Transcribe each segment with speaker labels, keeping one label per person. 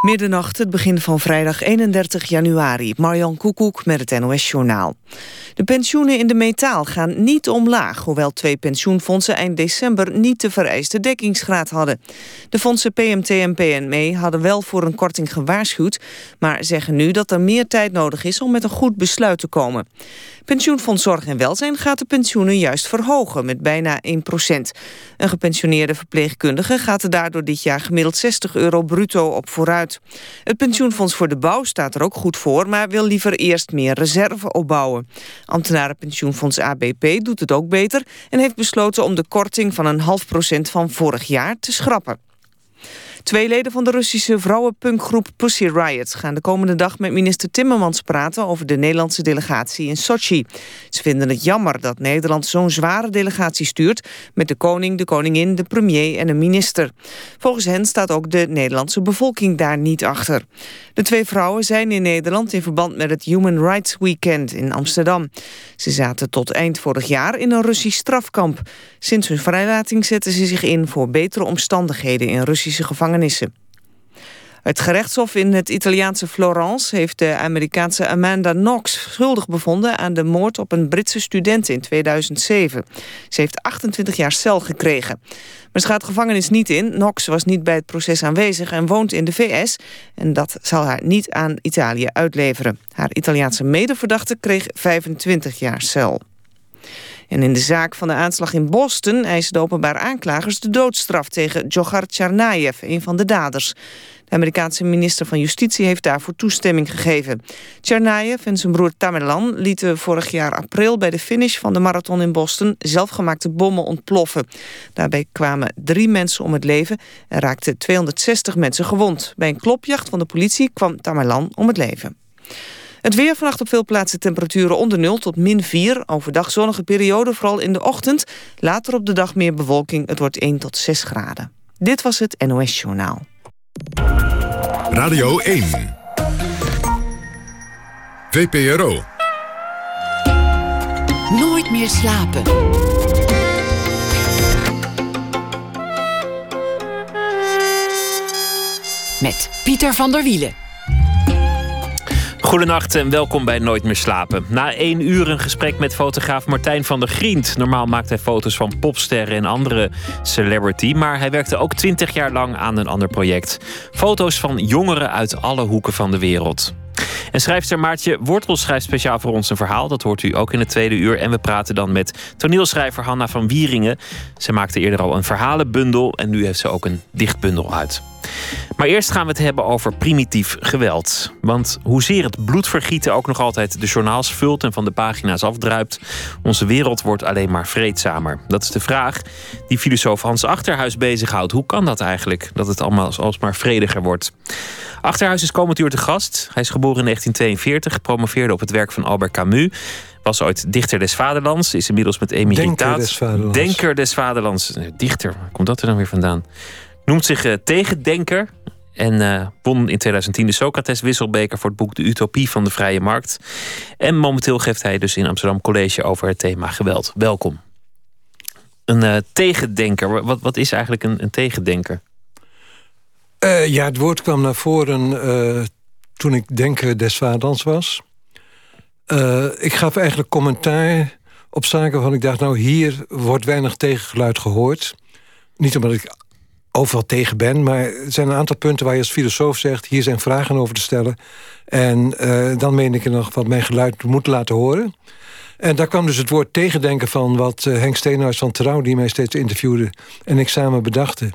Speaker 1: Middernacht, het begin van vrijdag 31 januari. Marjan Koekoek met het NOS-journaal. De pensioenen in de metaal gaan niet omlaag... hoewel twee pensioenfondsen eind december niet de vereiste dekkingsgraad hadden. De fondsen PMT en PNME hadden wel voor een korting gewaarschuwd... maar zeggen nu dat er meer tijd nodig is om met een goed besluit te komen. Pensioenfonds Zorg en Welzijn gaat de pensioenen juist verhogen... met bijna 1 procent. Een gepensioneerde verpleegkundige gaat er daardoor dit jaar gemiddeld 60 euro bruto op vooruit. Het pensioenfonds voor de bouw staat er ook goed voor... maar wil liever eerst meer reserve opbouwen. Ambtenarenpensioenfonds ABP doet het ook beter... en heeft besloten om de korting van een half procent van vorig jaar te schrappen. Twee leden van de Russische vrouwenpunkgroep Pussy Riot... gaan de komende dag met minister Timmermans praten... over de Nederlandse delegatie in Sochi. Ze vinden het jammer dat Nederland zo'n zware delegatie stuurt... met de koning, de koningin, de premier en een minister. Volgens hen staat ook de Nederlandse bevolking daar niet achter. De twee vrouwen zijn in Nederland in verband met het Human Rights Weekend in Amsterdam. Ze zaten tot eind vorig jaar in een Russisch strafkamp. Sinds hun vrijlating zetten ze zich in voor betere omstandigheden in Russische Het gerechtshof in het Italiaanse Florence heeft de Amerikaanse Amanda Knox schuldig bevonden aan de moord op een Britse student in 2007. Ze heeft 28 jaar cel gekregen. Maar ze gaat gevangenis niet in. Knox was niet bij het proces aanwezig en woont in de VS. En dat zal haar niet aan Italië uitleveren. Haar Italiaanse medeverdachte kreeg 25 jaar cel. En in de zaak van de aanslag in Boston eisen de openbaar aanklagers de doodstraf tegen Djokhar Tsarnaev, een van de daders. De Amerikaanse minister van Justitie heeft daarvoor toestemming gegeven. Tsarnaev en zijn broer Tamerlan lieten vorig jaar april bij de finish van de marathon in Boston zelfgemaakte bommen ontploffen. Daarbij kwamen drie mensen om het leven en raakten 260 mensen gewond. Bij een klopjacht van de politie kwam Tamerlan om het leven. Het weer vannacht op veel plaatsen temperaturen onder 0 tot min 4. Overdag zonnige periode, vooral in de ochtend. Later op de dag meer bewolking. Het wordt 1 tot 6 graden. Dit was het NOS Journaal.
Speaker 2: Radio 1. VPRO.
Speaker 3: Nooit meer slapen. Met Pieter van der Wielen.
Speaker 4: Goedenacht en welkom bij Nooit meer slapen. Na één uur een gesprek met fotograaf Martijn van der Grient. Normaal maakt hij foto's van popsterren en andere celebrity. Maar hij werkte ook twintig jaar lang aan een ander project. Foto's van jongeren uit alle hoeken van de wereld. En schrijfster Maartje Wortel schrijft speciaal voor ons een verhaal. Dat hoort u ook in het tweede uur. En we praten dan met toneelschrijver Hanna van Wieringen. Ze maakte eerder al een verhalenbundel en nu heeft ze ook een dichtbundel uit. Maar eerst gaan we het hebben over primitief geweld. Want hoezeer het bloedvergieten ook nog altijd de journaals vult en van de pagina's afdruipt, onze wereld wordt alleen maar vreedzamer. Dat is de vraag die filosoof Hans Achterhuis bezighoudt. Hoe kan dat eigenlijk, dat het allemaal alsmaar vrediger wordt? Achterhuis is komend uur te gast. Hij is geboren in 1942, promoveerde op het werk van Albert Camus. Was ooit dichter des vaderlands, is inmiddels met emeritaat.
Speaker 5: Denker des vaderlands.
Speaker 4: Denker des vaderlands. Dichter, waar komt dat er dan weer vandaan? Noemt zich uh, tegendenker. En uh, won in 2010 de Socrates Wisselbeker voor het boek De Utopie van de Vrije Markt. En momenteel geeft hij dus in Amsterdam college over het thema geweld. Welkom. Een uh, tegendenker. Wat, wat is eigenlijk een, een tegendenker?
Speaker 5: Uh, ja, het woord kwam naar voren toen ik denker des vaderlands was. ik gaf eigenlijk commentaar op zaken waarvan ik dacht... nou, hier wordt weinig tegengeluid gehoord. Niet omdat ik overal tegen ben. Maar er zijn een aantal punten waar je als filosoof zegt... hier zijn vragen over te stellen. En uh, dan meen ik nog wat mijn geluid moet laten horen. En daar kwam dus het woord tegendenken van... wat uh, Henk Steenhuis van Trouw, die mij steeds interviewde... en ik samen bedachten.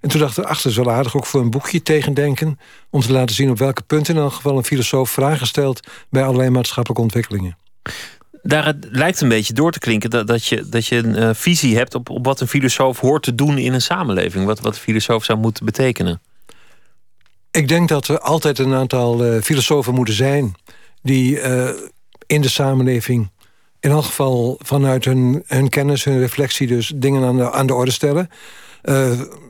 Speaker 5: En toen dachten we, ach, dat is wel aardig ook voor een boekje tegendenken... om te laten zien op welke punten in elk geval een filosoof vragen stelt... bij allerlei maatschappelijke ontwikkelingen
Speaker 4: daar lijkt een beetje door te klinken dat, dat, je, dat je een uh, visie hebt op, op wat een filosoof hoort te doen in een samenleving. Wat, wat een filosoof zou moeten betekenen.
Speaker 5: Ik denk dat er altijd een aantal uh, filosofen moeten zijn die uh, in de samenleving in elk geval vanuit hun, hun kennis, hun reflectie, dus dingen aan de, aan de orde stellen.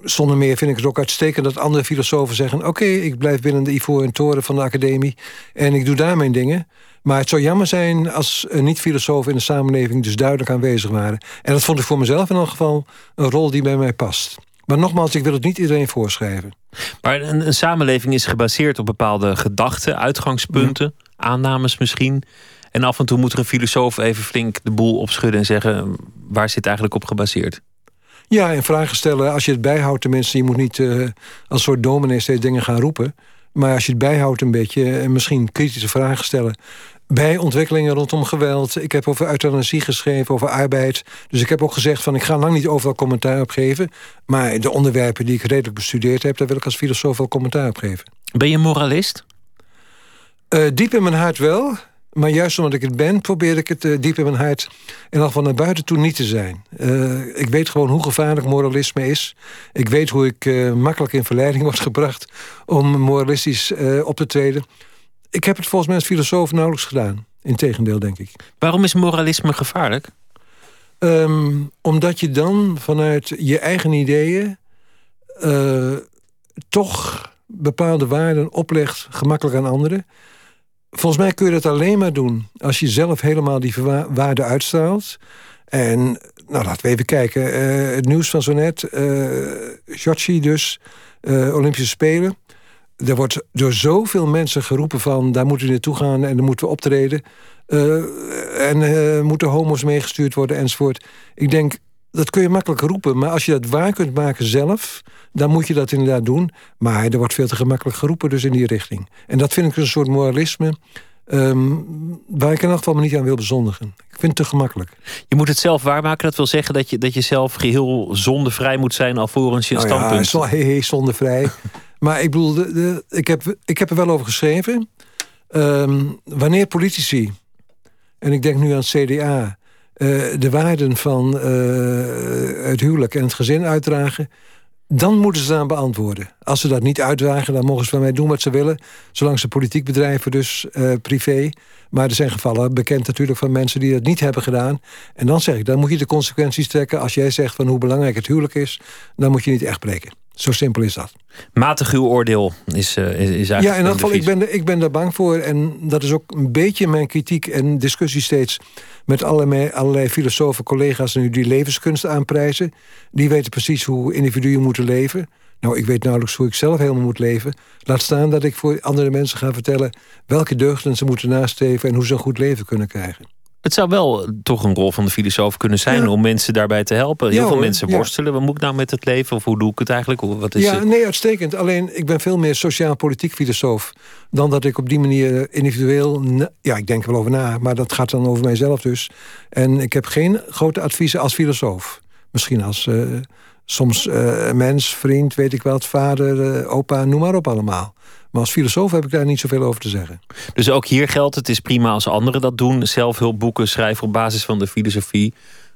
Speaker 5: Zonder meer vind ik het ook uitstekend dat andere filosofen zeggen: Oké, ik blijf binnen de ivoren toren van de academie en ik doe daar mijn dingen. Maar het zou jammer zijn als niet-filosofen in de samenleving dus duidelijk aanwezig waren. En dat vond ik voor mezelf in elk geval een rol die bij mij past. Maar nogmaals, ik wil het niet iedereen voorschrijven.
Speaker 4: Maar een, een samenleving is gebaseerd op bepaalde gedachten, uitgangspunten, aannames misschien. En af en toe moet er een filosoof even flink de boel opschudden en zeggen: waar zit eigenlijk op gebaseerd?
Speaker 5: Ja, en vragen stellen. Als je het bijhoudt, tenminste, je moet niet uh, als soort dominee steeds dingen gaan roepen. Maar als je het bijhoudt een beetje en misschien kritische vragen stellen. Bij ontwikkelingen rondom geweld. Ik heb over euthanasie geschreven, over arbeid. Dus ik heb ook gezegd van ik ga lang niet overal commentaar op geven. Maar de onderwerpen die ik redelijk bestudeerd heb, daar wil ik als filosoof wel commentaar op geven.
Speaker 4: Ben je moralist?
Speaker 5: Uh, diep in mijn hart wel. Maar juist omdat ik het ben, probeer ik het uh, diep in mijn hart... in ieder geval naar buiten toe niet te zijn. Uh, ik weet gewoon hoe gevaarlijk moralisme is. Ik weet hoe ik uh, makkelijk in verleiding word gebracht... om moralistisch op te treden. Ik heb het volgens mij als filosoof nauwelijks gedaan. Integendeel, denk ik.
Speaker 4: Waarom is moralisme gevaarlijk?
Speaker 5: Um, omdat je dan vanuit je eigen ideeën... toch bepaalde waarden oplegt gemakkelijk aan anderen... Volgens mij kun je dat alleen maar doen als je zelf helemaal die waarde uitstraalt. En nou, laten we even kijken. Uh, het nieuws van zo net. Uh, dus, uh, Olympische Spelen. Er wordt door zoveel mensen geroepen van... daar moeten we naartoe gaan en dan moeten we optreden. en moeten homo's meegestuurd worden enzovoort. Ik denk, dat kun je makkelijk roepen. Maar als je dat waar kunt maken zelf, dan moet je dat inderdaad doen. Maar er wordt veel te gemakkelijk geroepen dus in die richting. En dat vind ik een soort moralisme... Um, waar ik in elk geval me niet aan wil bezondigen. Ik vind het te gemakkelijk.
Speaker 4: Je moet het zelf waarmaken. Dat wil zeggen dat je, dat je zelf geheel zondevrij moet zijn... alvorens je een nou standpunt...
Speaker 5: Ja, hey, hey, zondevrij. maar ik bedoel, de, de, ik, heb, ik heb er wel over geschreven. Um, wanneer politici... en ik denk nu aan het CDA de waarden van uh, het huwelijk en het gezin uitdragen... dan moeten ze aan beantwoorden. Als ze dat niet uitdragen, dan mogen ze van mij doen wat ze willen. Zolang ze politiek bedrijven, dus uh, privé. Maar er zijn gevallen bekend natuurlijk van mensen die dat niet hebben gedaan. En dan zeg ik, dan moet je de consequenties trekken. Als jij zegt van hoe belangrijk het huwelijk is... dan moet je niet echt breken. Zo simpel is dat.
Speaker 4: Matig uw oordeel is, uh, is, eigenlijk.
Speaker 5: Ja, in elk geval, ik ben, ik ben daar bang voor. En dat is ook een beetje mijn kritiek en discussie steeds met allerlei, allerlei filosofen, collega's nu die levenskunst aanprijzen. Die weten precies hoe individuen moeten leven. Nou, ik weet nauwelijks hoe ik zelf helemaal moet leven. Laat staan dat ik voor andere mensen ga vertellen welke deugden ze moeten nastreven en hoe ze een goed leven kunnen krijgen.
Speaker 4: Het zou wel toch een rol van de filosoof kunnen zijn om mensen daarbij te helpen. Heel veel mensen worstelen. Wat moet ik nou met het leven? Of hoe doe ik het eigenlijk? Wat is
Speaker 5: ja,
Speaker 4: het?
Speaker 5: nee, uitstekend. Alleen ik ben veel meer sociaal-politiek filosoof dan dat ik op die manier individueel. Ja, ik denk er wel over na, maar dat gaat dan over mijzelf dus. En ik heb geen grote adviezen als filosoof. Misschien als uh, soms uh, mens, vriend, weet ik wat, vader, uh, opa, noem maar op allemaal. Maar als filosoof heb ik daar niet zoveel over te zeggen.
Speaker 4: Dus ook hier geldt, het is prima als anderen dat doen. Zelfhulpboeken schrijven op basis van de filosofie.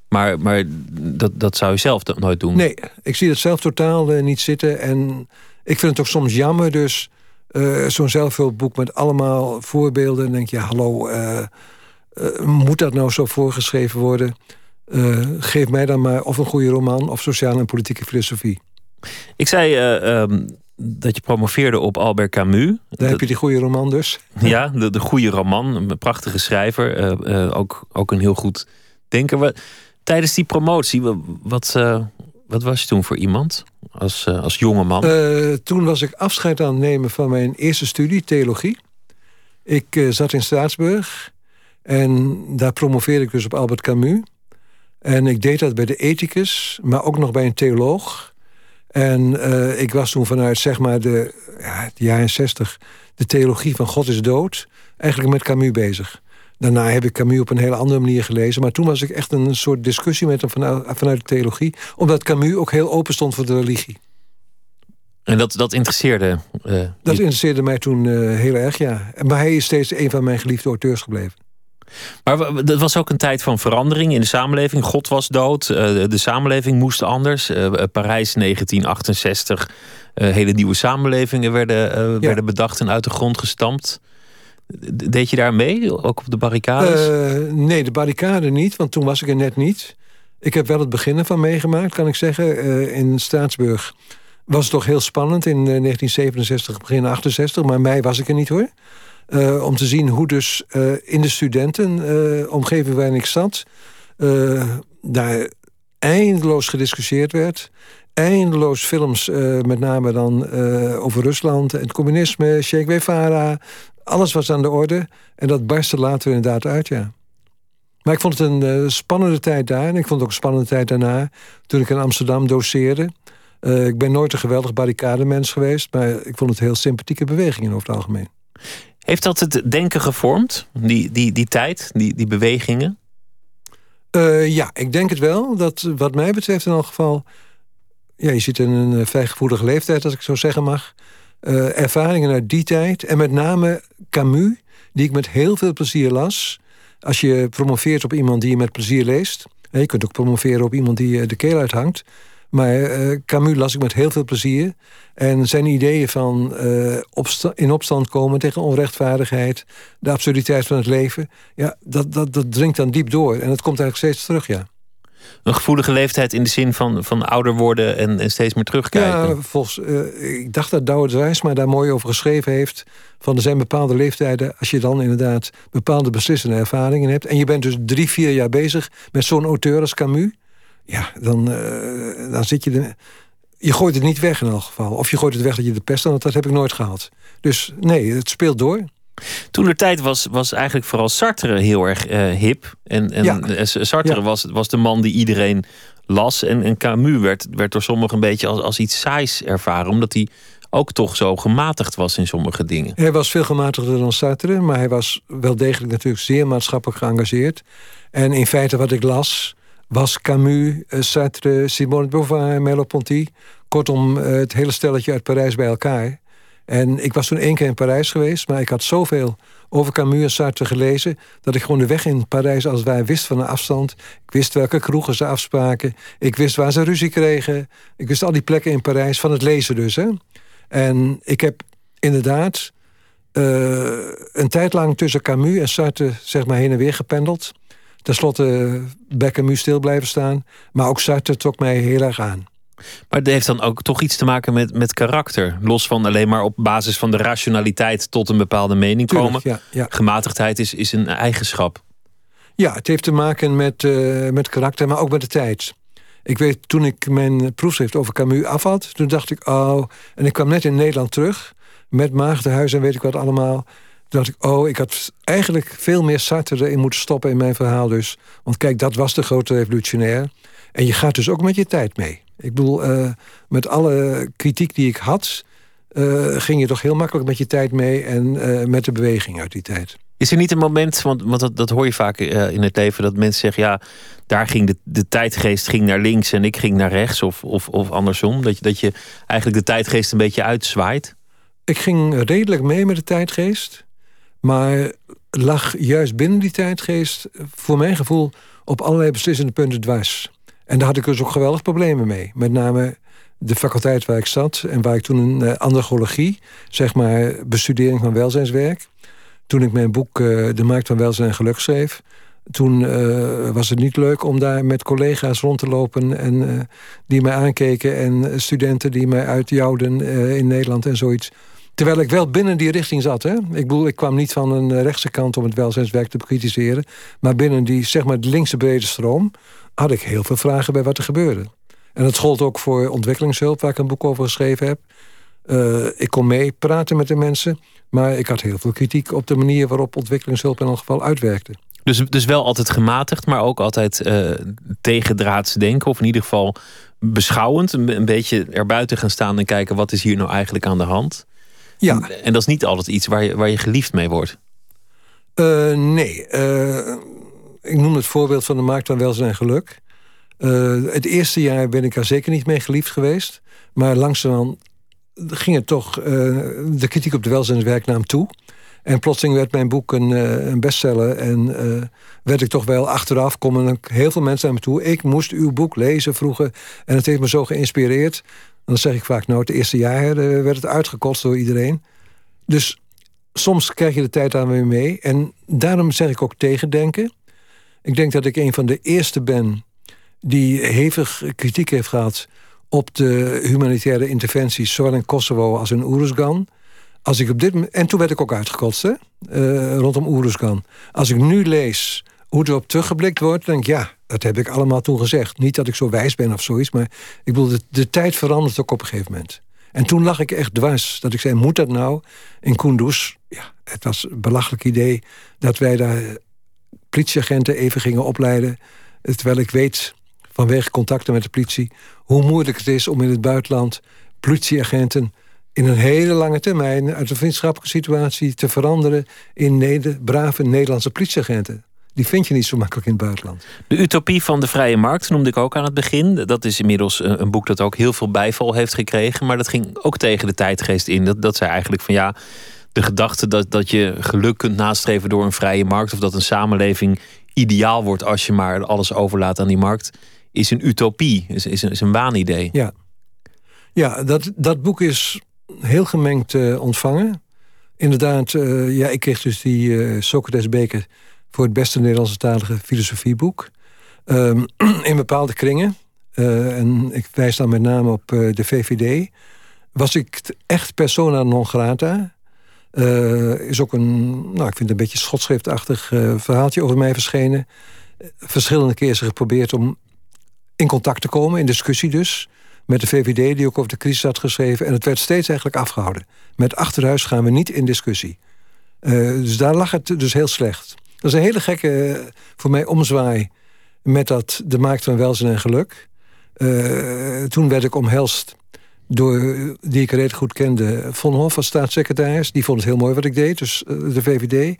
Speaker 4: Maar, maar dat, dat zou je zelf nooit doen?
Speaker 5: Nee, ik zie dat zelf totaal uh, niet zitten. En ik vind het ook soms jammer dus... Uh, zo'n zelfhulpboek met allemaal voorbeelden. En denk je, ja, hallo, uh, moet dat nou zo voorgeschreven worden? geef mij dan maar of een goede roman... of sociale en politieke filosofie.
Speaker 4: Ik zei um, dat je promoveerde op Albert Camus.
Speaker 5: Daar heb je die goede roman dus.
Speaker 4: Ja, de, de goede roman. Een prachtige schrijver. Uh, uh, ook, ook een heel goed denker. Tijdens die promotie, wat, uh, wat was je toen voor iemand? Als, als jonge man?
Speaker 5: toen was ik afscheid aan het nemen van mijn eerste studie, theologie. Ik zat in Straatsburg. En daar promoveerde ik dus op Albert Camus. En ik deed dat bij de ethicus, maar ook nog bij een theoloog. En uh, ik was toen vanuit zeg maar de, ja, de jaren zestig... de theologie van God is dood, eigenlijk met Camus bezig. Daarna heb ik Camus op een hele andere manier gelezen. Maar toen was ik echt een soort discussie met hem vanuit, vanuit de theologie. Omdat Camus ook heel open stond voor de religie.
Speaker 4: En dat, dat interesseerde? Uh,
Speaker 5: dat interesseerde mij toen uh, heel erg, ja. Maar hij is steeds een van mijn geliefde auteurs gebleven.
Speaker 4: Maar dat was ook een tijd van verandering in de samenleving. God was dood, eh, de samenleving moest anders. Eh, Parijs 1968, eh, hele nieuwe samenlevingen werden, werden bedacht en uit de grond gestampt. Deed je daar mee, ook op de barricades?
Speaker 5: nee, de barricade niet, want toen was ik er net niet. Ik heb wel het begin ervan meegemaakt, kan ik zeggen. in Straatsburg was het toch heel spannend in 1967, begin 68. Maar mij was ik er niet hoor. Uh, om te zien hoe dus uh, in de studentenomgeving uh, waarin ik zat... daar eindeloos gediscussieerd werd. eindeloos films, met name dan over Rusland... en het communisme, Che Guevara. Alles was aan de orde. En dat barstte later inderdaad uit, ja. Maar ik vond het een spannende tijd daar. En ik vond het ook een spannende tijd daarna... toen ik in Amsterdam doseerde. ik ben nooit een geweldig barricademens geweest... maar ik vond het heel sympathieke bewegingen over het algemeen.
Speaker 4: Heeft dat het denken gevormd, die, die, die tijd, die, die bewegingen?
Speaker 5: Uh, ja, ik denk het wel. Dat wat mij betreft in elk geval... Ja, je zit in een uh, vrij gevoelige leeftijd, als ik zo zeggen mag. Uh, ervaringen uit die tijd. En met name Camus, die ik met heel veel plezier las. Als je promoveert op iemand die je met plezier leest... je kunt ook promoveren op iemand die de keel uithangt... Maar uh, Camus las ik met heel veel plezier. En zijn ideeën van uh, in opstand komen tegen onrechtvaardigheid... de absurditeit van het leven... ja, dat, dat, dat dringt dan diep door. En dat komt eigenlijk steeds terug, ja.
Speaker 4: Een gevoelige leeftijd in de zin van, van ouder worden en, en steeds meer terugkijken.
Speaker 5: Ja, volgens, uh, ik dacht dat Douwe maar daar mooi over geschreven heeft. Van er zijn bepaalde leeftijden, als je dan inderdaad bepaalde beslissende ervaringen hebt. En je bent dus drie, vier jaar bezig met zo'n auteur als Camus ja, dan, uh, dan zit je... De, je gooit het niet weg in elk geval. Of je gooit het weg dat je de pest had, dat heb ik nooit gehad. Dus nee, het speelt door.
Speaker 4: Toen de tijd was, was eigenlijk vooral Sartre heel erg uh, hip. En, en ja. Eh, Sartre was, was de man die iedereen las. En, en Camus werd, werd door sommigen een beetje als, als iets saais ervaren. Omdat hij ook toch zo gematigd was in sommige dingen.
Speaker 5: Hij was veel gematigder dan Sartre. Maar hij was wel degelijk natuurlijk zeer maatschappelijk geëngageerd. En in feite wat ik las was Camus, eh, Sartre, Simone de Beauvoir, Merleau-Ponty. Kortom, eh, het hele stelletje uit Parijs bij elkaar. En ik was toen één keer in Parijs geweest... maar ik had zoveel over Camus en Sartre gelezen... dat ik gewoon de weg in Parijs als wij wist van een afstand. Ik wist welke kroegen ze afspraken. Ik wist waar ze ruzie kregen. Ik wist al die plekken in Parijs, van het lezen dus. Hè. En ik heb inderdaad uh, een tijd lang tussen Camus en Sartre... zeg maar heen en weer gependeld... Ten slotte Beckham stil blijven staan. Maar ook Sartre trok mij heel erg aan.
Speaker 4: Maar het heeft dan ook toch iets te maken met, met karakter. Los van alleen maar op basis van de rationaliteit tot een bepaalde mening komen. Ja, Gematigdheid is, is een eigenschap.
Speaker 5: Ja, het heeft te maken met, uh, met karakter, maar ook met de tijd. Ik weet, toen ik mijn proefschrift over Camus af had... toen dacht ik, oh... En ik kwam net in Nederland terug... met Maagdenhuis en weet ik wat allemaal dacht ik, oh, ik had eigenlijk veel meer Sartre erin moeten stoppen in mijn verhaal dus. Want kijk, dat was de grote revolutionair. En je gaat dus ook met je tijd mee. Ik bedoel, uh, met alle kritiek die ik had... Uh, ging je toch heel makkelijk met je tijd mee... en uh, met de beweging uit die tijd.
Speaker 4: Is er niet een moment, want, want dat, dat hoor je vaak in het leven... dat mensen zeggen, ja, daar ging de, de tijdgeest ging naar links... en ik ging naar rechts, of, of, of andersom. Dat je, dat je eigenlijk de tijdgeest een beetje uitzwaait?
Speaker 5: Ik ging redelijk mee met de tijdgeest... Maar lag juist binnen die tijdgeest, voor mijn gevoel, op allerlei beslissende punten dwars. En daar had ik dus ook geweldig problemen mee. Met name de faculteit waar ik zat en waar ik toen een uh, androgologie, zeg maar bestudering van welzijnswerk. Toen ik mijn boek uh, De Markt van Welzijn en Geluk schreef, toen uh, was het niet leuk om daar met collega's rond te lopen en die mij aankeken en studenten die mij uitjouwden in Nederland en zoiets. Terwijl ik wel binnen die richting zat. Hè? Ik bedoel, ik kwam niet van een rechtse kant om het welzijnswerk te bekritiseren. Maar binnen die, zeg maar, linkse brede stroom... had ik heel veel vragen bij wat er gebeurde. En dat gold ook voor ontwikkelingshulp, waar ik een boek over geschreven heb. Uh, ik kon mee praten met de mensen. Maar ik had heel veel kritiek op de manier waarop ontwikkelingshulp in elk geval uitwerkte.
Speaker 4: Dus, dus wel altijd gematigd, maar ook altijd uh, tegendraads denken. Of in ieder geval beschouwend. Een, een beetje erbuiten gaan staan en kijken wat is hier nou eigenlijk aan de hand. Ja. En, dat is niet altijd iets waar je, waar je geliefd mee wordt.
Speaker 5: Uh, nee. Uh, ik noem het voorbeeld van de markt van welzijn en geluk. Uh, het eerste jaar ben ik er zeker niet mee geliefd geweest. Maar langzaam ging het toch de kritiek op de welzijnswerknaam toe. En plotseling werd mijn boek een, een bestseller. En werd ik toch wel achteraf, komen heel veel mensen naar me toe. Ik moest uw boek lezen vroeger. En het heeft me zo geïnspireerd dan zeg ik vaak, nou, het eerste jaar eh, werd het uitgekost door iedereen. Dus soms krijg je de tijd aan weer mee. En daarom zeg ik ook tegendenken. Ik denk dat ik een van de eerste ben die hevig kritiek heeft gehad op de humanitaire interventies, zowel in Kosovo als in Oeruzgan. Als ik op dit en toen werd ik ook uitgekotst, hè, uh, rondom Oeruzgan. Als ik nu lees hoe erop teruggeblikt wordt, denk ik, ja, Dat heb ik allemaal toen gezegd. Niet dat ik zo wijs ben of zoiets, maar ik bedoel, de, tijd verandert ook op een gegeven moment. En toen lag ik echt dwars. Dat ik zei, moet dat nou? In Kunduz, ja, het was een belachelijk idee... dat wij daar politieagenten even gingen opleiden. Terwijl ik weet, vanwege contacten met de politie... hoe moeilijk het is om in het buitenland politieagenten... in een hele lange termijn uit een vriendschappelijke situatie... te veranderen in brave Nederlandse politieagenten. Die vind je niet zo makkelijk in het buitenland.
Speaker 4: De Utopie van de Vrije Markt noemde ik ook aan het begin. Dat is inmiddels een boek dat ook heel veel bijval heeft gekregen. Maar dat ging ook tegen de tijdgeest in. Dat, dat zei eigenlijk van ja, de gedachte dat, dat je geluk kunt nastreven door een vrije markt. Of dat een samenleving ideaal wordt als je maar alles overlaat aan die markt. Is een utopie, is, is, een, is een waanidee.
Speaker 5: Ja, ja dat, dat boek is heel gemengd uh, ontvangen. Inderdaad, uh, ja, ik kreeg dus die uh, Socrates beker voor het beste Nederlandse talige filosofieboek. Um, in bepaalde kringen, uh, en ik wijs dan met name op uh, de VVD, was ik echt persona non grata. Uh, is ook een, nou, ik vind het een beetje schotschriftachtig verhaaltje over mij verschenen. Verschillende keren geprobeerd om in contact te komen, in discussie dus, met de VVD, die ook over de crisis had geschreven. En het werd steeds eigenlijk afgehouden. Met achterhuis gaan we niet in discussie. dus daar lag het dus heel slecht. Dat is een hele gekke, voor mij, omzwaai... met dat de markt van welzijn en geluk. Uh, toen werd ik omhelst door, die ik redelijk goed kende... Von Hof als staatssecretaris. Die vond het heel mooi wat ik deed, dus de VVD.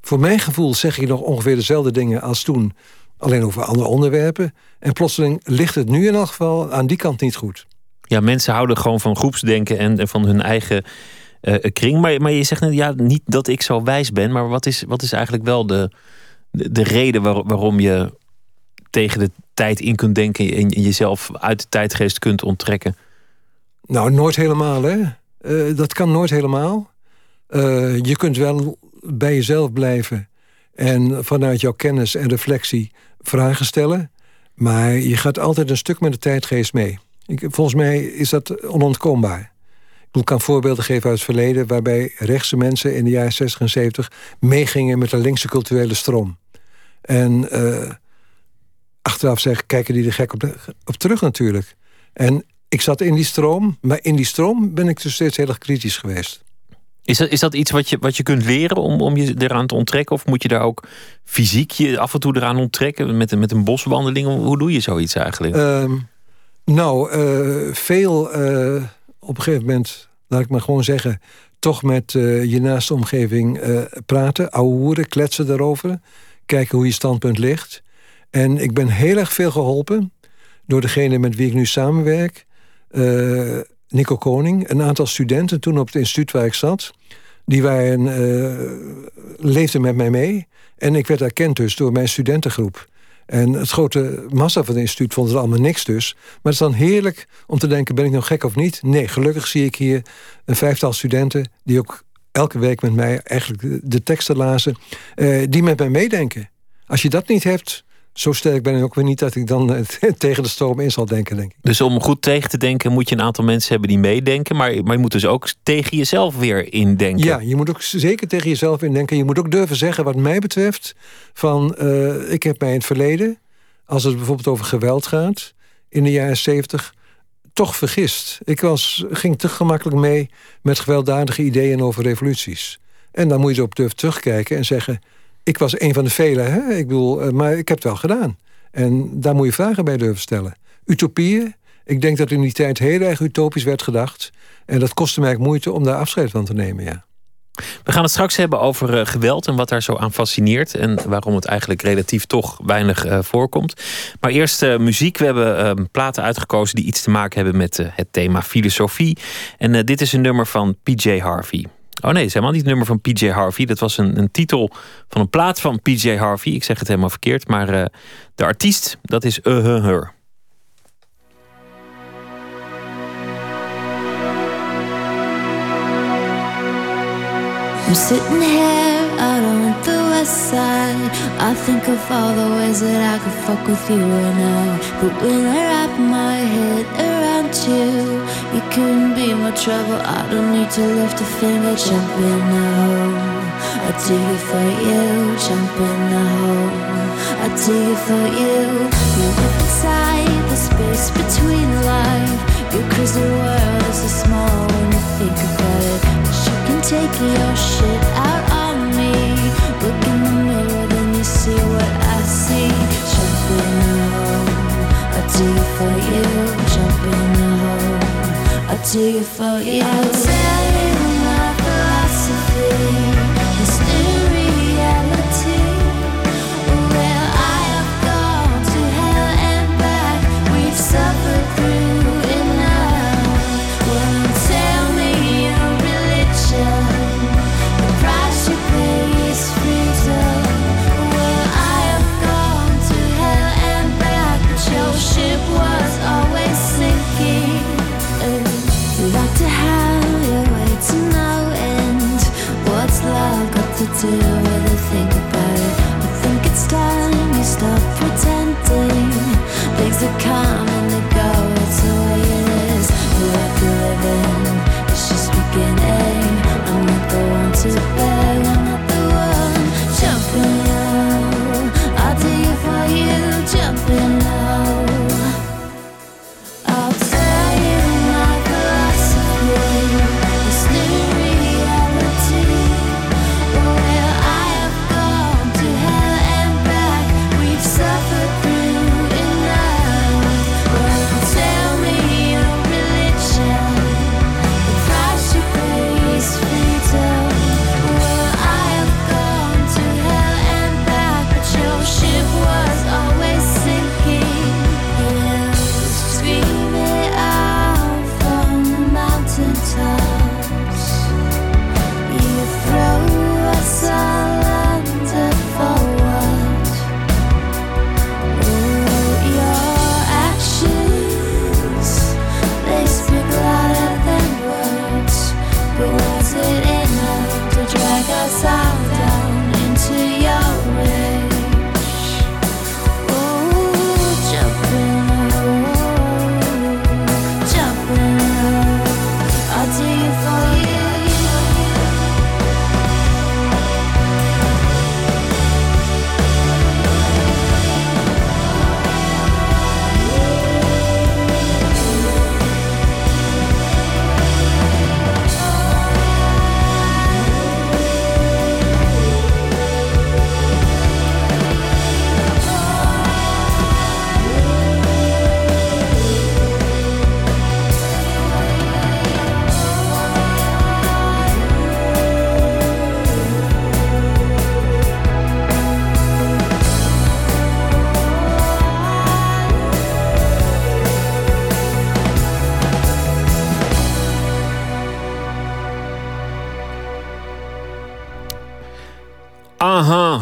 Speaker 5: Voor mijn gevoel zeg ik nog ongeveer dezelfde dingen als toen... alleen over andere onderwerpen. En plotseling ligt het nu in elk geval aan die kant niet goed.
Speaker 4: Ja, mensen houden gewoon van groepsdenken en, en van hun eigen uh, kring. Maar, je zegt net, ja, niet dat ik zo wijs ben, maar wat is, wat is eigenlijk wel de, de, de reden waar, waarom je tegen de tijd in kunt denken en jezelf uit de tijdgeest kunt onttrekken?
Speaker 5: Nou, nooit helemaal, hè? Uh, dat kan nooit helemaal. Je kunt wel bij jezelf blijven en vanuit jouw kennis en reflectie vragen stellen. Maar je gaat altijd een stuk met de tijdgeest mee. Ik, volgens mij is dat onontkoombaar. Ik kan voorbeelden geven uit het verleden... waarbij rechtse mensen in de jaren 60 en 70... meegingen met de linkse culturele stroom. En uh, achteraf zeg, kijken die er gek op, op terug natuurlijk. En ik zat in die stroom, maar in die stroom ben ik dus steeds heel erg kritisch geweest.
Speaker 4: Is dat, is dat iets wat je, wat je kunt leren om, om je eraan te onttrekken? Of moet je daar ook fysiek je af en toe eraan onttrekken? Met, met een boswandeling? Hoe doe je zoiets eigenlijk?
Speaker 5: Um, nou, uh, veel... Uh, op een gegeven moment, laat ik maar gewoon zeggen... toch met uh, je naaste omgeving uh, praten, ouwehoeren, kletsen daarover... kijken hoe je standpunt ligt. En ik ben heel erg veel geholpen door degene met wie ik nu samenwerk... Uh, Nico Koning, een aantal studenten toen op het instituut waar ik zat... die waren, leefden met mij mee. En ik werd erkend dus door mijn studentengroep. En het grote massa van het instituut vond het allemaal niks dus. Maar het is dan heerlijk om te denken, ben ik nou gek of niet? Nee, gelukkig zie ik hier een vijftal studenten... die ook elke week met mij eigenlijk de teksten lazen... Uh, die met mij meedenken. Als je dat niet hebt, zo sterk ben ik ook weer niet dat ik dan eh, tegen de stroom in zal denken, denk ik.
Speaker 4: Dus om goed tegen te denken moet je een aantal mensen hebben die meedenken. Maar, maar je moet dus ook tegen jezelf weer indenken.
Speaker 5: Ja, je moet ook zeker tegen jezelf indenken. Je moet ook durven zeggen, wat mij betreft, van uh, ik heb mij in het verleden, als het bijvoorbeeld over geweld gaat, in de jaren zeventig, toch vergist. Ik was, ging te gemakkelijk mee met gewelddadige ideeën over revoluties. En dan moet je erop durven terugkijken en zeggen ik was een van de velen, hè? Ik bedoel, eh, maar ik heb het wel gedaan. En daar moet je vragen bij durven stellen. Utopieën, ik denk dat in die tijd heel erg utopisch werd gedacht. En dat kostte mij moeite om daar afscheid van te nemen, ja.
Speaker 4: We gaan het straks hebben over uh, geweld en wat daar zo aan fascineert. En waarom het eigenlijk relatief toch weinig uh, voorkomt. Maar eerst muziek. We hebben platen uitgekozen die iets te maken hebben met het thema filosofie. En dit is een nummer van PJ Harvey. Oh nee, het is helemaal niet het nummer van PJ Harvey. Dat was een, een titel van een plaat van PJ Harvey. Ik zeg het helemaal verkeerd. Maar uh, de artiest, dat is Uh Huh Her. I'm sitting here out on the west side. I think of all the ways that I could fuck with you right now. But when I wrap my head around you, you couldn't be my trouble. I don't need to lift a finger, jump in the hole. I do it for you, jump in the hole. I
Speaker 2: do you for you. You live inside the space between life. Your crazy world is so small when you think about it. But you can take your shit out on me. Look in the mirror, then you see what I see. Jump in the hole. I do you for you. Do for you.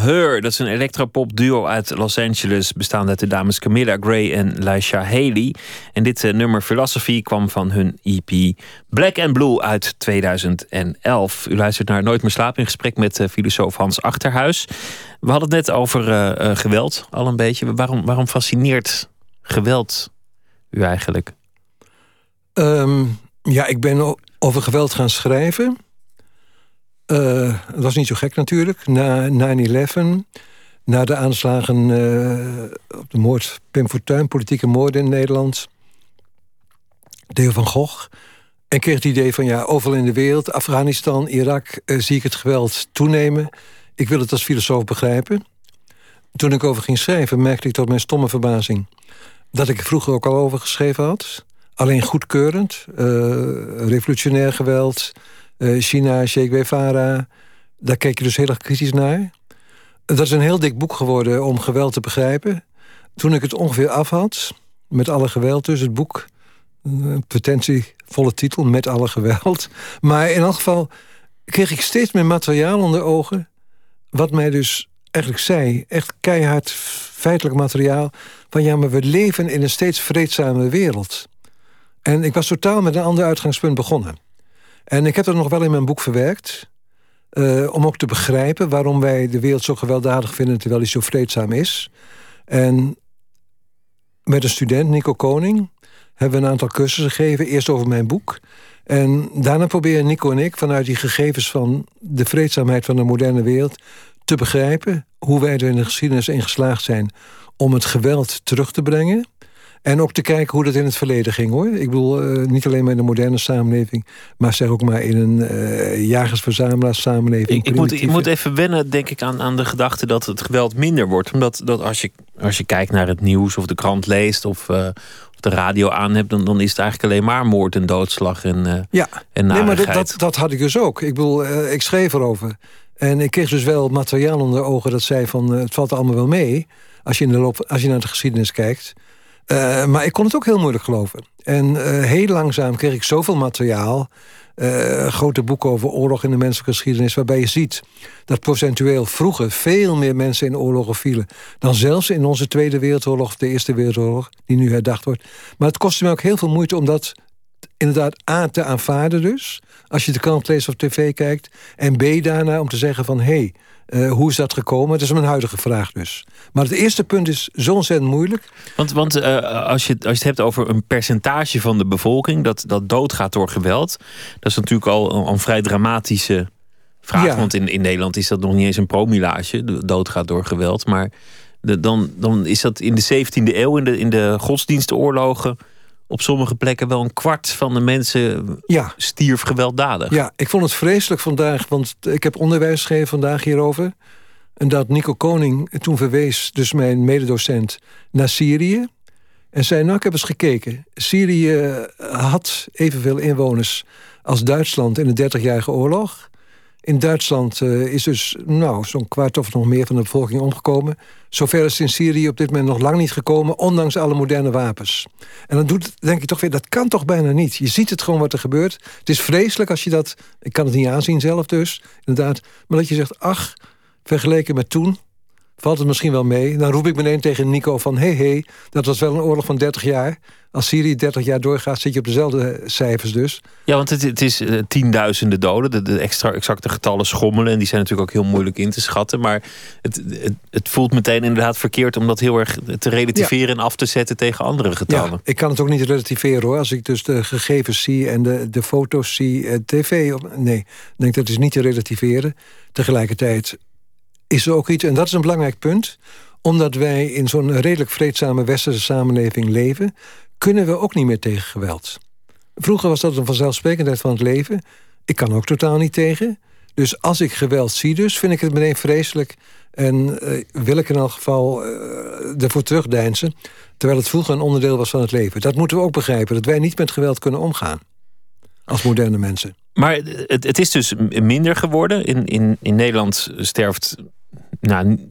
Speaker 4: Her. Dat is een electropop duo uit Los Angeles. Bestaande uit de dames Camilla Gray en Laisha Haley. En dit eh, nummer Philosophy kwam van hun EP Black and Blue uit 2011. U luistert naar Nooit meer slapen in gesprek met eh, filosoof Hans Achterhuis. We hadden het net over eh, geweld al een beetje. Waarom, waarom fascineert geweld u eigenlijk?
Speaker 5: Ehm, ja, ik ben over geweld gaan schrijven. Eh, dat was niet zo gek natuurlijk. Na 9-11, na de aanslagen eh, op de moord Pim Fortuyn, politieke moorden in Nederland. Deel van Gogh. En kreeg het idee van ja, overal in de wereld, Afghanistan, Irak, eh, zie ik het geweld toenemen. Ik wil het als filosoof begrijpen. Toen ik over ging schrijven, merkte ik tot mijn stomme verbazing dat ik er vroeger ook al over geschreven had. Alleen goedkeurend. revolutionair geweld. Eh, China, Che Guevara. Daar keek je dus heel erg kritisch naar. Dat is een heel dik boek geworden om geweld te begrijpen. Toen ik het ongeveer af had, met alle geweld dus, het boek... een potentievolle titel, met alle geweld. Maar in elk geval kreeg ik steeds meer materiaal onder ogen... wat mij dus eigenlijk zei, echt keihard feitelijk materiaal... van ja, maar we leven in een steeds vreedzame wereld. En ik was totaal met een ander uitgangspunt begonnen. En ik heb dat nog wel in mijn boek verwerkt... eh, om ook te begrijpen waarom wij de wereld zo gewelddadig vinden... terwijl die zo vreedzaam is. En met een student, Nico Koning... hebben we een aantal cursussen gegeven. Eerst over mijn boek. En daarna proberen Nico en ik vanuit die gegevens van de vreedzaamheid van de moderne wereld te begrijpen hoe wij er in de geschiedenis in geslaagd zijn om het geweld terug te brengen. En ook te kijken hoe dat in het verleden ging hoor. Ik bedoel, uh, niet alleen maar in de moderne samenleving, maar zeg ook maar in een uh, jagers-verzamelaars samenleving.
Speaker 4: Ik, ik, moet, ik moet even wennen, denk ik, aan, aan de gedachte dat het geweld minder wordt. Omdat dat als, je, als je kijkt naar het nieuws of de krant leest of, uh, of de radio aan hebt, dan, dan is het eigenlijk alleen maar moord en doodslag en,
Speaker 5: ja.
Speaker 4: en
Speaker 5: Nee, maar dat, dat, dat, had ik dus ook. Ik bedoel, ik schreef erover. En ik kreeg dus wel materiaal onder de ogen dat zei van het valt allemaal wel mee. Als je, in de loop, als je naar de geschiedenis kijkt. Uh, maar ik kon het ook heel moeilijk geloven. En uh, heel langzaam kreeg ik zoveel materiaal. Uh, grote boeken over oorlog in de menselijke geschiedenis... waarbij je ziet dat procentueel vroeger veel meer mensen in oorlogen vielen... dan zelfs in onze Tweede Wereldoorlog of de Eerste Wereldoorlog... die nu herdacht wordt. Maar het kostte me ook heel veel moeite om dat inderdaad A te aanvaarden dus... als je de krant leest of tv kijkt... en B daarna om te zeggen van... hé, hey, uh, hoe is dat gekomen? Dat is mijn huidige vraag dus. Maar het eerste punt is zo ontzettend moeilijk.
Speaker 4: Want, want uh, als, je, als je het hebt over een percentage van de bevolking... dat, dat doodgaat door geweld... dat is natuurlijk al een, vrij dramatische vraag. Ja. Want in, in Nederland is dat nog niet eens een promillage. Doodgaat door geweld. Maar de, dan, dan is dat in de 17e eeuw, in de, in de godsdienstoorlogen op sommige plekken wel een kwart van de mensen
Speaker 5: ja.
Speaker 4: stierf gewelddadig.
Speaker 5: Ja, ik vond het vreselijk vandaag, want ik heb onderwijs gegeven vandaag hierover. En dat Nico Koning toen verwees, dus mijn mededocent, naar Syrië. En zei, nou ik heb eens gekeken. Syrië had evenveel inwoners als Duitsland in de 30-jarige oorlog. In Duitsland uh, is dus nou, zo'n kwart of nog meer van de bevolking omgekomen. Zover is in Syrië op dit moment nog lang niet gekomen, ondanks alle moderne wapens. En dan doet, denk ik toch weer, dat kan toch bijna niet. Je ziet het gewoon wat er gebeurt. Het is vreselijk als je dat, ik kan het niet aanzien zelf dus, inderdaad. Maar dat je zegt, ach, vergeleken met toen, valt het misschien wel mee. Dan roep ik meteen tegen Nico van... hé, hey, hey, dat was wel een oorlog van 30 jaar. Als Syrië 30 jaar doorgaat, zit je op dezelfde cijfers dus.
Speaker 4: Ja, want het, het is uh, tienduizenden doden. De, de, extra exacte getallen schommelen. En die zijn natuurlijk ook heel moeilijk in te schatten. Maar het, het, het voelt meteen inderdaad verkeerd... om dat heel erg te relativeren ja. en af te zetten tegen andere getallen.
Speaker 5: Ja, ik kan het ook niet relativeren hoor. Als ik dus de gegevens zie en de, de foto's zie... Uh, tv, nee, denk dat is niet te relativeren. Tegelijkertijd is er ook iets, en dat is een belangrijk punt... omdat wij in zo'n redelijk vreedzame westerse samenleving leven... kunnen we ook niet meer tegen geweld. Vroeger was dat een vanzelfsprekendheid van het leven. Ik kan ook totaal niet tegen. Dus als ik geweld zie dus, vind ik het meteen vreselijk... en uh, wil ik in elk geval uh, ervoor terugdeinzen... terwijl het vroeger een onderdeel was van het leven. Dat moeten we ook begrijpen, dat wij niet met geweld kunnen omgaan. Als moderne mensen.
Speaker 4: Maar het, het is dus minder geworden. In, in, in Nederland sterft nou,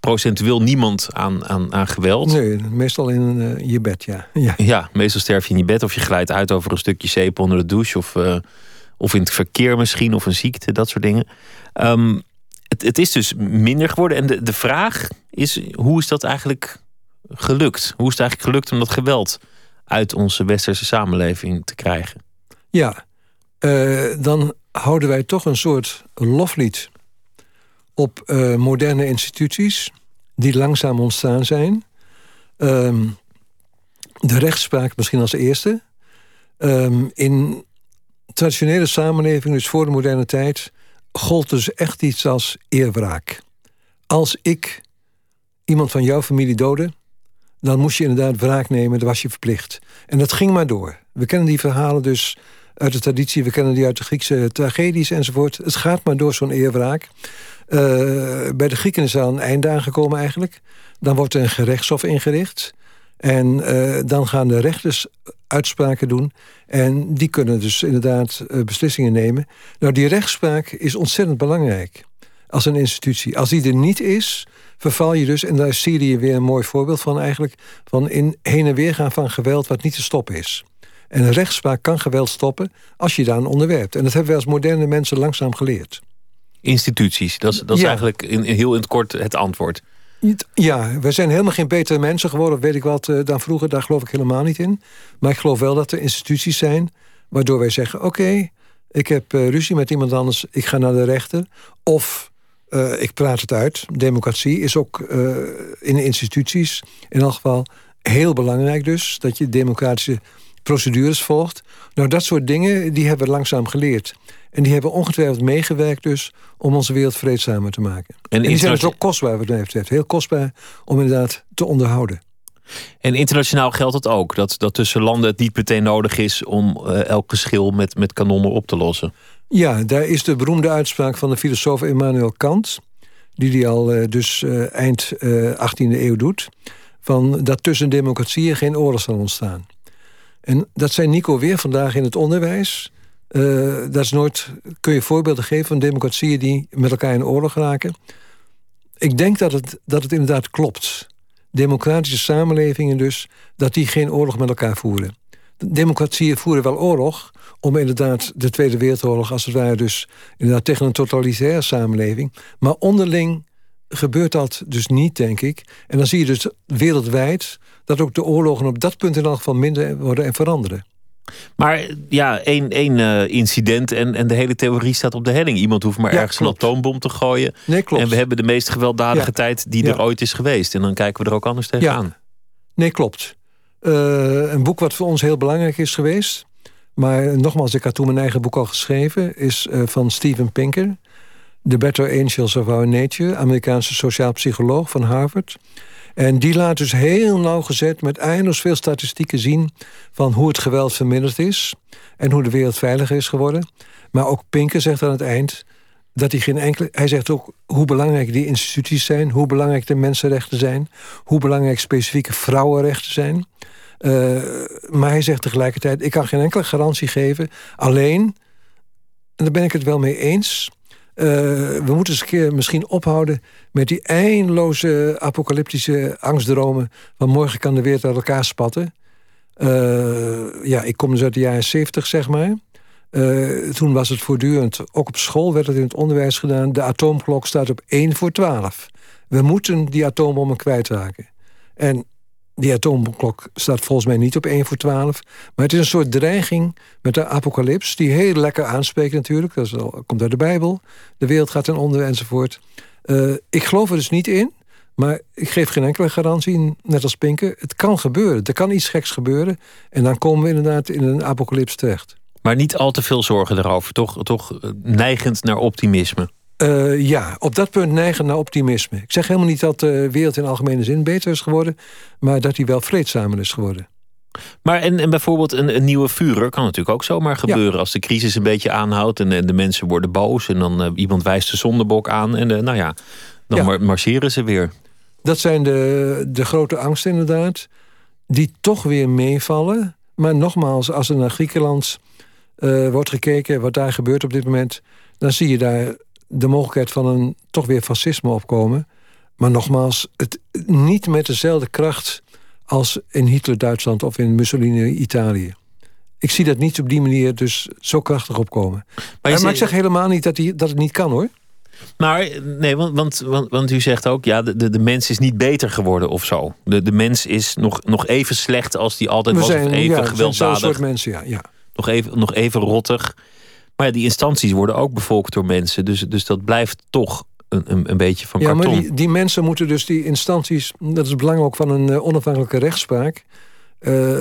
Speaker 4: procentueel niemand aan, aan, aan geweld.
Speaker 5: Nee, meestal in uh, je bed, ja. ja.
Speaker 4: Ja, meestal sterf je in je bed of je glijdt uit over een stukje zeep onder de douche. Of, uh, of in het verkeer misschien, of een ziekte, dat soort dingen. Um, het, het is dus minder geworden. En de, de vraag is, hoe is dat eigenlijk gelukt? Hoe is het eigenlijk gelukt om dat geweld uit onze westerse samenleving te krijgen?
Speaker 5: Ja, uh, dan houden wij toch een soort loflied op uh, moderne instituties die langzaam ontstaan zijn. Um, de rechtspraak misschien als eerste. Um, in traditionele samenleving, dus voor de moderne tijd... gold dus echt iets als eerwraak. Als ik iemand van jouw familie doodde... dan moest je inderdaad wraak nemen, dat was je verplicht. En dat ging maar door. We kennen die verhalen dus uit de traditie... we kennen die uit de Griekse tragedies enzovoort. Het gaat maar door zo'n eerwraak. Uh, bij de Grieken is er een einde aangekomen eigenlijk. Dan wordt er een gerechtshof ingericht. En uh, dan gaan de rechters uitspraken doen. En die kunnen dus inderdaad uh, beslissingen nemen. Nou, die rechtspraak is ontzettend belangrijk. Als een institutie. Als die er niet is, verval je dus... en daar is Syrië weer een mooi voorbeeld van eigenlijk... van in heen en weer gaan van geweld wat niet te stoppen is. En rechtspraak kan geweld stoppen als je daar aan onderwerpt. En dat hebben wij als moderne mensen langzaam geleerd
Speaker 4: instituties. Dat is, dat is ja. eigenlijk in, heel in het kort het antwoord.
Speaker 5: Ja, we zijn helemaal geen betere mensen geworden, weet ik wat, dan vroeger. Daar geloof ik helemaal niet in. Maar ik geloof wel dat er instituties zijn waardoor wij zeggen... oké, okay, ik heb uh, ruzie met iemand anders, ik ga naar de rechter. Of uh, ik praat het uit. Democratie is ook in instituties in elk geval heel belangrijk dus. Dat je democratische procedures volgt. Nou, dat soort dingen, die hebben we langzaam geleerd. En die hebben ongetwijfeld meegewerkt dus om onze wereld vreedzamer te maken. En, die zijn dus ook kostbaar wat mij betreft. Heel kostbaar om inderdaad te onderhouden.
Speaker 4: En internationaal geldt het ook, dat, dat tussen landen het niet meteen nodig is om uh, elk geschil met, met kanonnen op te lossen.
Speaker 5: Ja, daar is de beroemde uitspraak van de filosoof Immanuel Kant, die die al uh, dus uh, eind 18e eeuw doet, van dat tussen democratieën geen oorlog zal ontstaan. En dat zei Nico weer vandaag in het onderwijs. dat is nooit, kun je voorbeelden geven van democratieën die met elkaar in oorlog raken. Ik denk dat het, dat het inderdaad klopt democratische samenlevingen dus... dat die geen oorlog met elkaar voeren. Democratieën voeren wel oorlog... om inderdaad de Tweede Wereldoorlog als het ware dus... inderdaad tegen een totalitaire samenleving. Maar onderling gebeurt dat dus niet, denk ik. En dan zie je dus wereldwijd... dat ook de oorlogen op dat punt in elk geval minder worden en veranderen.
Speaker 4: Maar ja, één, één uh, incident en, en de hele theorie staat op de helling. Iemand hoeft maar ergens een atoombom te gooien.
Speaker 5: Nee, klopt.
Speaker 4: En we hebben de meest gewelddadige tijd die er ooit is geweest. En dan kijken we er ook anders tegenaan.
Speaker 5: Nee, klopt. Uh, een boek wat voor ons heel belangrijk is geweest. Maar nogmaals, ik had toen mijn eigen boek al geschreven. Is uh, van Steven Pinker. The Better Angels of Our Nature. Amerikaanse sociaal psycholoog van Harvard. En die laat dus heel nauwgezet met eindeloos veel statistieken zien... van hoe het geweld verminderd is en hoe de wereld veiliger is geworden. Maar ook Pinker zegt aan het eind dat hij geen enkele... Hij zegt ook hoe belangrijk die instituties zijn... hoe belangrijk de mensenrechten zijn... hoe belangrijk specifieke vrouwenrechten zijn... Uh, maar hij zegt tegelijkertijd, ik kan geen enkele garantie geven. Alleen, en daar ben ik het wel mee eens... Uh, we moeten eens een keer misschien ophouden met die eindeloze apocalyptische angstdromen. Van morgen kan de wereld uit elkaar spatten. Uh, ja, ik kom dus uit de jaren zeventig, zeg maar. Uh, toen was het voortdurend, ook op school werd het in het onderwijs gedaan... de atoomklok staat op 1 voor 12. We moeten die atoombommen kwijtraken. En die atoomklok staat volgens mij niet op 1 voor 12. Maar het is een soort dreiging met de apocalyps... die heel lekker aanspreekt natuurlijk. Dat komt uit de Bijbel. De wereld gaat ten onder enzovoort. Uh, ik geloof er dus niet in. Maar ik geef geen enkele garantie, net als Pinker. Het kan gebeuren. Er kan iets geks gebeuren. En dan komen we inderdaad in een apocalyps terecht.
Speaker 4: Maar niet al te veel zorgen erover. Toch, toch neigend naar optimisme.
Speaker 5: Uh, ja, op dat punt neigen naar optimisme. Ik zeg helemaal niet dat de wereld in algemene zin beter is geworden... maar dat die wel vreedzamer is geworden.
Speaker 4: Maar en, en bijvoorbeeld een, een nieuwe vurer kan natuurlijk ook zomaar gebeuren... als de crisis een beetje aanhoudt en, en de mensen worden boos... en dan uh, iemand wijst de zondebok aan en uh, nou ja, dan ja. marcheren ze weer.
Speaker 5: Dat zijn de, de grote angsten inderdaad, die toch weer meevallen. Maar nogmaals, als er naar Griekenland wordt gekeken... wat daar gebeurt op dit moment... dan zie je daar de mogelijkheid van een toch weer fascisme opkomen. Maar nogmaals, het niet met dezelfde kracht als in Hitler-Duitsland of in Mussolini-Italië. Ik zie dat niet op die manier dus zo krachtig opkomen. Maar, maar, maar ik zeg helemaal niet dat, die, dat het niet kan hoor.
Speaker 4: Maar nee, want, want, want, want, u zegt ook, ja, de, de mens is niet beter geworden of zo. De, de mens is nog, nog even slecht als die altijd We was. Zijn, of even ja, gewelddadig.
Speaker 5: soort mensen, ja. ja.
Speaker 4: Nog, even, nog even rottig. Maar ja, die instanties worden ook bevolkt door mensen. Dus, dus dat blijft toch een, een, een beetje van karton.
Speaker 5: Ja, maar die, die mensen moeten dus die instanties... dat is belang ook van een uh, onafhankelijke rechtspraak... Uh,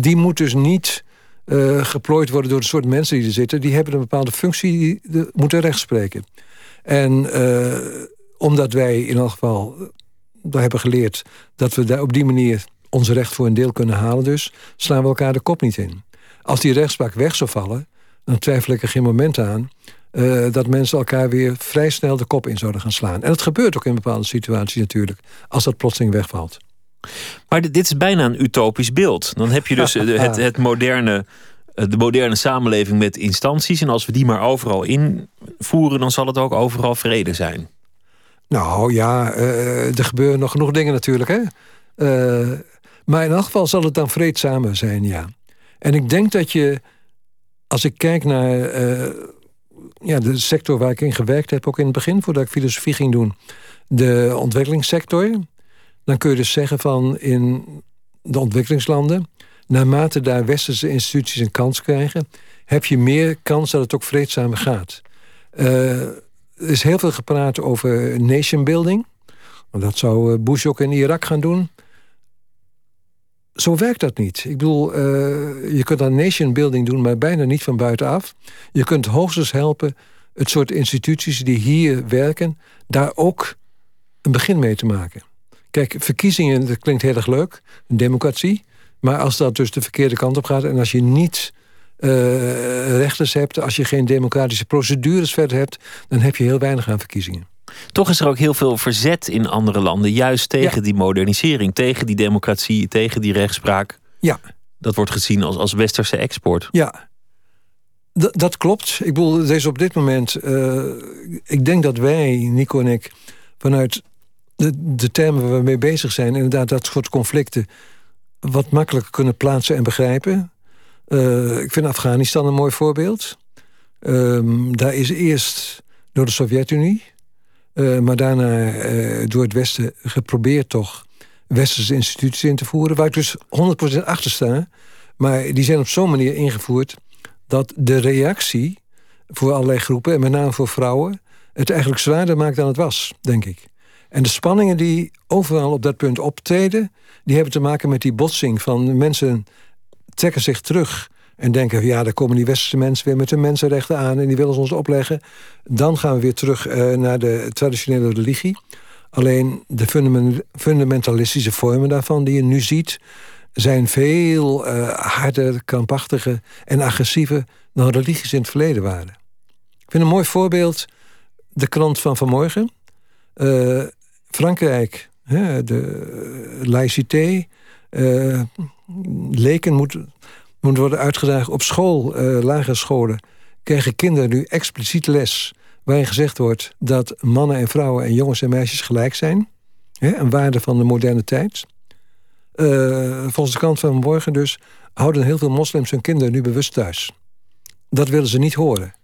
Speaker 5: die moet dus niet uh, geplooid worden door de soort mensen die er zitten. Die hebben een bepaalde functie, die de, moeten rechtspreken. En omdat wij in elk geval daar hebben geleerd... dat we daar op die manier onze recht voor een deel kunnen halen dus... slaan we elkaar de kop niet in. Als die rechtspraak weg zou vallen dan twijfel ik er geen moment aan... Uh, dat mensen elkaar weer vrij snel de kop in zouden gaan slaan. En dat gebeurt ook in bepaalde situaties natuurlijk... als dat plotseling wegvalt.
Speaker 4: Maar dit is bijna een utopisch beeld. Dan heb je dus eh, het, het moderne, eh, de moderne samenleving met instanties... en als we die maar overal invoeren... dan zal het ook overal vrede zijn.
Speaker 5: Nou ja, uh, er gebeuren nog genoeg dingen natuurlijk. Hè? Uh, maar in elk geval zal het dan vreedzamer zijn, ja. En ik denk dat je als ik kijk naar uh, ja, de sector waar ik in gewerkt heb... ook in het begin, voordat ik filosofie ging doen... de ontwikkelingssector... dan kun je dus zeggen van in de ontwikkelingslanden... naarmate daar westerse instituties een kans krijgen... heb je meer kans dat het ook vreedzamer gaat. Uh, er is heel veel gepraat over nation building. Dat zou Bush ook in Irak gaan doen. Zo werkt dat niet. Ik bedoel, uh, je kunt aan nation building doen, maar bijna niet van buitenaf. Je kunt hoogstens helpen het soort instituties die hier werken, daar ook een begin mee te maken. Kijk, verkiezingen, dat klinkt heel erg leuk, een democratie. Maar als dat dus de verkeerde kant op gaat en als je niet uh, rechters hebt, als je geen democratische procedures verder hebt, dan heb je heel weinig aan verkiezingen.
Speaker 4: Toch is er ook heel veel verzet in andere landen, juist tegen die modernisering, tegen die democratie, tegen die rechtspraak.
Speaker 5: Ja.
Speaker 4: Dat wordt gezien als, als westerse export.
Speaker 5: Ja, dat klopt. Ik bedoel, is op dit moment. Uh, ik denk dat wij, Nico en ik, vanuit de, de termen waar we mee bezig zijn, inderdaad dat soort conflicten wat makkelijker kunnen plaatsen en begrijpen. Uh, ik vind Afghanistan een mooi voorbeeld. Uh, daar is eerst door de Sovjet-Unie, uh, maar daarna door het Westen geprobeerd toch westerse instituties in te voeren, waar ik dus 100% achter sta. Maar die zijn op zo'n manier ingevoerd dat de reactie voor allerlei groepen, en met name voor vrouwen, het eigenlijk zwaarder maakt dan het was, denk ik. En de spanningen die overal op dat punt optreden, die hebben te maken met die botsing van mensen trekken zich terug en denken, ja, daar komen die westerse mensen weer met hun mensenrechten aan en die willen ze ons opleggen. Dan gaan we weer terug uh, naar de traditionele religie. Alleen de fundamentalistische vormen daarvan die je nu ziet, zijn veel uh, harder, krampachtiger en agressiever dan religies in het verleden waren. Ik vind een mooi voorbeeld de krant van vanmorgen. Uh, Frankrijk, hè, de laïcité, leken moeten moet worden uitgedragen op school, uh, lagere scholen. Krijgen kinderen nu expliciet les waarin gezegd wordt dat mannen en vrouwen en jongens en meisjes gelijk zijn. Hè, een waarde van de moderne tijd. Uh, volgens de kant van morgen dus houden heel veel moslims hun kinderen nu bewust thuis. Dat willen ze niet horen.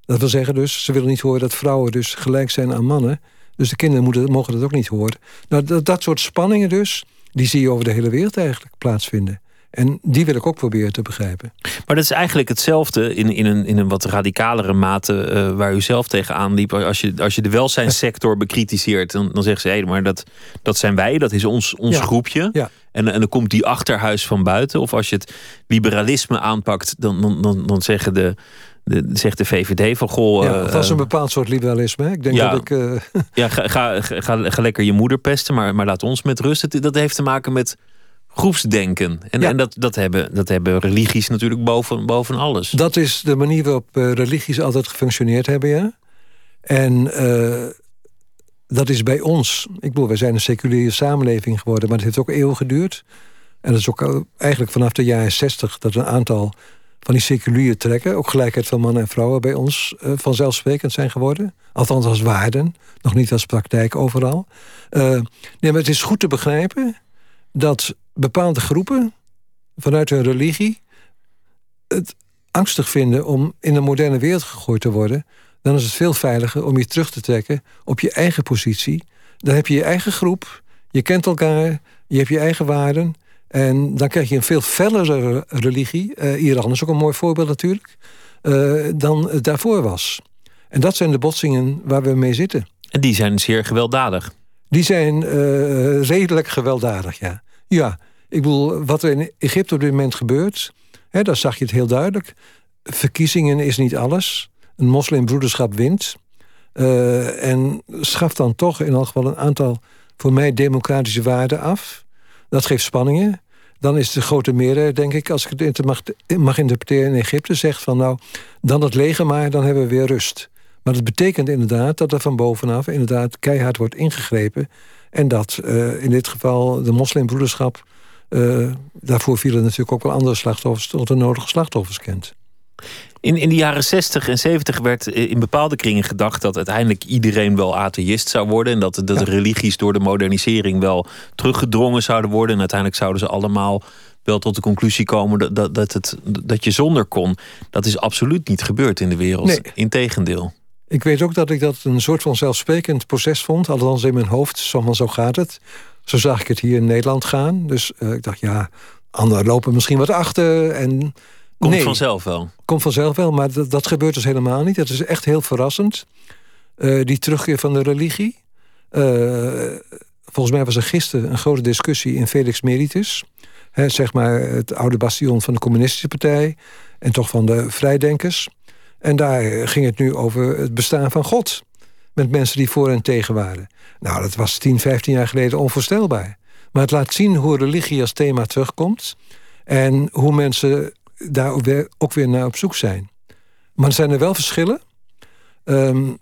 Speaker 5: Dat wil zeggen dus, ze willen niet horen dat vrouwen dus gelijk zijn aan mannen. Dus de kinderen mogen dat ook niet horen. Nou, dat, dat soort spanningen dus, die zie je over de hele wereld eigenlijk plaatsvinden. En die wil ik ook proberen te begrijpen.
Speaker 4: Maar dat is eigenlijk hetzelfde in, in, een, in een wat radicalere mate uh, waar u zelf tegenaan liep. Als je, als je de welzijnssector bekritiseert, dan, dan zeggen ze: hé, hey, maar dat, dat zijn wij, dat is ons, ons groepje.
Speaker 5: Ja.
Speaker 4: En, en dan komt die achterhuis van buiten. Of als je het liberalisme aanpakt, dan, dan, dan, dan zeggen de de, zegt de VVD van goh.
Speaker 5: Ja, dat is een bepaald soort liberalisme. Ik denk
Speaker 4: ja,
Speaker 5: dat ik. Uh...
Speaker 4: Ja, ga, ga, ga, ga, lekker je moeder pesten, maar, maar laat ons met rust. Dat heeft te maken met groepsdenken. En, en dat, dat, hebben, dat hebben religies natuurlijk boven, boven alles.
Speaker 5: Dat is de manier waarop uh, religies altijd gefunctioneerd hebben, ja. En uh, dat is bij ons. Ik bedoel, wij zijn een seculiere samenleving geworden, maar het heeft ook eeuwen geduurd. En dat is ook eigenlijk vanaf de jaren zestig dat een aantal van die seculiere trekken, ook gelijkheid van mannen en vrouwen bij ons uh, vanzelfsprekend zijn geworden. Althans als waarden, nog niet als praktijk overal. Uh, nee, maar het is goed te begrijpen dat bepaalde groepen vanuit hun religie het angstig vinden om in een moderne wereld gegooid te worden, dan is het veel veiliger om je terug te trekken op je eigen positie. Dan heb je je eigen groep, je kent elkaar, je hebt je eigen waarden. En dan krijg je een veel fellere religie. Uh, Iran is ook een mooi voorbeeld natuurlijk. Uh, dan het daarvoor was. En dat zijn de botsingen waar we mee zitten.
Speaker 4: En die zijn zeer gewelddadig.
Speaker 5: Die zijn uh, redelijk gewelddadig, ja. Ja, ik bedoel, wat er in Egypte op dit moment gebeurt... Hè, daar zag je het heel duidelijk. Verkiezingen is niet alles. Een moslimbroederschap wint. Uh, en schaft dan toch in elk geval een aantal... voor mij democratische waarden af. Dat geeft spanningen. Dan is de grote meerderheid, denk ik, als ik het mag, mag interpreteren in Egypte... zegt van nou, dan het leger maar, dan hebben we weer rust. Maar dat betekent inderdaad dat er van bovenaf... inderdaad keihard wordt ingegrepen... En dat uh, in dit geval de moslimbroederschap... Uh, daarvoor vielen natuurlijk ook wel andere slachtoffers... tot de nodige slachtoffers kent.
Speaker 4: In, in de jaren 60 en 70 werd in bepaalde kringen gedacht dat uiteindelijk iedereen wel atheïst zou worden. En dat, dat ja. religies door de modernisering wel teruggedrongen zouden worden. En uiteindelijk zouden ze allemaal wel tot de conclusie komen dat, dat, dat, het, dat je zonder kon. Dat is absoluut niet gebeurd in de wereld.
Speaker 5: Nee.
Speaker 4: Integendeel.
Speaker 5: Ik weet ook dat ik dat een soort van zelfsprekend proces vond. Althans in mijn hoofd, zo, zo gaat het. Zo zag ik het hier in Nederland gaan. Dus uh, ik dacht, ja, anderen lopen misschien wat achter. En
Speaker 4: Komt
Speaker 5: nee,
Speaker 4: vanzelf wel.
Speaker 5: Komt vanzelf wel, maar dat, dat gebeurt dus helemaal niet. Het is echt heel verrassend. Uh, die terugkeer van de religie. Uh, volgens mij was er gisteren een grote discussie in Felix Meritus. Hè, zeg maar het oude bastion van de communistische partij... en toch van de vrijdenkers. En daar ging het nu over het bestaan van God. Met mensen die voor en tegen waren. Nou, dat was 10, 15 jaar geleden onvoorstelbaar. Maar het laat zien hoe religie als thema terugkomt. En hoe mensen daar ook weer naar op zoek zijn. Maar er zijn er wel verschillen. Um,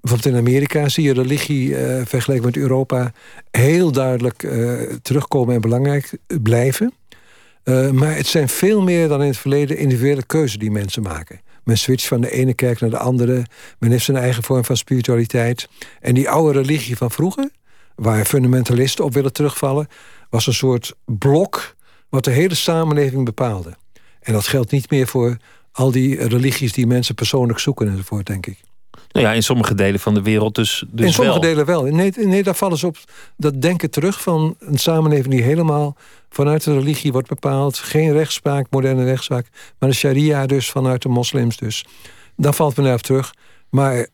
Speaker 5: bijvoorbeeld in Amerika zie je religie uh, vergeleken met Europa heel duidelijk uh, terugkomen en belangrijk blijven. Uh, maar het zijn veel meer dan in het verleden individuele keuzes die mensen maken. Men switcht van de ene kerk naar de andere. Men heeft zijn eigen vorm van spiritualiteit. En die oude religie van vroeger, waar fundamentalisten op willen terugvallen, was een soort blok wat de hele samenleving bepaalde. En dat geldt niet meer voor al die religies die mensen persoonlijk zoeken enzovoort, denk ik.
Speaker 4: Nou ja, in sommige delen van de wereld dus, dus
Speaker 5: In sommige delen wel. Nee, nee, daar vallen ze op dat denken terug van een samenleving die helemaal vanuit de religie wordt bepaald. Geen rechtspraak, moderne rechtspraak. Maar de sharia dus vanuit de moslims dus. Daar valt men op terug. Maar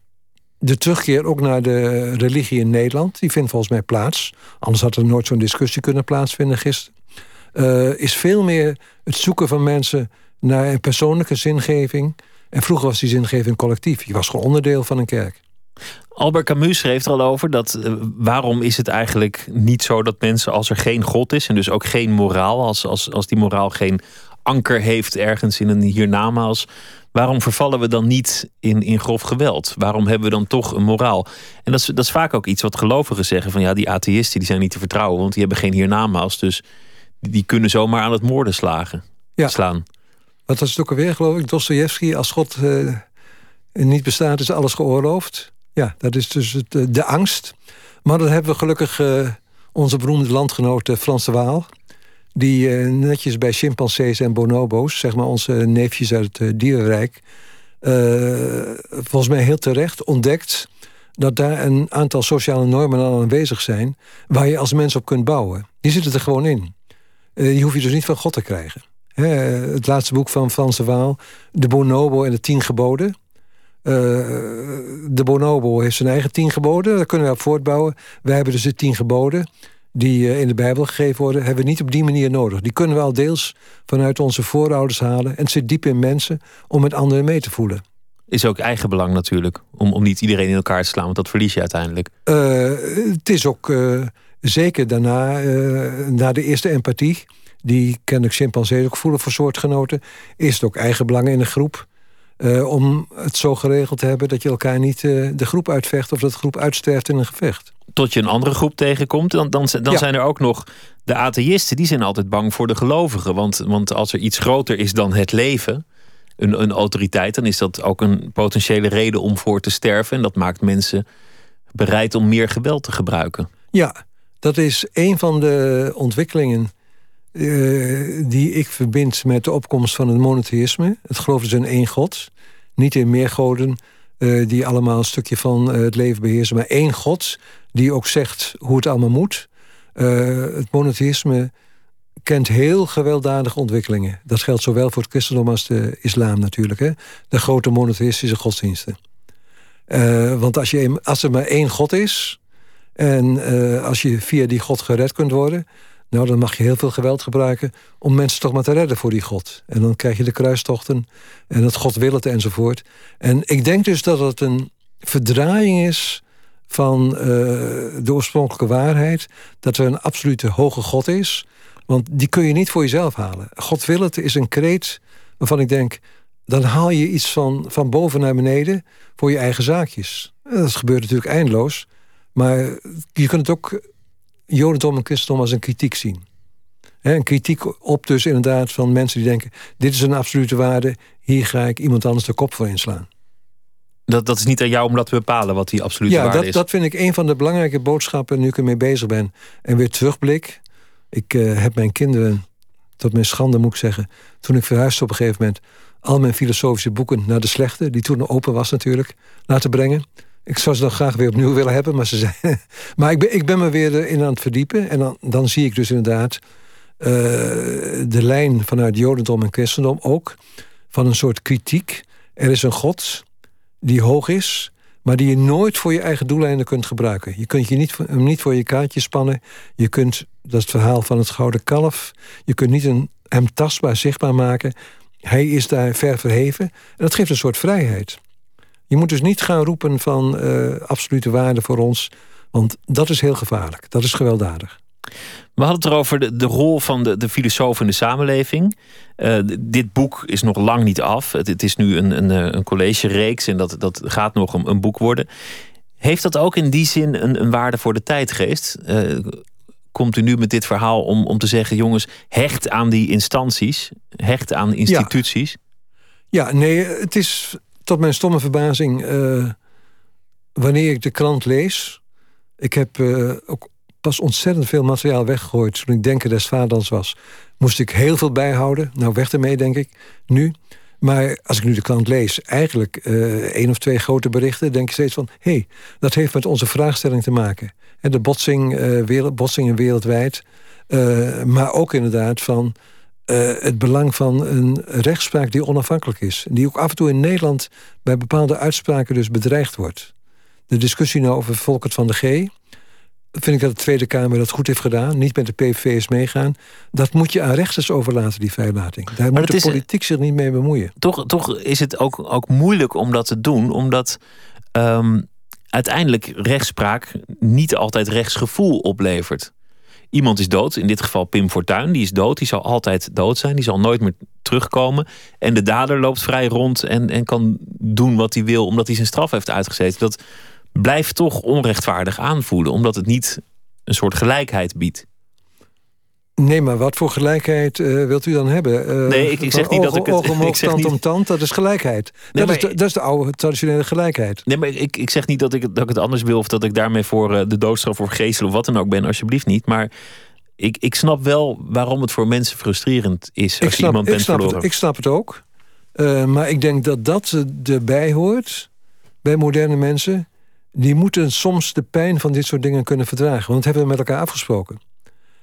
Speaker 5: de terugkeer ook naar de religie in Nederland... die vindt volgens mij plaats. Anders had er nooit zo'n discussie kunnen plaatsvinden gisteren. Uh, is veel meer het zoeken van mensen naar een persoonlijke zingeving... En vroeger was die zingeving collectief. Je was gewoon onderdeel van een kerk.
Speaker 4: Albert Camus schreef er al over dat uh, waarom is het eigenlijk niet zo dat mensen als er geen God is en dus ook geen moraal, als, als, als die moraal geen anker heeft ergens in een hiernamaals, waarom vervallen we dan niet in, in grof geweld? Waarom hebben we dan toch een moraal? En dat is, dat is vaak ook iets wat gelovigen zeggen van ja, die atheïsten die zijn niet te vertrouwen, want die hebben geen hiernamaals, dus die kunnen zomaar aan het moorden slagen, ja. slaan.
Speaker 5: Wat was het ook alweer, geloof ik? Dostoevsky, als God uh, niet bestaat, is alles geoorloofd. Ja, dat is dus het, eh, de angst. Maar dan hebben we gelukkig uh, onze beroemde landgenoot Frans de Waal... die netjes bij chimpansees en bonobo's... zeg maar onze neefjes uit het dierenrijk... volgens mij heel terecht ontdekt... dat daar een aantal sociale normen al aanwezig zijn... waar je als mens op kunt bouwen. Die zitten er gewoon in. die hoef je dus niet van God te krijgen het laatste boek van Frans de Waal. De Bonobo en de Tien Geboden. Uh, de Bonobo heeft zijn eigen tien geboden. Daar kunnen we op voortbouwen. Wij hebben dus de tien geboden die uh, in de Bijbel gegeven worden... hebben we niet op die manier nodig. Die kunnen we al deels vanuit onze voorouders halen. En het zit diep in mensen om met anderen mee te voelen.
Speaker 4: Is ook eigen belang natuurlijk. Om, om niet iedereen in elkaar te slaan, want dat verlies je uiteindelijk.
Speaker 5: Uh, het is ook zeker daarna, na de eerste empathie die kennelijk chimpansees ook voelen voor soortgenoten... is het ook eigen belang in een groep... Uh, om het zo geregeld te hebben dat je elkaar niet uh, de groep uitvecht... of dat de groep uitsterft in een gevecht.
Speaker 4: Tot je een andere groep tegenkomt, dan, dan, dan ja. zijn er ook nog de atheïsten... die zijn altijd bang voor de gelovigen. Want, want als er iets groter is dan het leven, een, een autoriteit... dan is dat ook een potentiële reden om voor te sterven. En dat maakt mensen bereid om meer geweld te gebruiken.
Speaker 5: Ja, dat is een van de ontwikkelingen uh, die ik verbind met de opkomst van het monotheïsme. Het geloof dus in één God. Niet in meer goden uh, die allemaal een stukje van uh, het leven beheersen. Maar één God die ook zegt hoe het allemaal moet. het monotheïsme kent heel gewelddadige ontwikkelingen. Dat geldt zowel voor het christendom als de islam natuurlijk. Hè? De grote monotheïstische godsdiensten. want als, je, als er maar één God is... en als je via die God gered kunt worden nou, dan mag je heel veel geweld gebruiken om mensen toch maar te redden voor die God. En dan krijg je de kruistochten en het God wil het enzovoort. En ik denk dus dat het een verdraaiing is van uh, de oorspronkelijke waarheid. Dat er een absolute hoge God is. Want die kun je niet voor jezelf halen. God wil het is een kreet waarvan ik denk... dan haal je iets van, van boven naar beneden voor je eigen zaakjes. Dat gebeurt natuurlijk eindeloos. Maar je kunt het ook Jodendom en christendom als een kritiek zien. een kritiek op dus inderdaad van mensen die denken... dit is een absolute waarde, hier ga ik iemand anders de kop voor inslaan.
Speaker 4: Dat, dat is niet aan jou om dat te bepalen wat die absolute
Speaker 5: ja,
Speaker 4: waarde
Speaker 5: dat,
Speaker 4: is?
Speaker 5: Ja, dat vind ik een van de belangrijke boodschappen nu ik ermee bezig ben. En weer terugblik. Ik uh, heb mijn kinderen, tot mijn schande moet ik zeggen... toen ik verhuisde op een gegeven moment... al mijn filosofische boeken naar de slechte... die toen open was natuurlijk, laten brengen... Ik zou ze dan graag weer opnieuw willen hebben, maar ze maar ik ben, ik ben me weer in aan het verdiepen. En dan, dan zie ik dus inderdaad uh, de lijn vanuit Jodendom en Christendom ook. Van een soort kritiek. Er is een God die hoog is, maar die je nooit voor je eigen doeleinden kunt gebruiken. Je kunt je niet, hem niet voor je kaartje spannen. Je kunt, dat is het verhaal van het gouden kalf... je kunt niet een, hem tastbaar zichtbaar maken. Hij is daar ver verheven. En dat geeft een soort vrijheid. Je moet dus niet gaan roepen van uh, absolute waarde voor ons... want dat is heel gevaarlijk. Dat is gewelddadig.
Speaker 4: We hadden het erover de, de rol van de, de filosoof in de samenleving. Uh, dit boek is nog lang niet af. Het, het is nu een, een, eh, een college-reeks en dat, dat gaat nog een, een, boek worden. Heeft dat ook in die zin een, een waarde voor de tijdgeest? Uh, komt u nu met dit verhaal om, om te zeggen: jongens, hecht aan die instanties, hecht aan instituties?
Speaker 5: Ja, ja nee, het is tot mijn stomme verbazing. wanneer ik de krant lees. Ik heb ook pas ontzettend veel materiaal weggegooid toen ik Denken des Vaders was. Moest ik heel veel bijhouden. Nou, weg ermee, denk ik, nu. Maar als ik nu de krant lees, eigenlijk uh, één of twee grote berichten... denk ik steeds van, hé, hey, dat heeft met onze vraagstelling te maken. En de botsing, uh, wereld, botsingen wereldwijd. Uh, maar ook inderdaad van het belang van een rechtspraak die onafhankelijk is. Die ook af en toe in Nederland bij bepaalde uitspraken dus bedreigd wordt. De discussie nou over Volkert van de G vind ik dat de Tweede Kamer dat goed heeft gedaan. Niet met de PVV's meegaan. Dat moet je aan rechters overlaten, die vrijlating. Daar moet de politiek zich niet mee bemoeien.
Speaker 4: Toch, toch is het ook, ook moeilijk om dat te doen. Omdat um, uiteindelijk rechtspraak niet altijd rechtsgevoel oplevert. Iemand is dood, in dit geval Pim Fortuyn. Die is dood, die zal altijd dood zijn. Die zal nooit meer terugkomen. En de dader loopt vrij rond en, en kan doen wat hij wil... omdat hij zijn straf heeft uitgezeten. Dat blijft toch onrechtvaardig aanvoelen, omdat het niet een soort gelijkheid biedt.
Speaker 5: Nee, maar wat voor gelijkheid uh, wilt u dan hebben?
Speaker 4: Uh, nee, ik, ik zeg niet dat ik het...
Speaker 5: ik zeg tand om tand, dat is gelijkheid. Nee, dat, is de, dat, is de, oude traditionele gelijkheid.
Speaker 4: Nee, maar ik, ik zeg niet dat ik, dat ik het anders wil... of dat ik daarmee voor uh, de doodstraf of geestel of wat dan ook ben. Alsjeblieft niet. Maar ik, ik snap wel waarom het voor mensen frustrerend is... als
Speaker 5: snap,
Speaker 4: iemand bent
Speaker 5: verloren. Het, ik snap het ook. maar ik denk dat dat erbij hoort... bij moderne mensen die moeten soms de pijn van dit soort dingen kunnen verdragen. Want dat hebben we met elkaar afgesproken.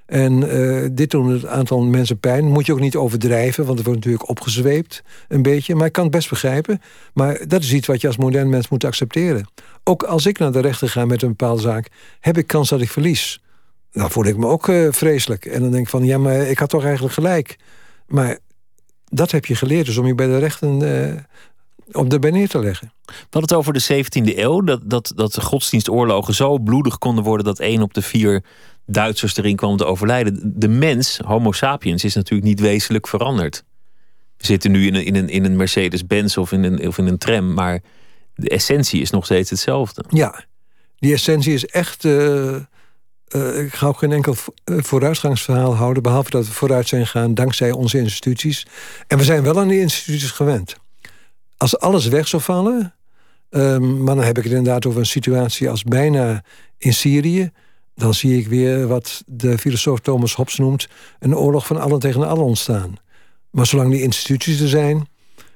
Speaker 5: En uh, dit doen het aantal mensen pijn. Moet je ook niet overdrijven, want het wordt natuurlijk opgezweept een beetje. Maar ik kan het best begrijpen. Maar dat is iets wat je als modern mens moet accepteren. Ook als ik naar de rechter ga met een bepaalde zaak... heb ik kans dat ik verlies. Dan voel ik me ook uh, vreselijk. En dan denk ik van, ja, maar ik had toch eigenlijk gelijk. Maar dat heb je geleerd, dus om je bij de rechten uh, op de neer te leggen.
Speaker 4: We hadden het over de 17e eeuw. Dat, dat, dat de godsdienstoorlogen zo bloedig konden worden dat één op de vier Duitsers erin kwam te overlijden. De mens, Homo sapiens, is natuurlijk niet wezenlijk veranderd. We zitten nu in een, in een, in een Mercedes-Benz of, in een, of in een tram, maar de essentie is nog steeds hetzelfde.
Speaker 5: Ja, die essentie is echt. Uh, uh, ik ga ook geen enkel eh, vooruitgangsverhaal houden, behalve dat we vooruit zijn gegaan dankzij onze instituties. En we zijn wel aan die instituties gewend als alles weg zou vallen, um, maar dan heb ik het inderdaad over een situatie als bijna in Syrië, dan zie ik weer wat de filosoof Thomas Hobbes noemt een oorlog van allen tegen allen ontstaan. Maar zolang die instituties er zijn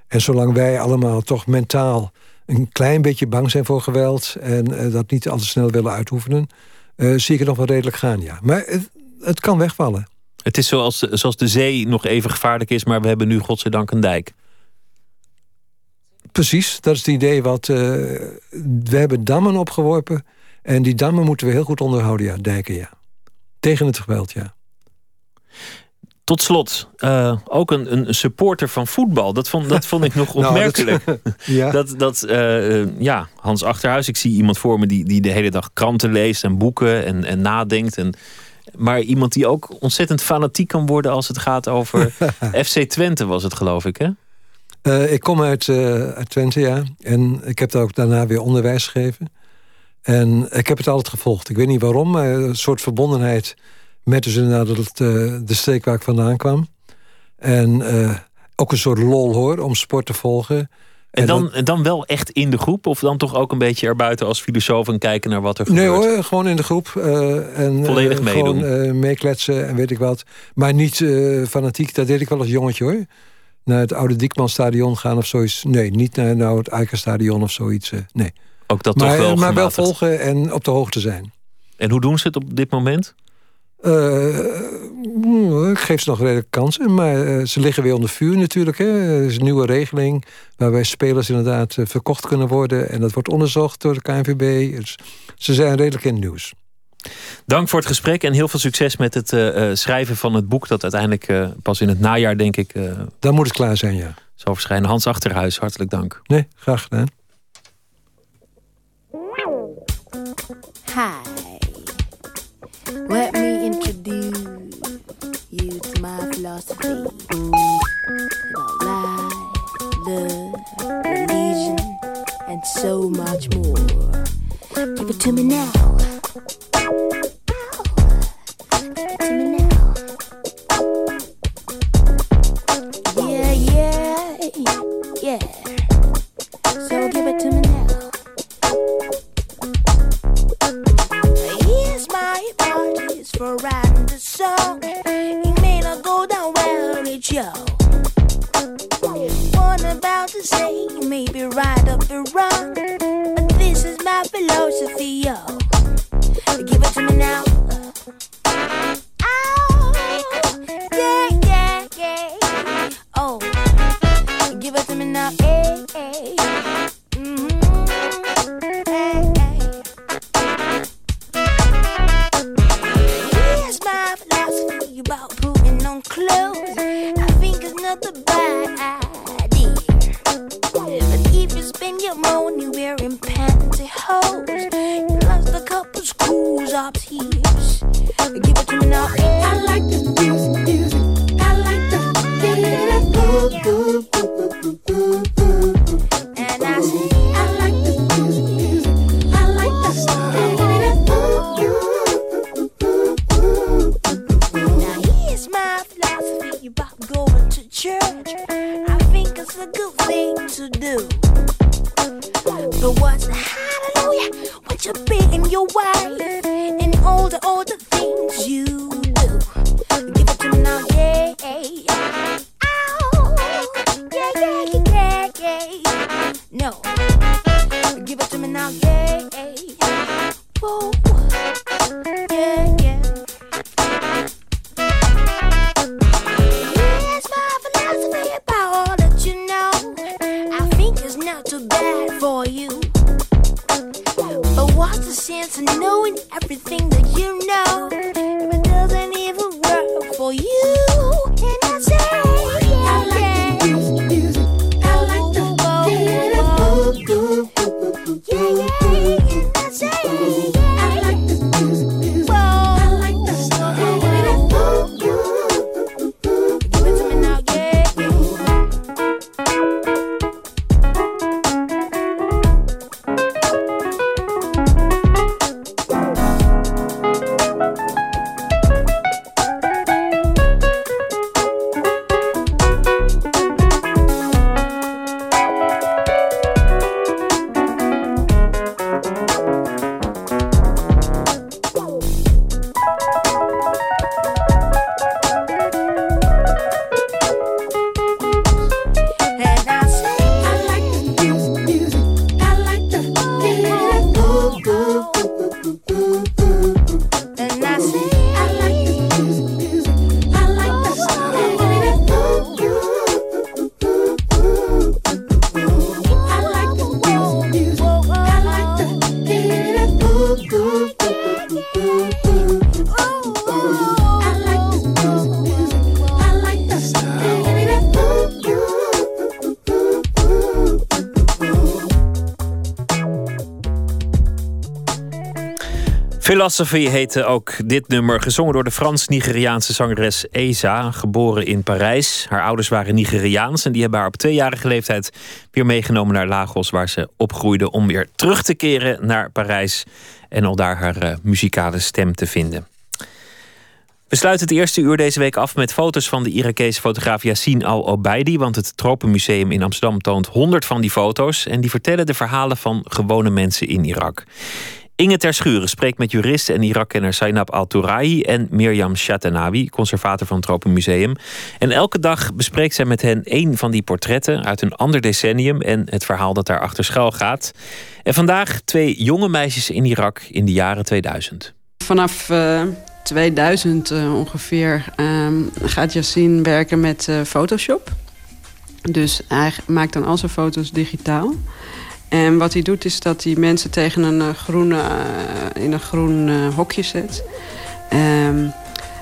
Speaker 5: en zolang wij allemaal toch mentaal een klein beetje bang zijn voor geweld en uh, dat niet al te snel willen uitoefenen, uh, zie ik het nog wel redelijk gaan, ja. Maar het, het kan wegvallen.
Speaker 4: Het is zoals, zoals de zee nog even gevaarlijk is, maar we hebben nu godzijdank een dijk.
Speaker 5: Precies, dat is het idee wat... Uh, we hebben dammen opgeworpen... en die dammen moeten we heel goed onderhouden, ja, dijken, ja. Tegen het geweld, ja.
Speaker 4: Tot slot, uh, ook een, een supporter van voetbal. Dat vond, dat vond ik nog nou, opmerkelijk. dat, ja. dat, dat uh, ja, Hans Achterhuis, ik zie iemand voor me die, die de hele dag kranten leest en boeken en, en nadenkt. En, maar iemand die ook ontzettend fanatiek kan worden als het gaat over FC Twente, was het geloof ik, hè?
Speaker 5: Uh, ik kom uit, uit Twente, ja. En ik heb daar ook daarna weer onderwijs gegeven. En ik heb het altijd gevolgd. Ik weet niet waarom, maar een soort verbondenheid met dus inderdaad het, uh, de streek waar ik vandaan kwam. En ook een soort lol hoor, om sport te volgen.
Speaker 4: En dan, en dan wel echt in de groep? Of dan toch ook een beetje erbuiten als filosoof en kijken naar wat er gebeurt?
Speaker 5: Nee hoor, gewoon in de groep. en,
Speaker 4: Volledig meedoen?
Speaker 5: Gewoon meekletsen en weet ik wat. Maar niet fanatiek, dat deed ik wel als jongetje hoor naar het oude Diekmanstadion gaan of zoiets. Nee, niet naar nou, het Eikenstadion of zoiets. Eh, nee.
Speaker 4: Ook dat
Speaker 5: maar,
Speaker 4: toch wel
Speaker 5: Maar wel volgen en op de hoogte zijn.
Speaker 4: En hoe doen ze het op dit moment?
Speaker 5: ik geef ze nog redelijk kansen, maar ze liggen weer onder vuur natuurlijk. Hè. Er is een nieuwe regeling waarbij spelers inderdaad verkocht kunnen worden. En dat wordt onderzocht door de KNVB. Dus ze zijn redelijk in het nieuws.
Speaker 4: Dank voor het gesprek en heel veel succes met het uh, schrijven van het boek. Dat uiteindelijk uh, pas in het najaar, denk ik.
Speaker 5: Dan moet het klaar zijn, ja.
Speaker 4: Zal verschijnen. Hans Achterhuis, hartelijk dank.
Speaker 5: Nee, graag gedaan.
Speaker 2: Hi. Let me introduce you to my philosophy about life, love, religion, and so much more. Give it to me now. Give it to me now. Yeah, yeah, yeah, yeah, writing the song. It may not go down well with you. What I'm about to say may be right or be wrong, but this is my philosophy, yo. Give it to me now. Oh, you spend wearing pantyhose, you lost a couple screws up here. Give it to me now. I like this music, music. I like the feeling. And I say, I like this music, music. I like the feeling. Now here's my philosophy about going to church. I it's a good thing to do. But what's the hallelujah? What you beating your wife and all the all the things you do. Give it to me now, yeah. Ow, yeah, yeah, yeah, yeah, yeah. No, give it to me now, yeah. Whoa, yeah, yeah. Sense of knowing everything that you know if it doesn't even work for you?
Speaker 4: Philosophy heette ook dit nummer, gezongen door de Frans-Nigeriaanse zangeres Eza, geboren in Parijs. Haar ouders waren Nigeriaans en die hebben haar op tweejarige leeftijd weer meegenomen naar Lagos, waar ze opgroeide om weer terug te keren naar Parijs en al daar haar eh, muzikale stem te vinden. We sluiten het eerste uur deze week af met foto's van de Irakese fotograaf Yassine Al-Obeidi. Want het Tropenmuseum in Amsterdam toont honderd van die foto's. En die vertellen de verhalen van gewone mensen in Irak. Inge Terschuren spreekt met jurist en Irak-kenner Sainab Al-Tourahi en Mirjam Shatanawi, conservator van het Tropenmuseum. En elke dag bespreekt zij met hen één van die portretten uit een ander decennium en het verhaal dat daarachter schuil gaat. En vandaag twee jonge meisjes in Irak in de jaren 2000.
Speaker 6: Vanaf eh, 2000 ongeveer ehm, gaat Yassine werken met Photoshop. Dus hij maakt dan al zijn foto's digitaal. En wat hij doet is dat hij mensen tegen een groene, in een groen hokje zet. Ehm,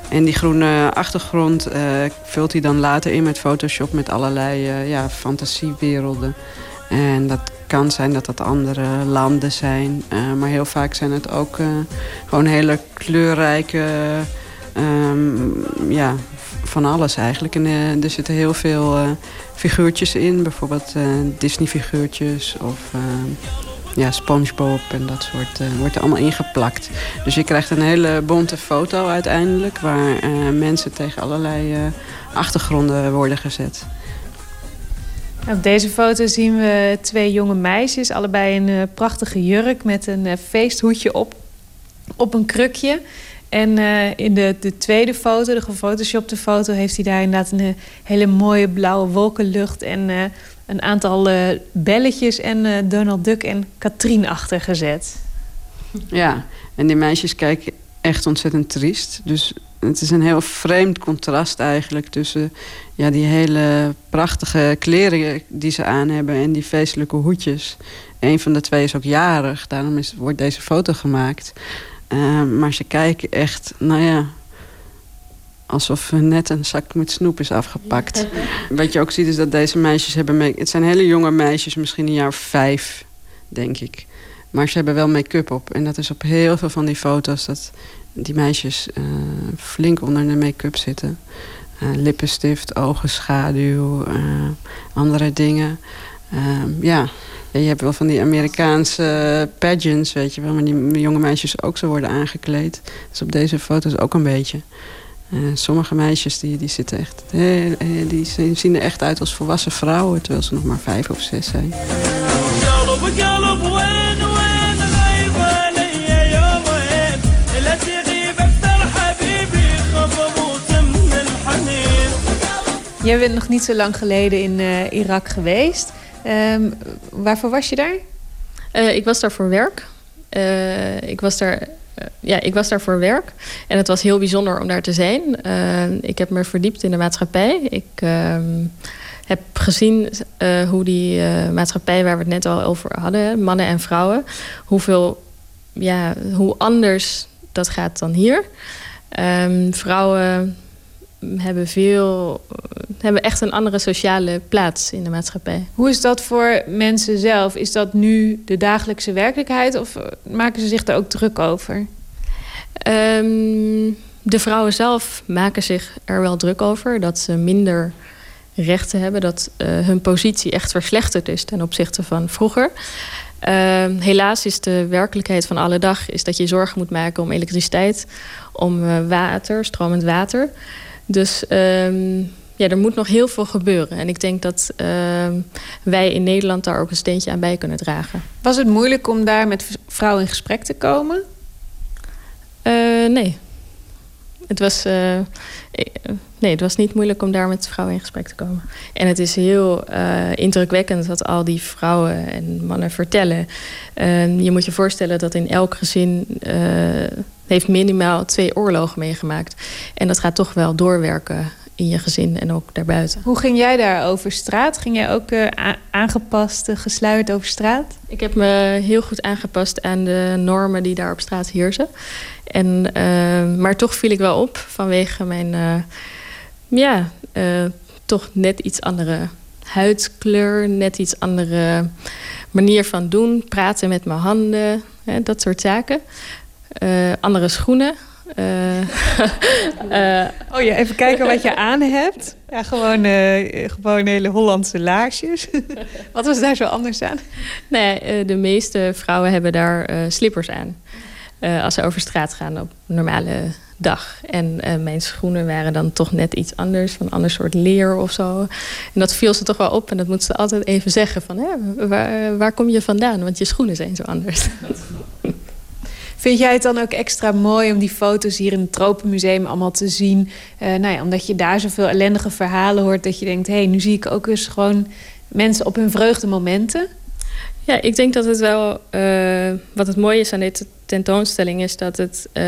Speaker 6: en die groene achtergrond vult hij dan later in met Photoshop... met allerlei ja, fantasiewerelden. En dat kan zijn dat dat andere landen zijn. Maar heel vaak zijn het ook gewoon hele kleurrijke... Um, ja, van alles eigenlijk. En er zitten heel veel figuurtjes in. Bijvoorbeeld Disney-figuurtjes of ja, Spongebob en dat soort uh, wordt er allemaal ingeplakt. Dus je krijgt een hele bonte foto uiteindelijk... waar mensen tegen allerlei achtergronden worden gezet.
Speaker 7: Op deze foto zien we twee jonge meisjes. Allebei een prachtige jurk met een feesthoedje op, op een krukje. En in de, de tweede foto, de gefotoshopte foto... heeft hij daar inderdaad een hele mooie blauwe wolkenlucht... en een aantal uh, belletjes en Donald Duck en Katrien achtergezet.
Speaker 6: Ja, en die meisjes kijken echt ontzettend triest. Dus het is een heel vreemd contrast eigenlijk tussen ja, die hele prachtige kleren die ze aan hebben en die feestelijke hoedjes. Een van de twee is ook jarig, daarom is, wordt deze foto gemaakt. Uh, maar ze kijken echt, nou ja, alsof net een zak met snoep is afgepakt. Wat je ook ziet is dat deze meisjes hebben... Make het zijn hele jonge meisjes, misschien een jaar vijf, denk ik. Maar ze hebben wel make-up op. En dat is op heel veel van die foto's... dat die meisjes uh, flink onder de make-up zitten. Uh, lippenstift, ogenschaduw, andere dingen. Ehm, je hebt wel van die Amerikaanse pageants, weet je wel... maar die jonge meisjes ook zo worden aangekleed. Dus op deze foto's ook een beetje. Uh, sommige meisjes die, die, zitten echt, die zien er echt uit als volwassen vrouwen... terwijl ze nog maar vijf of zes zijn.
Speaker 7: Jij bent nog niet zo lang geleden in uh, Irak geweest. Um, waarvoor was je daar?
Speaker 8: ik was daar voor werk. ik was daar ja, ik was daar voor werk. En het was heel bijzonder om daar te zijn. Ik heb me verdiept in de maatschappij. Ik uh, heb gezien hoe die maatschappij waar we het net al over hadden, mannen en vrouwen, hoeveel, ja, hoe anders dat gaat dan hier. Um, vrouwen hebben veel hebben echt een andere sociale plaats in de maatschappij.
Speaker 7: Hoe is dat voor mensen zelf? Is dat nu de dagelijkse werkelijkheid of maken ze zich daar ook druk over?
Speaker 8: Um, de vrouwen zelf maken zich er wel druk over dat ze minder rechten hebben, dat uh, hun positie echt verslechterd is ten opzichte van vroeger. Uh, helaas is de werkelijkheid van alle dag is dat je zorgen moet maken om elektriciteit, om uh, water, stromend water. Dus um, ja, er moet nog heel veel gebeuren. En ik denk dat uh, wij in Nederland daar ook een steentje aan bij kunnen dragen.
Speaker 7: Was het moeilijk om daar met vrouwen in gesprek te komen?
Speaker 8: Uh, nee. Het was, uh, nee, het was niet moeilijk om daar met vrouwen in gesprek te komen. En het is heel indrukwekkend wat al die vrouwen en mannen vertellen. Ehm, je moet je voorstellen dat in elk gezin heeft minimaal twee oorlogen meegemaakt. En dat gaat toch wel doorwerken in je gezin en ook daarbuiten.
Speaker 7: Hoe ging jij daar over straat? Ging jij ook uh, aangepast, uh, gesluierd over straat?
Speaker 8: Ik heb me heel goed aangepast aan de normen die daar op straat heersen. En, uh, maar toch viel ik wel op vanwege mijn ja, toch net iets andere huidskleur, net iets andere manier van doen, praten met mijn handen, hè, dat soort zaken. Andere schoenen,
Speaker 7: uh, uh, oh ja, even kijken wat je aan hebt. Ja, gewoon, uh, gewoon hele Hollandse laarsjes. wat was daar zo anders aan?
Speaker 8: Nee, de meeste vrouwen hebben daar slippers aan. als ze over straat gaan op een normale dag. En mijn schoenen waren dan toch net iets anders. Van een ander soort leer of zo. En dat viel ze toch wel op. En dat moeten ze altijd even zeggen. Van, waar, waar kom je vandaan? Want je schoenen zijn zo anders.
Speaker 7: Vind jij het dan ook extra mooi om die foto's hier in het Tropenmuseum allemaal te zien? Uh, nou ja, omdat je daar zoveel ellendige verhalen hoort dat je denkt... hé, hey, nu zie ik ook eens gewoon mensen op hun vreugdemomenten.
Speaker 8: Ja, ik denk dat het wel. Uh, wat het mooie is aan deze tentoonstelling is dat het uh,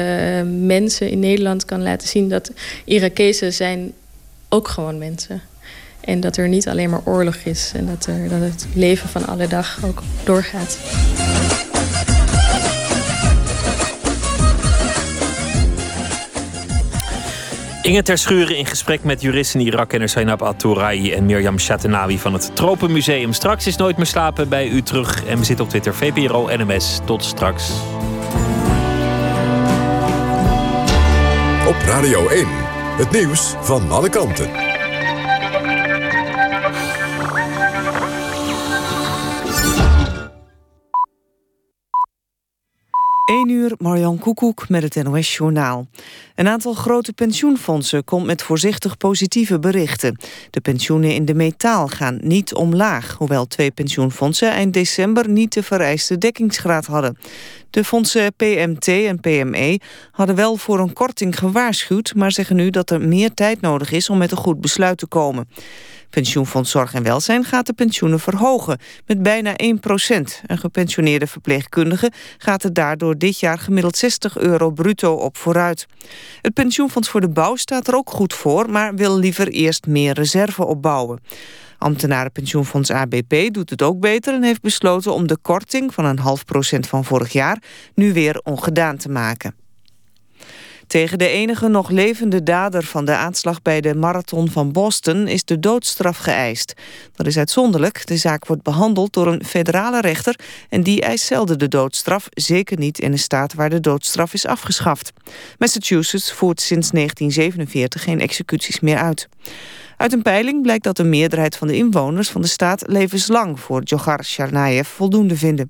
Speaker 8: mensen in Nederland kan laten zien dat Irakezen zijn ook gewoon mensen. En dat er niet alleen maar oorlog is en dat, er, dat het leven van alle dag ook doorgaat.
Speaker 4: Inge Terschuren in gesprek met juristen Irak-kenner Zainab Al-Tourayi en Mirjam Chatenawi van het Tropenmuseum. Straks is Nooit meer slapen bij u terug. En we zitten op Twitter VPRO NMS. Tot straks.
Speaker 9: Op Radio 1, het nieuws van alle kanten.
Speaker 1: 1 uur, Marjan Koekoek met het NOS-journaal. Een aantal grote pensioenfondsen komt met voorzichtig positieve berichten. De pensioenen in de metaal gaan niet omlaag... hoewel twee pensioenfondsen eind december niet de vereiste dekkingsgraad hadden. De fondsen PMT en PME hadden wel voor een korting gewaarschuwd... maar zeggen nu dat er meer tijd nodig is om met een goed besluit te komen. Pensioenfonds Zorg en Welzijn gaat de pensioenen verhogen met bijna 1 procent. Een gepensioneerde verpleegkundige gaat er daardoor dit jaar gemiddeld 60 euro bruto op vooruit. Het pensioenfonds voor de bouw staat er ook goed voor, maar wil liever eerst meer reserve opbouwen. Ambtenarenpensioenfonds ABP doet het ook beter en heeft besloten om de korting van een half procent van vorig jaar nu weer ongedaan te maken. Tegen de enige nog levende dader van de aanslag bij de marathon van Boston is de doodstraf geëist. Dat is uitzonderlijk. De zaak wordt behandeld door een federale rechter en die eist zelden de doodstraf, zeker niet in een staat waar de doodstraf is afgeschaft. Massachusetts voert sinds 1947 geen executies meer uit. Uit een peiling blijkt dat de meerderheid van de inwoners van de staat levenslang voor Djokhar Tsarnaev voldoende vinden.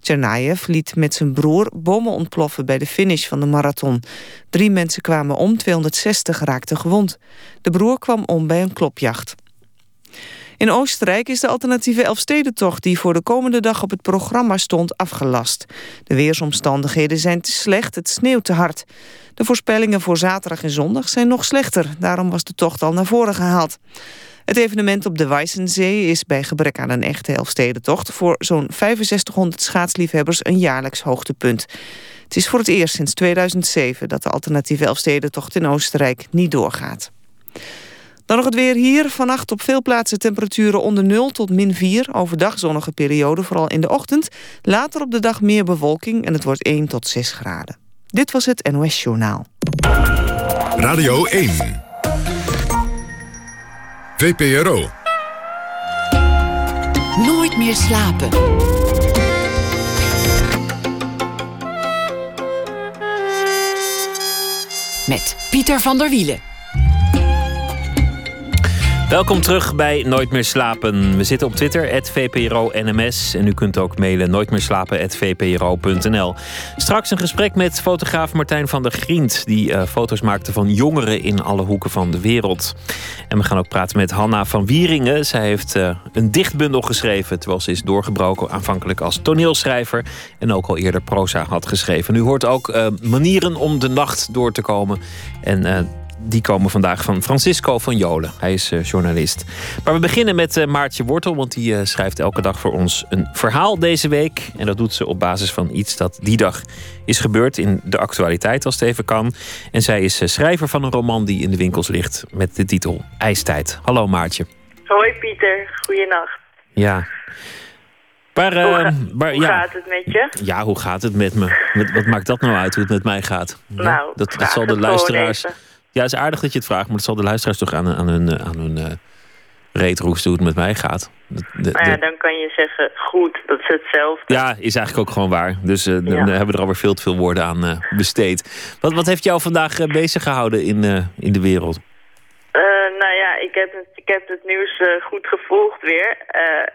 Speaker 1: Tsarnaev liet met zijn broer bommen ontploffen bij de finish van de marathon. Drie mensen kwamen om, 260 raakten gewond. De broer kwam om bij een klopjacht. In Oostenrijk is de alternatieve Elfstedentocht... die voor de komende dag op het programma stond, afgelast. De weersomstandigheden zijn te slecht, het sneeuwt te hard. De voorspellingen voor zaterdag en zondag zijn nog slechter. Daarom was de tocht al naar voren gehaald. Het evenement op de Weissensee is bij gebrek aan een echte Elfstedentocht... voor zo'n 6500 schaatsliefhebbers een jaarlijks hoogtepunt. Het is voor het eerst sinds 2007 dat de alternatieve Elfstedentocht in Oostenrijk niet doorgaat. Dan nog het weer hier. Vannacht op veel plaatsen temperaturen onder 0 tot min 4. Overdag zonnige periode, vooral in de ochtend. Later op de dag meer bewolking en het wordt 1 tot 6 graden. Dit was het NOS Journaal.
Speaker 9: Radio 1. VPRO.
Speaker 3: Nooit meer slapen. Met Pieter van der Wielen.
Speaker 4: Welkom terug bij Nooit meer slapen. We zitten op Twitter, @vpro_nms en u kunt ook mailen nooitmeerslapen@vpro.nl. Straks een gesprek met fotograaf Martijn van der Grient... die uh, foto's maakte van jongeren in alle hoeken van de wereld. En we gaan ook praten met Hanna van Wieringen. Zij heeft uh, een dichtbundel geschreven... terwijl ze is doorgebroken aanvankelijk als toneelschrijver... en ook al eerder proza had geschreven. U hoort ook uh, manieren om de nacht door te komen... en die komen vandaag van Francisco van Jolen. Hij is uh, journalist. Maar we beginnen met uh, Maartje Wortel, want die uh, schrijft elke dag voor ons een verhaal deze week. En dat doet ze op basis van iets dat die dag is gebeurd in de actualiteit, als het even kan. En zij is schrijver van een roman die in de winkels ligt met de titel IJstijd. Hallo Maartje.
Speaker 10: Hoi Pieter, goeienacht.
Speaker 4: Ja.
Speaker 10: Maar, hoe, maar, hoe gaat het met je?
Speaker 4: Ja, hoe gaat het met me? Wat, wat maakt dat nou uit, hoe het met mij gaat?
Speaker 10: Nou,
Speaker 4: dat, dat zal de luisteraars... Ja, het is aardig dat je het vraagt, maar dat zal de luisteraars toch aan, aan hun, aan hun uh, reet hoe het met mij gaat.
Speaker 10: De, de, nou ja, dan kan je zeggen, goed, dat is hetzelfde.
Speaker 4: Ja, is eigenlijk ook gewoon waar. Dus uh, dan hebben we er alweer veel te veel woorden aan uh, besteed. Wat, wat heeft jou vandaag bezig gehouden in, in de wereld?
Speaker 10: nou ja, ik heb het, ik heb het nieuws goed gevolgd weer.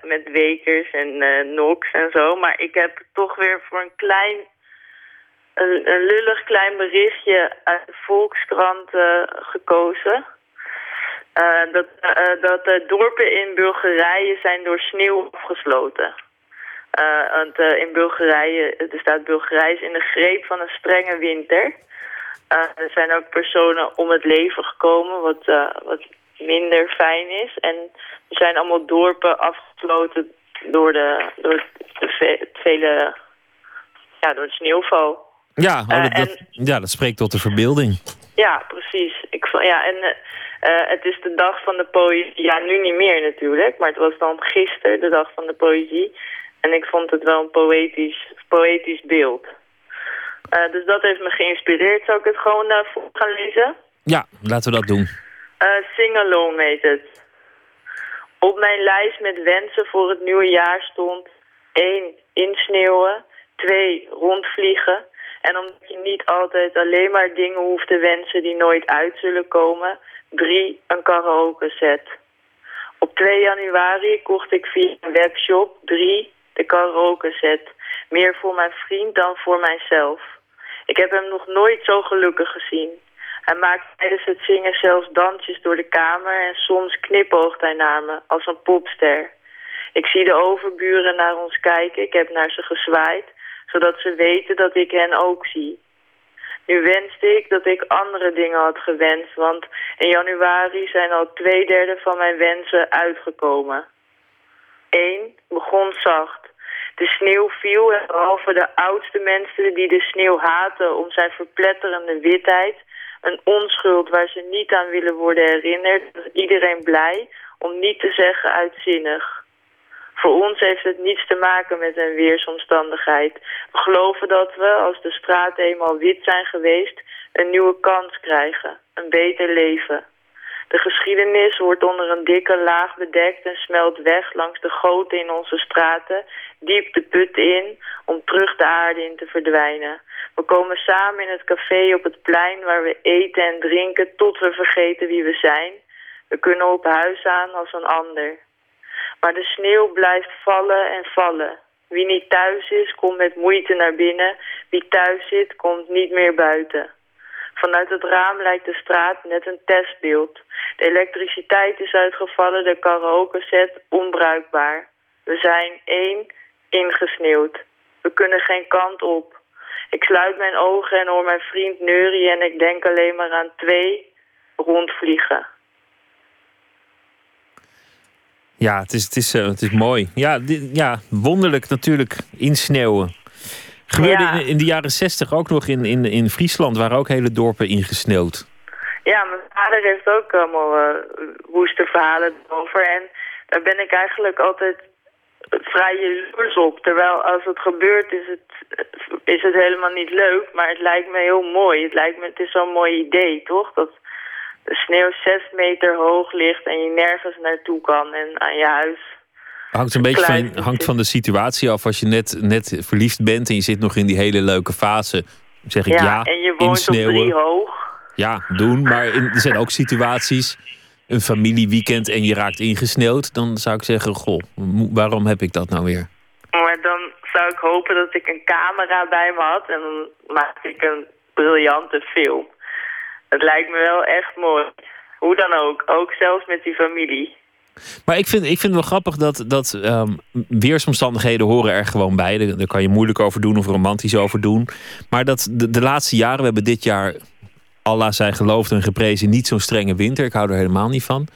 Speaker 10: met Wekers en Nox en zo. Maar ik heb toch weer voor een klein een, een lullig klein berichtje uit de Volkskrant uh, gekozen. Uh, dat, uh, dat de dorpen in Bulgarije zijn door sneeuw afgesloten. want in Bulgarije, er staat Bulgarije is in de greep van een strenge winter. er zijn ook personen om het leven gekomen, wat, wat minder fijn is. En er zijn allemaal dorpen afgesloten door, de, door de vele... Ja, door het sneeuwval.
Speaker 4: Ja, oh,
Speaker 10: Eh,
Speaker 4: dat, dat- ja, dat spreekt tot de verbeelding.
Speaker 10: Ja, precies. Ik, ja, en eh, eh, het is de dag van de poëzie. Ja, nu niet meer natuurlijk, maar het was dan gisteren de dag van de poëzie. En ik vond het wel een poëtisch, poëtisch beeld. Dus dat heeft me geïnspireerd. Zou ik het gewoon voor gaan lezen?
Speaker 4: Ja, laten we dat doen.
Speaker 10: Sing-along heet het. Op mijn lijst met wensen voor het nieuwe jaar stond 1. Insneeuwen 2. Rondvliegen en omdat je niet altijd alleen maar dingen hoeft te wensen die nooit uit zullen komen 3. Een karaoke set. Op 2 januari kocht ik via een webshop 3. De karaoke set. Meer voor mijn vriend dan voor mijzelf. Ik heb hem nog nooit zo gelukkig gezien. Hij maakt tijdens het zingen zelfs dansjes door de kamer en soms knipoogt hij naar me als een popster. Ik zie de overburen naar ons kijken, ik heb naar ze gezwaaid, zodat ze weten dat ik hen ook zie. Nu wenste ik dat ik andere dingen had gewenst, want in januari zijn al twee derde van mijn wensen uitgekomen. 1. Begon zacht. De sneeuw viel en behalve de oudste mensen die de sneeuw haten om zijn verpletterende witheid, een onschuld waar ze niet aan willen worden herinnerd, was iedereen blij om niet te zeggen uitzinnig. Voor ons heeft het niets te maken met een weersomstandigheid. We geloven dat we, als de straten eenmaal wit zijn geweest, een nieuwe kans krijgen, een beter leven. De geschiedenis wordt onder een dikke laag bedekt en smelt weg langs de goten in onze straten, diep de put in, om terug de aarde in te verdwijnen. We komen samen in het café op het plein waar we eten en drinken tot we vergeten wie we zijn. We kunnen op huis aan als een ander. Maar de sneeuw blijft vallen en vallen. Wie niet thuis is, komt met moeite naar binnen. Wie thuis zit, komt niet meer buiten. Vanuit het raam lijkt de straat net een testbeeld. De elektriciteit is uitgevallen, de karaoke set onbruikbaar. We zijn één, ingesneeuwd. We kunnen geen kant op. Ik sluit mijn ogen en hoor mijn vriend neurien en ik denk alleen maar aan twee, rondvliegen.
Speaker 4: Ja, het is, het is, eh, het is mooi. Ja, di- ja, wonderlijk natuurlijk insneeuwen. Gebeurde
Speaker 10: Ja.
Speaker 4: in, in de jaren zestig ook nog in, in, in Friesland, waren ook hele dorpen ingesneeuwd.
Speaker 10: Ja, mijn vader heeft ook allemaal eh, woeste verhalen over. En daar ben ik eigenlijk altijd vrij jaloers op. Terwijl als het gebeurt is het, is het helemaal niet leuk. Maar het lijkt me heel mooi. Het, lijkt me, het is zo'n mooi idee, toch? Dat de sneeuw zes meter hoog ligt en je nergens naartoe kan. En aan je huis
Speaker 4: Hangt een beetje van, hangt van de situatie af. Als je net, net verliefd bent en je zit nog in die hele leuke fase, zeg ik ja,
Speaker 10: en je woont op drie hoog.
Speaker 4: Ja, doen. Maar in, er zijn ook situaties, een familieweekend en je raakt ingesneeuwd. Dan zou ik zeggen, goh, waarom heb ik dat nou weer?
Speaker 10: Maar dan zou ik hopen dat ik een camera bij me had en dan maak ik een briljante film. Het lijkt me wel echt mooi. Hoe dan ook, ook zelfs met die familie.
Speaker 4: Maar ik vind, ik vind het wel grappig dat, dat ehm, weersomstandigheden horen er gewoon bij. Daar, daar kan je moeilijk over doen of romantisch over doen. Maar dat de, de laatste jaren, we hebben dit jaar, Allah zij geloofd en geprezen, niet zo'n strenge winter. Ik hou er helemaal niet van.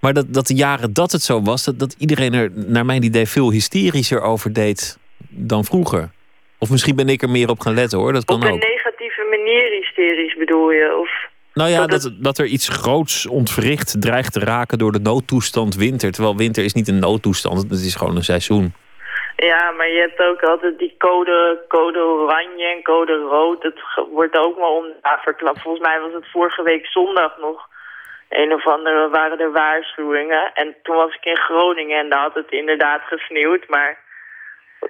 Speaker 4: Maar dat, dat de jaren dat het zo was, dat, dat iedereen er naar mijn idee veel hysterischer over deed dan vroeger. Of misschien ben ik er meer op gaan letten hoor, dat
Speaker 10: Op
Speaker 4: kan
Speaker 10: een
Speaker 4: ook.
Speaker 10: negatieve manier hysterisch bedoel je? Of...
Speaker 4: Nou ja,
Speaker 10: dat
Speaker 4: dat, er iets groots ontwricht dreigt te raken door de noodtoestand winter. Terwijl winter is niet een noodtoestand, het is gewoon een seizoen.
Speaker 10: Ja, maar je hebt ook altijd die code, code oranje en code rood. Het wordt ook maar om ja, verklapt. Volgens mij was het vorige week zondag nog. Een of andere waren er waarschuwingen. En toen was ik in Groningen en daar had het inderdaad gesneeuwd. Maar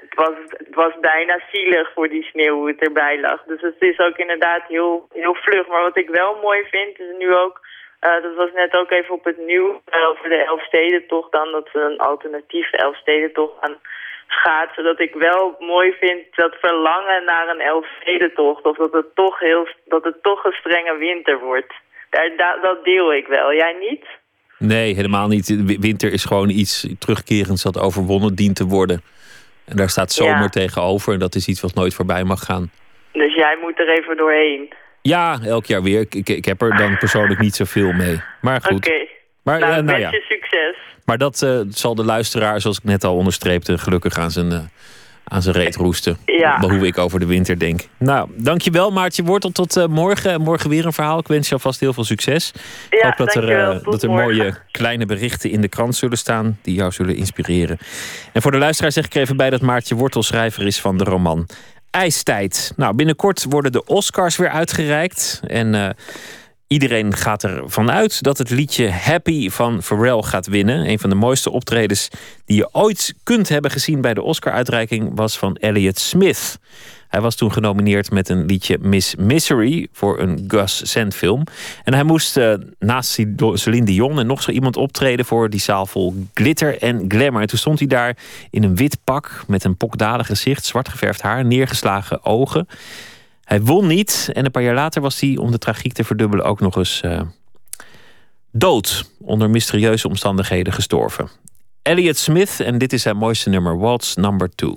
Speaker 10: het was, het was bijna zielig voor die sneeuw hoe het erbij lag. Dus het is ook inderdaad heel, heel vlug. Maar wat ik wel mooi vind is nu ook... eh, dat was net ook even op het nieuws eh, over de Elfstedentocht dan... dat we een alternatieve Elfstedentocht gaan schaatsen. Dat ik wel mooi vind dat verlangen naar een Elfstedentocht... of dat het toch, heel, dat het toch een strenge winter wordt. Daar, da- dat deel ik wel. Jij niet?
Speaker 4: Nee, helemaal niet. Winter is gewoon iets terugkerends dat overwonnen dient te worden. En daar staat zomer
Speaker 10: Ja.
Speaker 4: tegenover. En dat is iets wat nooit voorbij mag gaan.
Speaker 10: Dus jij moet er even doorheen.
Speaker 4: Ja, elk jaar weer. Ik, ik, ik heb er dan persoonlijk niet zoveel mee. Maar
Speaker 10: Oké.
Speaker 4: goed,
Speaker 11: Maar,
Speaker 10: nou,
Speaker 11: eh, nou ja.
Speaker 10: succes.
Speaker 11: Maar dat eh, zal de luisteraar, zoals ik net al onderstreepte, gelukkig aan zijn, eh, aan zijn reet roesten.
Speaker 10: Ja.
Speaker 11: Hoe ik over de winter denk. Nou, dankjewel Maartje Wortel. Tot eh, morgen. Morgen weer een verhaal. Ik wens je alvast heel veel succes. ik
Speaker 10: Ja,
Speaker 11: hoop dat er, eh, dat er mooie kleine berichten in de krant zullen staan. Die jou zullen inspireren. En voor de luisteraar zeg ik er even bij dat Maartje Wortel schrijver is van de roman IJstijd. Nou, binnenkort worden de Oscars weer uitgereikt. En eh, iedereen gaat ervan uit dat het liedje Happy van Pharrell gaat winnen. Een van de mooiste optredens die je ooit kunt hebben gezien bij de Oscar-uitreiking was van Elliot Smith. Hij was toen genomineerd met een liedje Miss Misery voor een Gus Sand film. En hij moest eh, naast Celine Dion en nog zo iemand optreden voor die zaal vol glitter en glamour. En toen stond hij daar in een wit pak met een pokdalig gezicht, zwart geverfd haar, neergeslagen ogen. Hij won niet en een paar jaar later was hij, om de tragiek te verdubbelen, ook nog eens eh, dood. Onder mysterieuze omstandigheden gestorven. Elliot Smith en dit is zijn mooiste nummer, Waltz Number 2.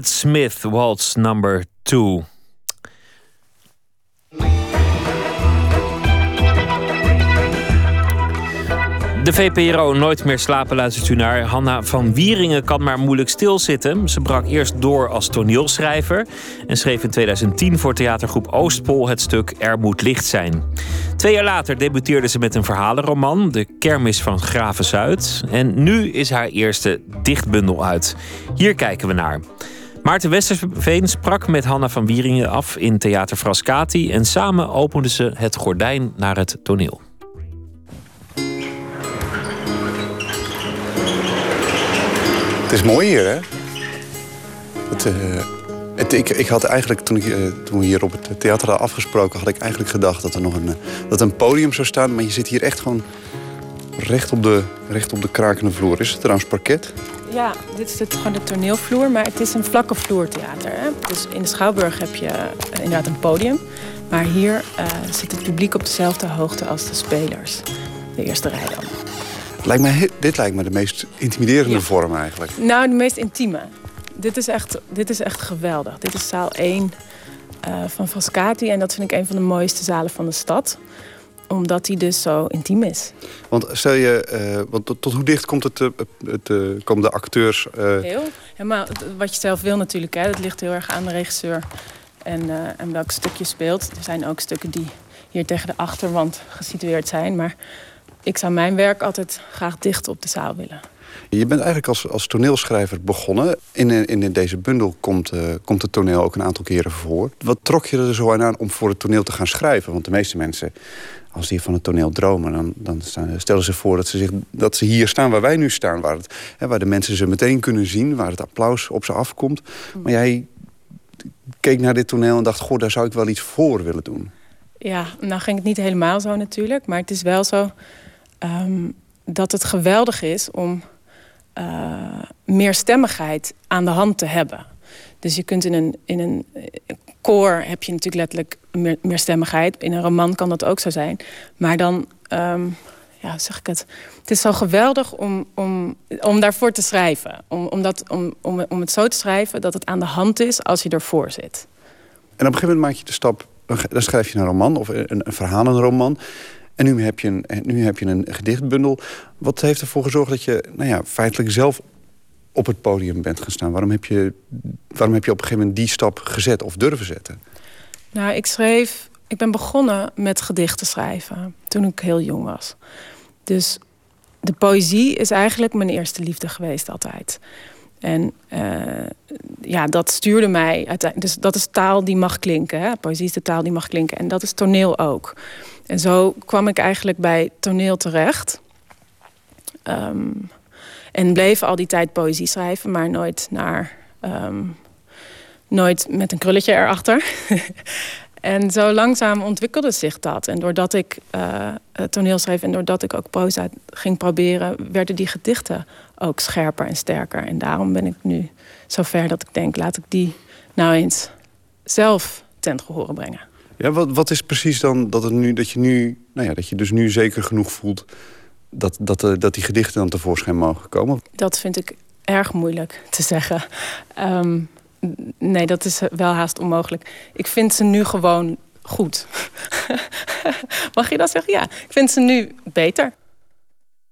Speaker 4: Smith, Waltz number 2. De VPRO Nooit meer slapen luistert u naar. Hanna van Wieringen kan maar moeilijk stilzitten. Ze brak eerst door als toneelschrijver en schreef in 2010 voor theatergroep Oostpol het stuk Er moet licht zijn. Twee jaar later debuteerde ze met een verhalenroman, De Kermis van Graven Zuid. En nu is haar eerste dichtbundel uit. Hier kijken we naar. Maarten Westerveen sprak met Hanna van Wieringen af in Theater Frascati en samen openden ze het gordijn naar het toneel.
Speaker 12: Het is mooi hier, hè? Het, eh, het, ik, ik had eigenlijk, toen, ik, eh, toen we hier op het theater hadden afgesproken... had ik eigenlijk gedacht dat er nog een, eh, dat een podium zou staan. Maar je zit hier echt gewoon recht op de, recht op de krakende vloer. Is het trouwens parket?
Speaker 13: Ja, dit is het, gewoon de toneelvloer, maar het is een vlakke vloertheater. Hè? Dus in de Schouwburg heb je eh, inderdaad een podium. Maar hier eh, zit het publiek op dezelfde hoogte als de spelers. De eerste rij dan.
Speaker 12: Lijkt mij, dit lijkt me de meest intimiderende vorm eigenlijk.
Speaker 13: Nou, de meest intieme. Dit is echt, dit is echt geweldig. Dit is zaal 1 eh, van Frascati. En dat vind ik een van de mooiste zalen van de stad. Omdat die dus zo intiem is.
Speaker 12: Want stel je, eh, want tot, tot hoe dicht komt het, eh, het, eh, komen de acteurs?
Speaker 13: Heel. Helemaal wat je zelf wil natuurlijk. Hè. Dat ligt heel erg aan de regisseur. En, en welk stuk je speelt. Er zijn ook stukken die hier tegen de achterwand gesitueerd zijn. Maar ik zou mijn werk altijd graag dicht op de zaal willen.
Speaker 12: Je bent eigenlijk als, als toneelschrijver begonnen. In, in deze bundel komt, komt het toneel ook een aantal keren voor. Wat trok je er zo aan aan om voor het toneel te gaan schrijven? Want de meeste mensen, als die van het toneel dromen... dan, dan staan- stellen ze voor dat ze, zich, dat ze hier staan waar wij nu staan. Waar, het, hè, waar de mensen ze meteen kunnen zien, waar het applaus op ze afkomt. Maar jij keek naar dit toneel en dacht... goh, daar zou ik wel iets voor willen doen.
Speaker 13: Ja, nou ging het niet helemaal zo natuurlijk. Maar het is wel zo ehm, dat het geweldig is om eh meerstemmigheid aan de hand te hebben. Dus je kunt in een, in een koor heb je natuurlijk letterlijk meer, meerstemmigheid. In een roman kan dat ook zo zijn. Maar dan, ehm, ja, zeg ik het? Het is zo geweldig om, om, om daarvoor te schrijven. Om, om, dat, om, om, om het zo te schrijven dat het aan de hand is als je ervoor zit.
Speaker 12: En op een gegeven moment maak je de stap... dan schrijf je een roman of een, een verhalenroman... En nu heb, je een, nu heb je een gedichtbundel. Wat heeft ervoor gezorgd dat je nou ja, feitelijk zelf op het podium bent gaan staan? Waarom heb, je, waarom heb je op een gegeven moment die stap gezet of durven zetten?
Speaker 13: Nou, ik schreef. Ik ben begonnen met gedichten schrijven toen ik heel jong was. Dus de poëzie is eigenlijk mijn eerste liefde geweest altijd. En eh, ja, dat stuurde mij uiteindelijk. Dus dat is taal die mag klinken. Hè? Poëzie is de taal die mag klinken. En dat is toneel ook. En zo kwam ik eigenlijk bij toneel terecht. Ehm, en bleef al die tijd poëzie schrijven, maar nooit naar. ehm, nooit met een krulletje erachter. en zo langzaam ontwikkelde zich dat. En doordat ik het toneel schreef en doordat ik ook proza ging proberen, werden die gedichten ook scherper en sterker. En daarom ben ik nu zover dat ik denk, laat ik die nou eens zelf ten gehore brengen.
Speaker 12: Ja, wat, wat is precies dan dat, het nu, dat, je nu, nou ja, dat je dus nu zeker genoeg voelt... dat, dat, eh, dat die gedichten dan tevoorschijn mogen komen?
Speaker 13: Dat vind ik erg moeilijk te zeggen. Ehm, nee, dat is wel haast onmogelijk. Ik vind ze nu gewoon goed. Mag je dat zeggen? Ja, ik vind ze nu beter.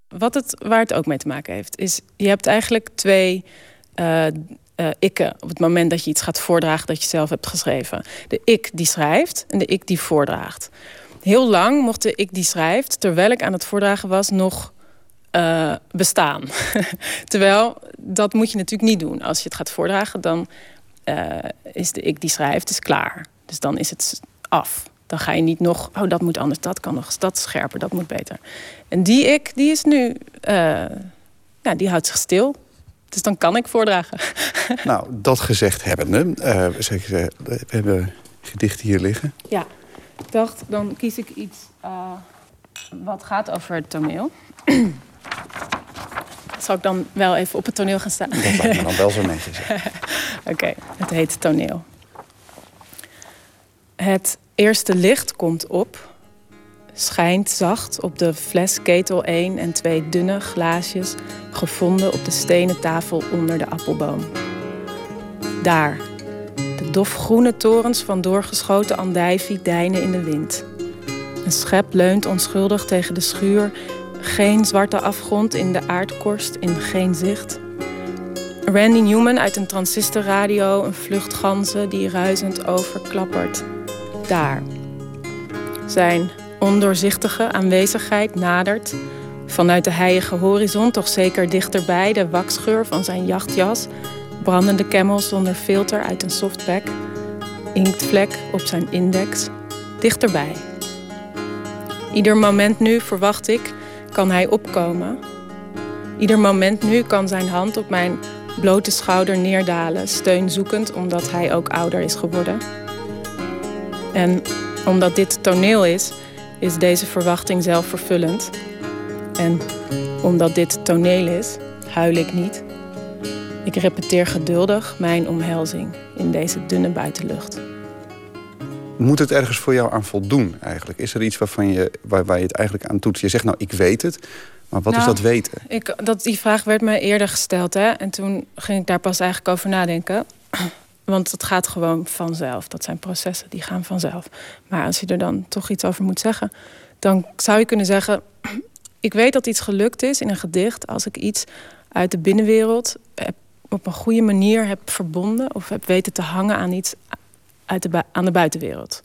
Speaker 13: Wat het, waar het ook mee te maken heeft, is je hebt eigenlijk twee eh, ikken op het moment dat je iets gaat voordragen dat je zelf hebt geschreven. De ik die schrijft en de ik die voordraagt. Heel lang mocht de ik die schrijft, terwijl ik aan het voordragen was, nog eh, bestaan. Terwijl, dat moet je natuurlijk niet doen. Als je het gaat voordragen, dan eh, is de ik die schrijft is klaar. Dus dan is het af. Dan ga je niet nog, oh dat moet anders, dat kan nog, dat scherper, dat moet beter. En die ik, die is nu, uh, ja, die houdt zich stil. Dus dan kan ik voordragen.
Speaker 12: Nou, dat gezegd hebbende, uh, zeg, uh, we hebben gedichten hier liggen.
Speaker 13: Ja, ik dacht, dan kies ik iets uh, wat gaat over het toneel. Zal ik dan wel even op het toneel gaan staan?
Speaker 12: Dat lijkt me dan wel zo netjes.
Speaker 13: Oké, okay, het heet toneel. Het eerste licht komt op, schijnt zacht op de fles ketel 1 en twee dunne glaasjes gevonden op de stenen tafel onder de appelboom. Daar, de dofgroene torens van doorgeschoten andijvie deinen in de wind. Een schep leunt onschuldig tegen de schuur, geen zwarte afgrond in de aardkorst, in geen zicht. Randy Newman uit een transistorradio, een vluchtganzen die ruisend overklappert. Daar. Zijn ondoorzichtige aanwezigheid nadert. Vanuit de heilige horizon, toch zeker dichterbij, de waksgeur van zijn jachtjas. Brandende camel zonder filter uit een softpack. Inktvlek op zijn index. Dichterbij. Ieder moment nu, verwacht ik, kan hij opkomen. Ieder moment nu kan zijn hand op mijn blote schouder neerdalen, steunzoekend omdat hij ook ouder is geworden. En omdat dit toneel is, is deze verwachting zelfvervullend. En omdat dit toneel is, huil ik niet. Ik repeteer geduldig mijn omhelzing in deze dunne buitenlucht.
Speaker 12: Moet het ergens voor jou aan voldoen eigenlijk? Is er iets waarvan je, waar, waar je het eigenlijk aan toetst? Je zegt nou, ik weet het. Maar wat is
Speaker 13: Nou,
Speaker 12: dat weten?
Speaker 13: Ik, dat, die vraag werd me eerder gesteld. Hè? En toen ging ik daar pas eigenlijk over nadenken. Want het gaat gewoon vanzelf. Dat zijn processen, die gaan vanzelf. Maar als je er dan toch iets over moet zeggen... dan zou je kunnen zeggen... ik weet dat iets gelukt is in een gedicht... als ik iets uit de binnenwereld heb, op een goede manier heb verbonden... of heb weten te hangen aan iets uit de, aan de buitenwereld.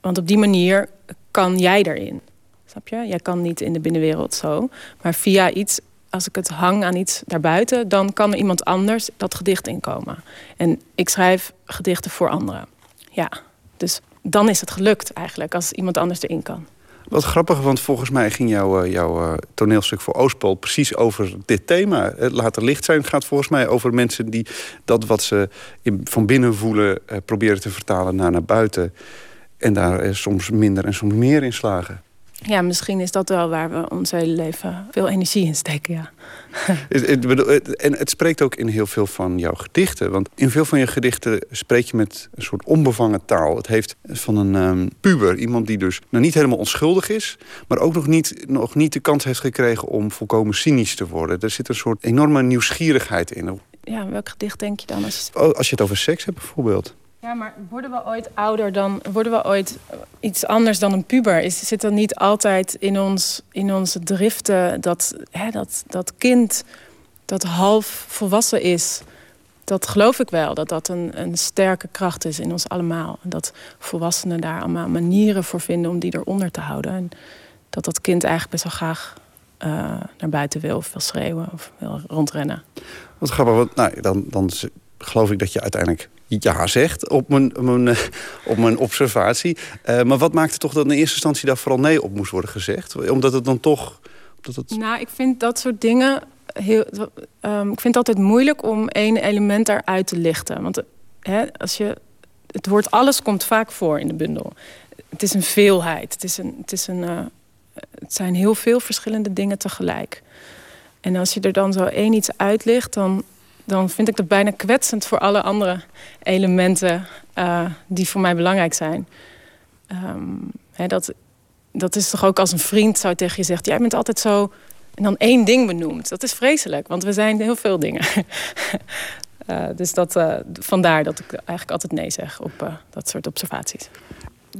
Speaker 13: Want op die manier kan jij erin. Snap je? Jij kan niet in de binnenwereld zo. Maar via iets, als ik het hang aan iets daarbuiten, dan kan er iemand anders dat gedicht inkomen. En ik schrijf gedichten voor anderen. Ja, dus dan is het gelukt eigenlijk als iemand anders erin kan.
Speaker 12: Wat grappig, want volgens mij ging jouw, eh, jouw eh, toneelstuk voor Oostpool precies over dit thema. Het later licht zijn gaat volgens mij over mensen die dat wat ze van binnen voelen eh, proberen te vertalen naar naar buiten. En daar soms minder en soms meer in slagen.
Speaker 13: Ja, misschien is dat wel waar we ons hele leven veel energie in steken, ja.
Speaker 12: En het spreekt ook in heel veel van jouw gedichten. Want in veel van je gedichten spreek je met een soort onbevangen taal. Het heeft van een ehm, puber, iemand die dus nog niet helemaal onschuldig is... maar ook nog niet, nog niet de kans heeft gekregen om volkomen cynisch te worden. Er zit een soort enorme nieuwsgierigheid in.
Speaker 13: Ja, welk gedicht denk je dan? Als...
Speaker 12: Oh, Als je het over seks hebt bijvoorbeeld.
Speaker 13: Ja, maar worden we ooit ouder dan... worden we ooit iets anders dan een puber? Is, zit er niet altijd in, ons, in onze driften dat, hè, dat, dat kind dat half volwassen is... dat geloof ik wel, dat dat een, een sterke kracht is in ons allemaal. Dat volwassenen daar allemaal manieren voor vinden om die eronder te houden. En dat dat kind eigenlijk best wel graag eh, naar buiten wil... of wil schreeuwen of wil rondrennen.
Speaker 12: Wat grappig, want nou, dan, dan geloof ik dat je uiteindelijk ja zegt op mijn, mijn, eh, op mijn observatie. Eh, maar wat maakte toch dat in eerste instantie daar vooral nee op moest worden gezegd? Omdat het dan toch... Dat het...
Speaker 13: Nou, ik vind dat soort dingen heel. ehm, ik vind het altijd moeilijk om één element eruit te lichten. Want als je. Het woord alles komt vaak voor in de bundel. Het is een veelheid. Het, is een, het, is een, eh, het zijn heel veel verschillende dingen tegelijk. En als je er dan zo één iets uitlicht, dan, dan vind ik dat bijna kwetsend voor alle andere elementen eh, die voor mij belangrijk zijn. Ehm, hè, dat, dat is toch ook als een vriend zou tegen je zegt: Jij bent altijd zo. En dan één ding benoemt. Dat is vreselijk, want we zijn heel veel dingen. Eh, dus dat, eh, vandaar dat ik eigenlijk altijd nee zeg op dat soort observaties.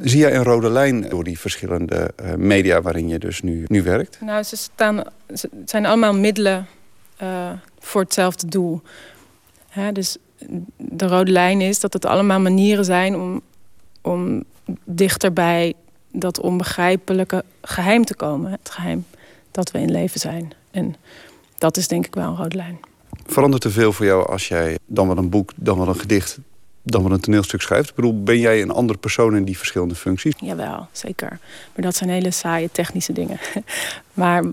Speaker 12: Zie jij een rode lijn door die verschillende media waarin je dus nu, nu werkt?
Speaker 13: Nou, ze staan, ze het zijn allemaal middelen eh, voor hetzelfde doel. Hè, dus de rode lijn is dat het allemaal manieren zijn om, om dichter bij dat onbegrijpelijke geheim te komen. Het geheim dat we in leven zijn. En dat is denk ik wel een rode lijn.
Speaker 12: Verandert er veel voor jou als jij dan wel een boek, dan wel een gedicht dan wat een toneelstuk schrijft? Ik bedoel, ben jij een andere persoon in die verschillende functies?
Speaker 13: Jawel, zeker. Maar dat zijn hele saaie technische dingen. maar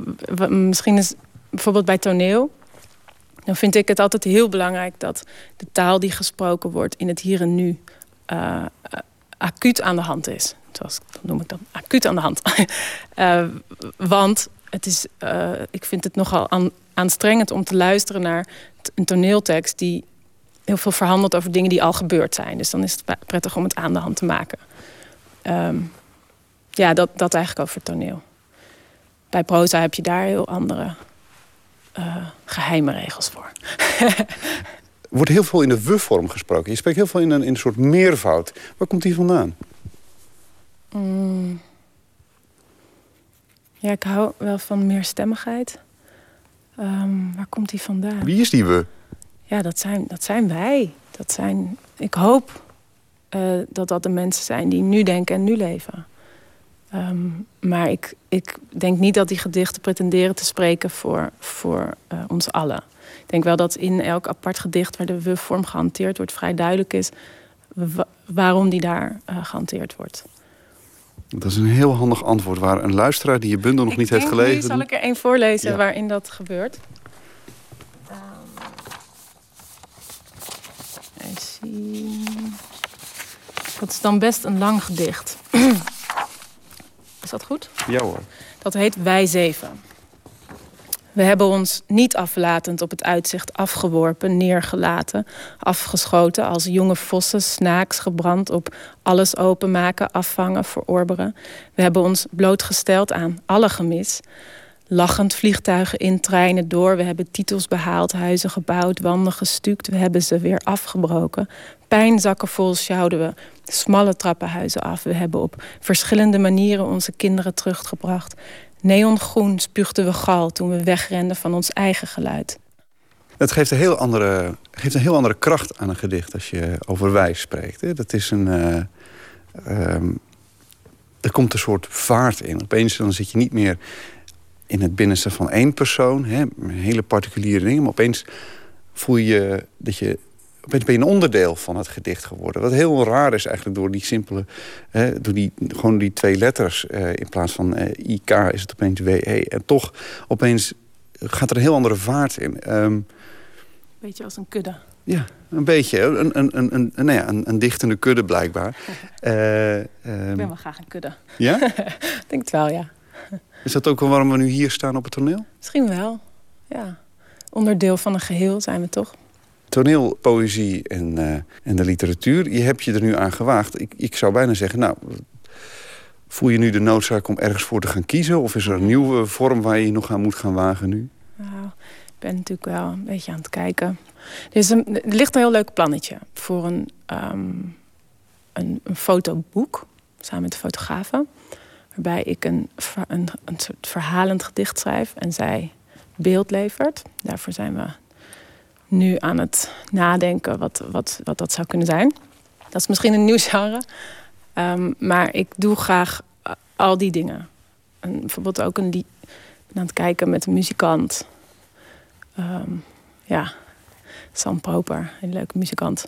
Speaker 13: misschien is bijvoorbeeld bij toneel... dan vind ik het altijd heel belangrijk dat de taal die gesproken wordt... in het hier en nu uh, acuut aan de hand is. Zoals, dat noem ik dan, acuut aan de hand. uh, want het is, ik vind het nogal aan, aanstrengend om te luisteren naar een toneeltekst... die heel veel verhandelt over dingen die al gebeurd zijn. Dus dan is het prettig om het aan de hand te maken. Um, ja, dat, dat eigenlijk over toneel. Bij proza heb je daar heel andere uh, geheime regels voor.
Speaker 12: Er wordt heel veel in de we-vorm gesproken. Je spreekt heel veel in een, in een soort meervoud. Waar komt die vandaan?
Speaker 13: Mm. Ja, ik hou wel van meerstemmigheid. Um, waar komt die vandaan?
Speaker 12: Wie is die we?
Speaker 13: Ja, dat zijn, dat zijn wij. Dat zijn, ik hoop uh, dat dat de mensen zijn die nu denken en nu leven. Um, maar ik, ik denk niet dat die gedichten pretenderen te spreken voor, voor uh, ons allen. Ik denk wel dat in elk apart gedicht waar de we-vorm gehanteerd wordt... vrij duidelijk is waarom die daar uh, gehanteerd wordt.
Speaker 12: Dat is een heel handig antwoord waar een luisteraar die je bundel nog
Speaker 13: ik
Speaker 12: niet heeft gelezen... Nu
Speaker 13: zal ik er één voorlezen ja. waarin dat gebeurt. Even zien. Dat is dan best een lang gedicht. dat goed?
Speaker 12: Ja hoor.
Speaker 13: Dat heet Wij Zeven. We hebben ons niet aflatend op het uitzicht afgeworpen, neergelaten, afgeschoten als jonge vossen, snaaks gebrand op alles openmaken, afvangen, verorberen. We hebben ons blootgesteld aan alle gemis. Lachend vliegtuigen in treinen door. We hebben titels behaald, huizen gebouwd, wanden gestuukt. We hebben ze weer afgebroken. Pijnzakken vol sjouwden we smalle trappenhuizen af. We hebben op verschillende manieren onze kinderen teruggebracht. Neongroen spuugden we gal toen we wegrenden van ons eigen geluid.
Speaker 12: Het geeft een heel andere, geeft een heel andere kracht aan een gedicht als je over wij spreekt. Hè? Dat is een. Uh, um, er komt een soort vaart in. Opeens dan zit je niet meer in het binnenste van één persoon, hè, hele particuliere dingen, maar opeens voel je dat je opeens ben je een onderdeel van het gedicht geworden. Wat heel raar is eigenlijk door die simpele... Hè, door die, gewoon die twee letters. Uh, in plaats van uh, IK is het opeens WE. En toch opeens gaat er een heel andere vaart in. Um,
Speaker 13: beetje als een kudde.
Speaker 12: Ja, een beetje. Een, een, een, een, nou ja, een, een dichtende kudde blijkbaar.
Speaker 13: uh, um, Ik ben wel graag een kudde.
Speaker 12: Ja?
Speaker 13: Ik denk het wel, ja.
Speaker 12: Is dat ook wel waarom we nu hier staan op het toneel?
Speaker 13: Misschien wel, ja. Onderdeel van een geheel zijn we toch
Speaker 12: toneel, poëzie en, uh, en de literatuur. Je hebt je er nu aan gewaagd. Ik, ik zou bijna zeggen, nou, voel je nu de noodzaak om ergens voor te gaan kiezen? Of is er een nieuwe vorm waar je je nog aan moet gaan wagen nu?
Speaker 13: Nou, ik ben natuurlijk wel een beetje aan het kijken. Er, is een, ligt een heel leuk plannetje voor een, een, een fotoboek, samen met de fotografen. Waarbij ik een, een, een soort verhalend gedicht schrijf en zij beeld levert. Daarvoor zijn we nu aan het nadenken wat, wat, wat dat zou kunnen zijn. Dat is misschien een nieuw genre. Um, maar ik doe graag al die dingen. En bijvoorbeeld ook een lied aan het kijken met een muzikant. Um, ja, Sam Proper, een leuke muzikant.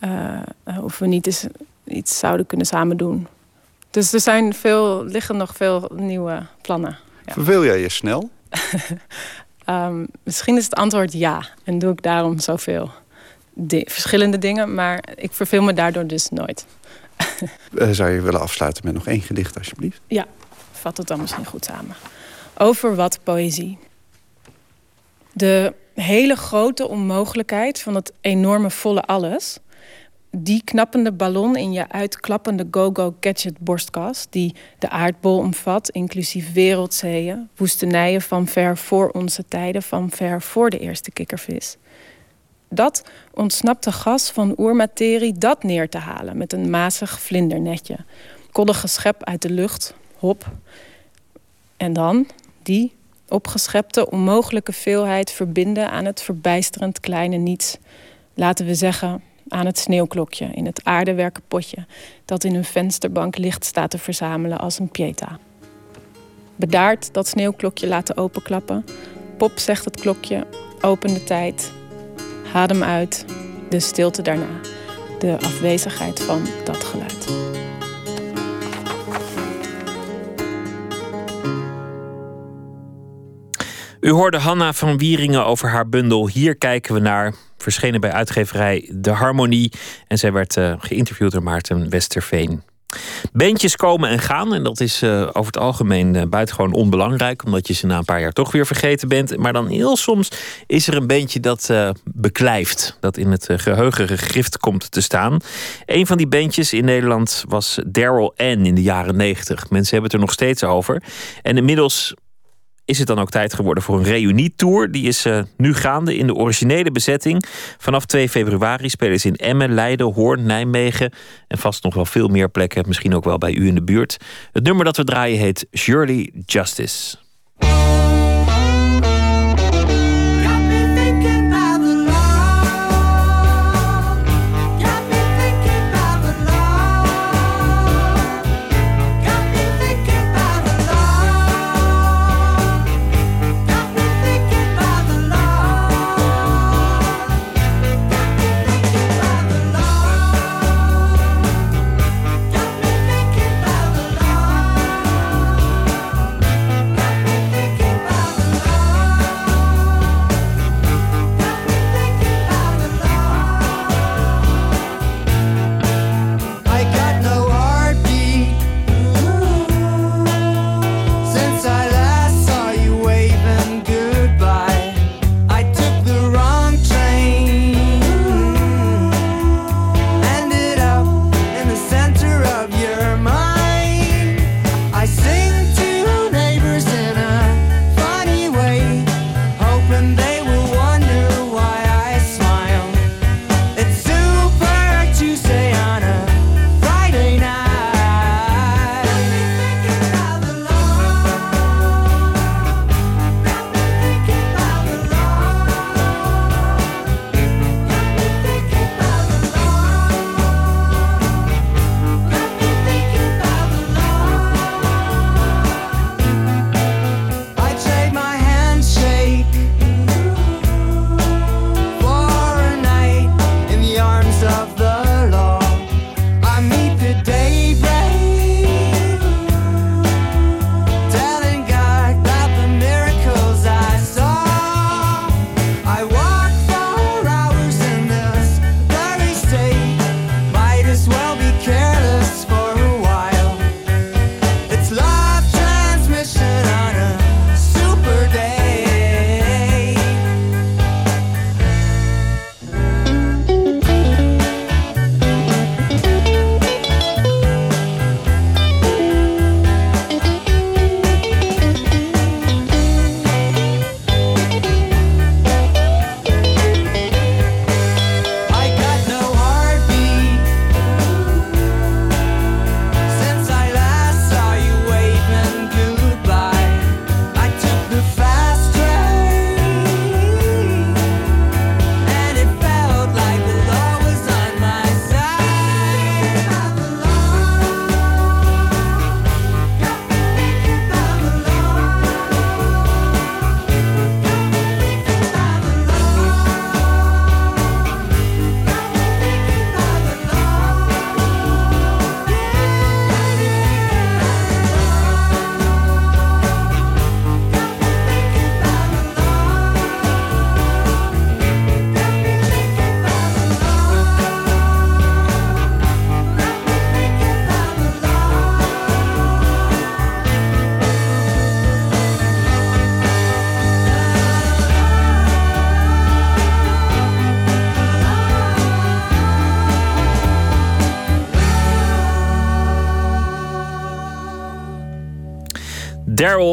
Speaker 13: Uh, of we niet eens iets zouden kunnen samen doen. Dus er zijn veel, liggen nog veel nieuwe plannen.
Speaker 12: Ja. Verveel jij je snel?
Speaker 13: Um, misschien is het antwoord ja. En doe ik daarom zoveel verschillende dingen. Maar ik verveel me daardoor dus nooit.
Speaker 12: uh, zou je willen afsluiten met nog één gedicht, alsjeblieft?
Speaker 13: Ja, vat het dan misschien goed samen. Over wat poëzie. De hele grote onmogelijkheid van het enorme volle alles die knappende ballon in je uitklappende go-go gadget borstkast... die de aardbol omvat, inclusief wereldzeeën... woestenijen van ver voor onze tijden, van ver voor de eerste kikkervis. Dat ontsnapte gas van oermaterie, dat neer te halen... met een mazig vlindernetje. Koddige schep uit de lucht, hop. En dan die opgeschepte, onmogelijke veelheid verbinden... aan het verbijsterend kleine niets. Laten we zeggen aan het sneeuwklokje in het aardewerken potje dat in een vensterbank licht staat te verzamelen als een pieta. Bedaard dat sneeuwklokje laten openklappen. Pop zegt het klokje, open de tijd. Adem uit, de stilte daarna. de afwezigheid van dat geluid.
Speaker 14: U hoorde Hanna van Wieringen over haar bundel Hier kijken we naar. Verschenen bij uitgeverij De Harmonie. En zij werd uh, geïnterviewd door Maarten Westerveen. Bandjes komen en gaan. En dat is uh, over het algemeen uh, buitengewoon onbelangrijk. Omdat je ze na een paar jaar toch weer vergeten bent. Maar dan heel soms is er een bandje dat beklijft. Dat in het geheugen gegrift komt te staan. Een van die bandjes in Nederland was Daryl N. in de jaren negentig. Mensen hebben het er nog steeds over. En inmiddels is het dan ook tijd geworden voor een reunietour. Die is uh, nu gaande in de originele bezetting. Vanaf 2 februari spelen ze in Emmen, Leiden, Hoorn, Nijmegen... en vast nog wel veel meer plekken, misschien ook wel bij u in de buurt. Het nummer dat we draaien heet Surely Justice.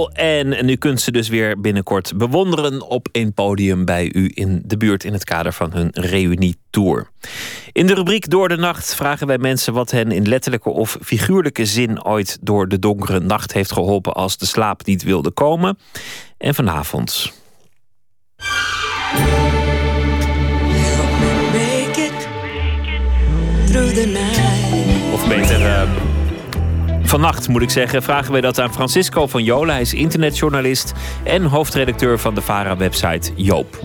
Speaker 14: En u kunt ze dus weer binnenkort bewonderen op een podium bij u in de buurt in het kader van hun reunietour. In de rubriek Door de Nacht vragen wij mensen wat hen in letterlijke of figuurlijke zin ooit door de donkere nacht heeft geholpen als de slaap niet wilde komen. En vanavond. Vannacht moet ik zeggen, vragen wij dat aan Francisco van Jola. Hij is internetjournalist en hoofdredacteur van de VARA-website Joop.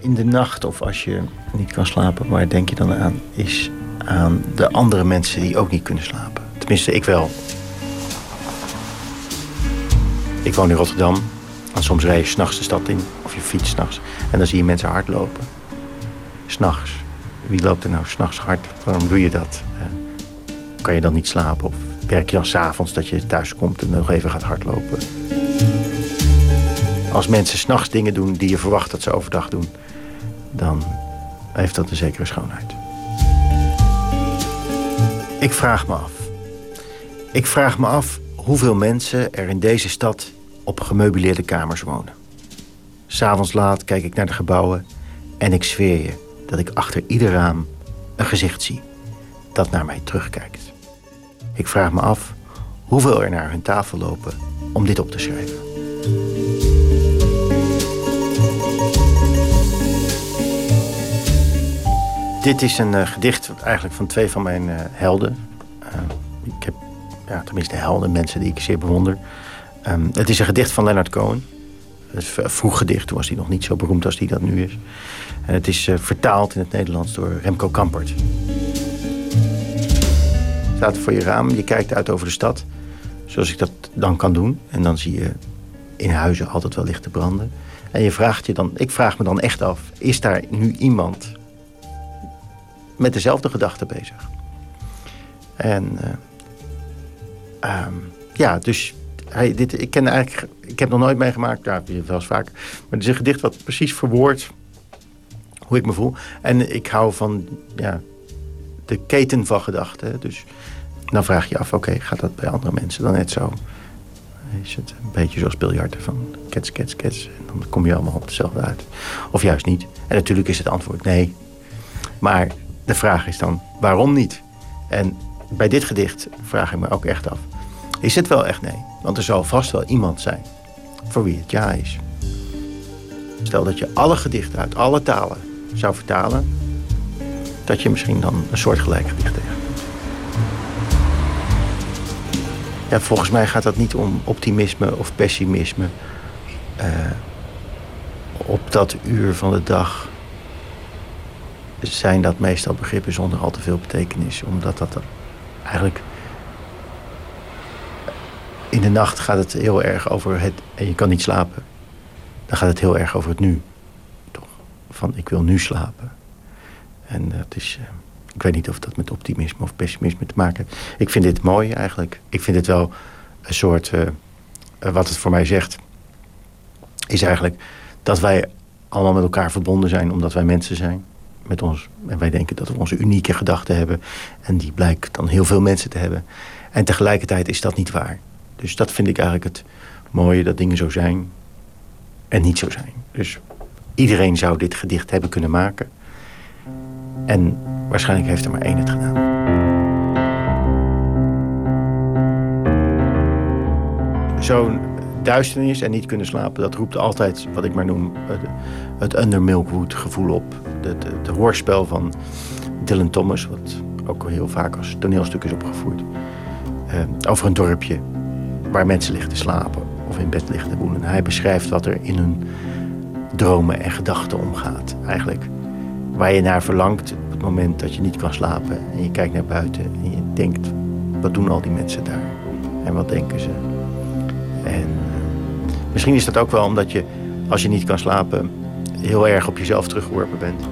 Speaker 15: In de nacht of als je niet kan slapen, waar denk je dan aan? Is aan de andere mensen die ook niet kunnen slapen. Tenminste, ik wel. Ik woon in Rotterdam. En soms rij je s'nachts de stad in, of je fiets s'nachts. En dan zie je mensen hardlopen. S'nachts. Wie loopt er nou s'nachts hard? Waarom doe je dat? Eh, kan je dan niet slapen? Werk je dan s'avonds dat je thuis komt en nog even gaat hardlopen? Als mensen s'nachts dingen doen die je verwacht dat ze overdag doen, dan heeft dat een zekere schoonheid. Ik vraag me af. Ik vraag me af hoeveel mensen er in deze stad op gemeubileerde kamers wonen. S'avonds laat kijk ik naar de gebouwen en ik zweer je dat ik achter ieder raam een gezicht zie dat naar mij terugkijkt. Ik vraag me af hoeveel er naar hun tafel lopen om dit op te schrijven. Dit is een uh, gedicht eigenlijk van twee van mijn uh, helden. Uh, ik heb ja, tenminste helden, mensen die ik zeer bewonder. Um, het is een gedicht van Leonard Cohen. Een vroeg gedicht, toen was hij nog niet zo beroemd als hij dat nu is. En het is vertaald in het Nederlands door Remco Kampert. Staat voor je raam, je kijkt uit over de stad. Zoals ik dat dan kan doen. En dan zie je in huizen altijd wel lichten branden. En je vraagt je dan, ik vraag me dan echt af, is daar nu iemand met dezelfde gedachten bezig. En uh, um, ja, dus dit, ik ken eigenlijk, ik heb nog nooit meegemaakt, ja, wel eens vaak, maar het is een gedicht wat precies verwoordt hoe ik me voel. En ik hou van ja, de keten van gedachten. Dus dan vraag je af, oké, gaat dat bij andere mensen dan net zo? Is het een beetje zoals biljarten van kets, kets, kets. En dan kom je allemaal op hetzelfde uit. Of juist niet. En natuurlijk is het antwoord nee. Maar de vraag is dan, waarom niet? En bij dit gedicht vraag ik me ook echt af. Is het wel echt nee? Want er zal vast wel iemand zijn voor wie het ja is. Stel dat je alle gedichten uit alle talen zou vertalen... dat je misschien dan een soortgelijk gedicht tegen. Ja, volgens mij gaat dat niet om optimisme of pessimisme. Uh, op dat uur van de dag zijn dat meestal begrippen zonder al te veel betekenis. Omdat dat eigenlijk. In de nacht gaat het heel erg over het. En je kan niet slapen. Dan gaat het heel erg over het nu. Toch? Van ik wil nu slapen. En dat is. Uh, ik weet niet of dat met optimisme of pessimisme te maken heeft. Ik vind dit mooi eigenlijk. Ik vind het wel een soort. Uh, wat het voor mij zegt. Is eigenlijk dat wij allemaal met elkaar verbonden zijn omdat wij mensen zijn met ons. En wij denken dat we onze unieke gedachten hebben. En die blijkt dan heel veel mensen te hebben. En tegelijkertijd is dat niet waar. Dus dat vind ik eigenlijk het mooie, dat dingen zo zijn en niet zo zijn. Dus iedereen zou dit gedicht hebben kunnen maken. En waarschijnlijk heeft er maar één het gedaan. Zo'n duisternis en niet kunnen slapen, dat roept altijd wat ik maar noem het under Milkwood gevoel op. Het hoorspel van Dylan Thomas, wat ook heel vaak als toneelstuk is opgevoerd. Uh, over een dorpje waar mensen liggen te slapen of in bed liggen te woenen. Hij beschrijft wat er in hun dromen en gedachten omgaat. Eigenlijk waar je naar verlangt op het moment dat je niet kan slapen. En je kijkt naar buiten en je denkt, wat doen al die mensen daar? En wat denken ze? En misschien is dat ook wel omdat je, als je niet kan slapen, heel erg op jezelf teruggeworpen bent.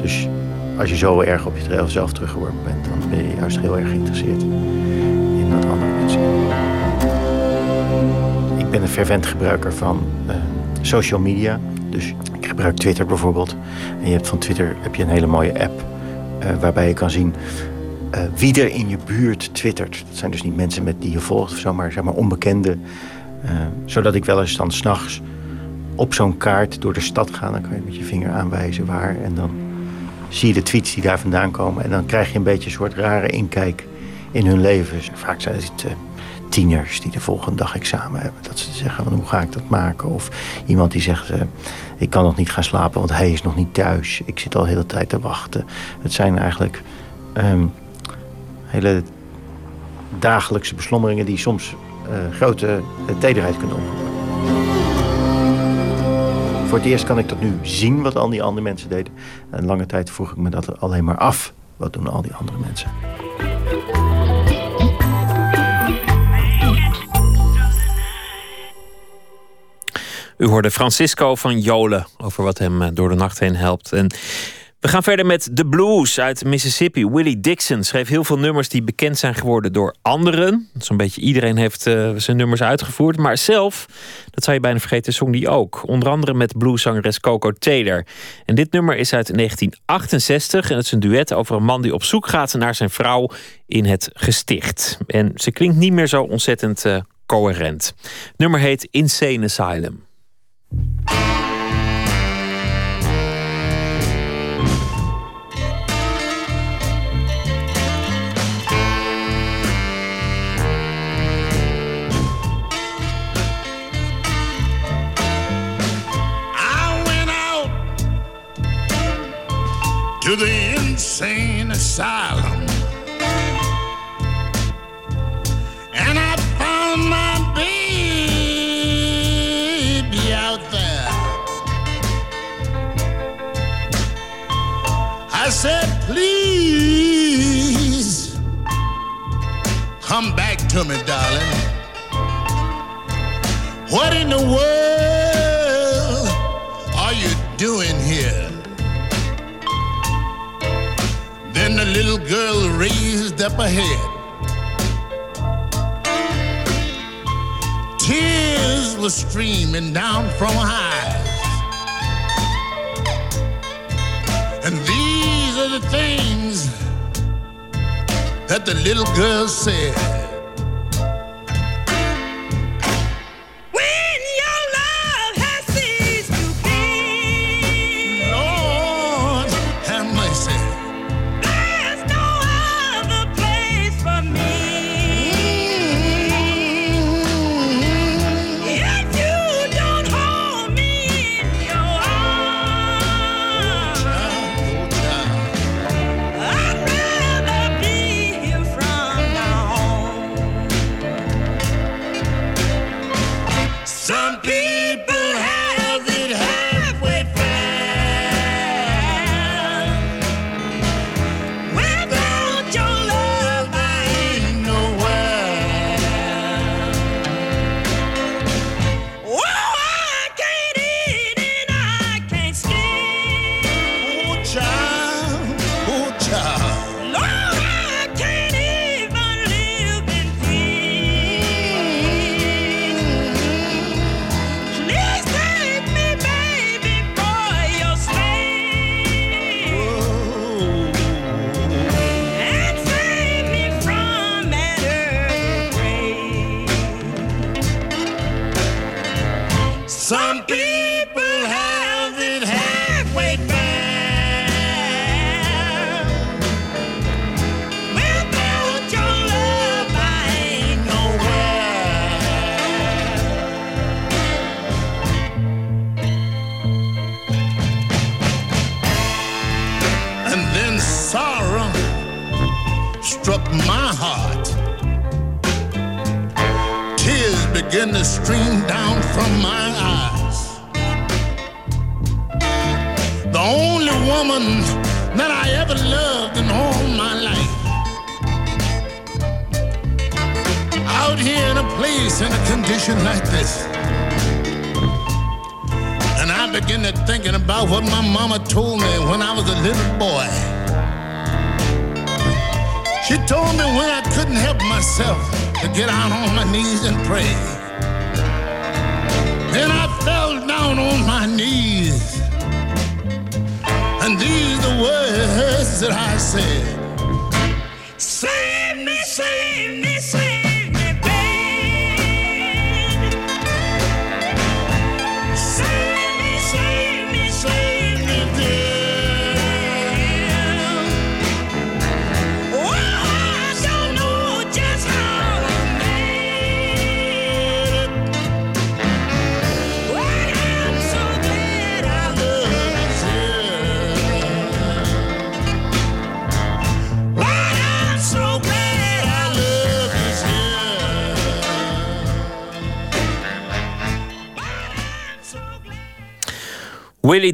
Speaker 15: Dus als je zo erg op jezelf teruggeworpen bent, dan ben je juist heel erg geïnteresseerd in wat andere mensen Ik ben een fervent gebruiker van uh, social media. Dus gebruik Twitter bijvoorbeeld. En je hebt van Twitter heb je een hele mooie app uh, waarbij je kan zien uh, wie er in je buurt twittert. Dat zijn dus niet mensen met die je volgt of maar zeg maar onbekende. zodat ik wel eens dan s'nachts op zo'n kaart door de stad ga. Dan kan je met je vinger aanwijzen waar. En dan zie je de tweets die daar vandaan komen. En dan krijg je een beetje een soort rare inkijk in hun leven. Vaak zijn het tieners die de volgende dag examen hebben. Dat ze zeggen, van, hoe ga ik dat maken? Of iemand die zegt, uh, ik kan nog niet gaan slapen, want hij is nog niet thuis. Ik zit al de hele tijd te wachten. Het zijn eigenlijk um, hele dagelijkse beslommeringen... die soms uh, grote tederheid kunnen oproepen. Voor het eerst kan ik dat nu zien wat al die andere mensen deden. En lange tijd vroeg ik me dat alleen maar af. wat doen al die andere mensen.
Speaker 4: U hoorde Francisco van Jolen over wat hem eh, door de nacht heen helpt. En we gaan verder met de blues uit Mississippi. Willie Dixon schreef heel veel nummers die bekend zijn geworden door anderen. Zo'n beetje iedereen heeft uh, zijn nummers uitgevoerd. Maar zelf, dat zou je bijna vergeten, zong die ook. Onder andere met blueszangeres Coco Taylor. En dit nummer is uit 1968 en het is een duet over een man die op zoek gaat naar zijn vrouw in het gesticht. En ze klinkt niet meer zo ontzettend uh, coherent. Het nummer heet Insane Asylum.
Speaker 16: To the insane asylum. And I found my said, please come back to me, darling. What in the world are you doing here? Then the little girl raised up her head. Tears were streaming down from her eyes. Are the things that the little girl said.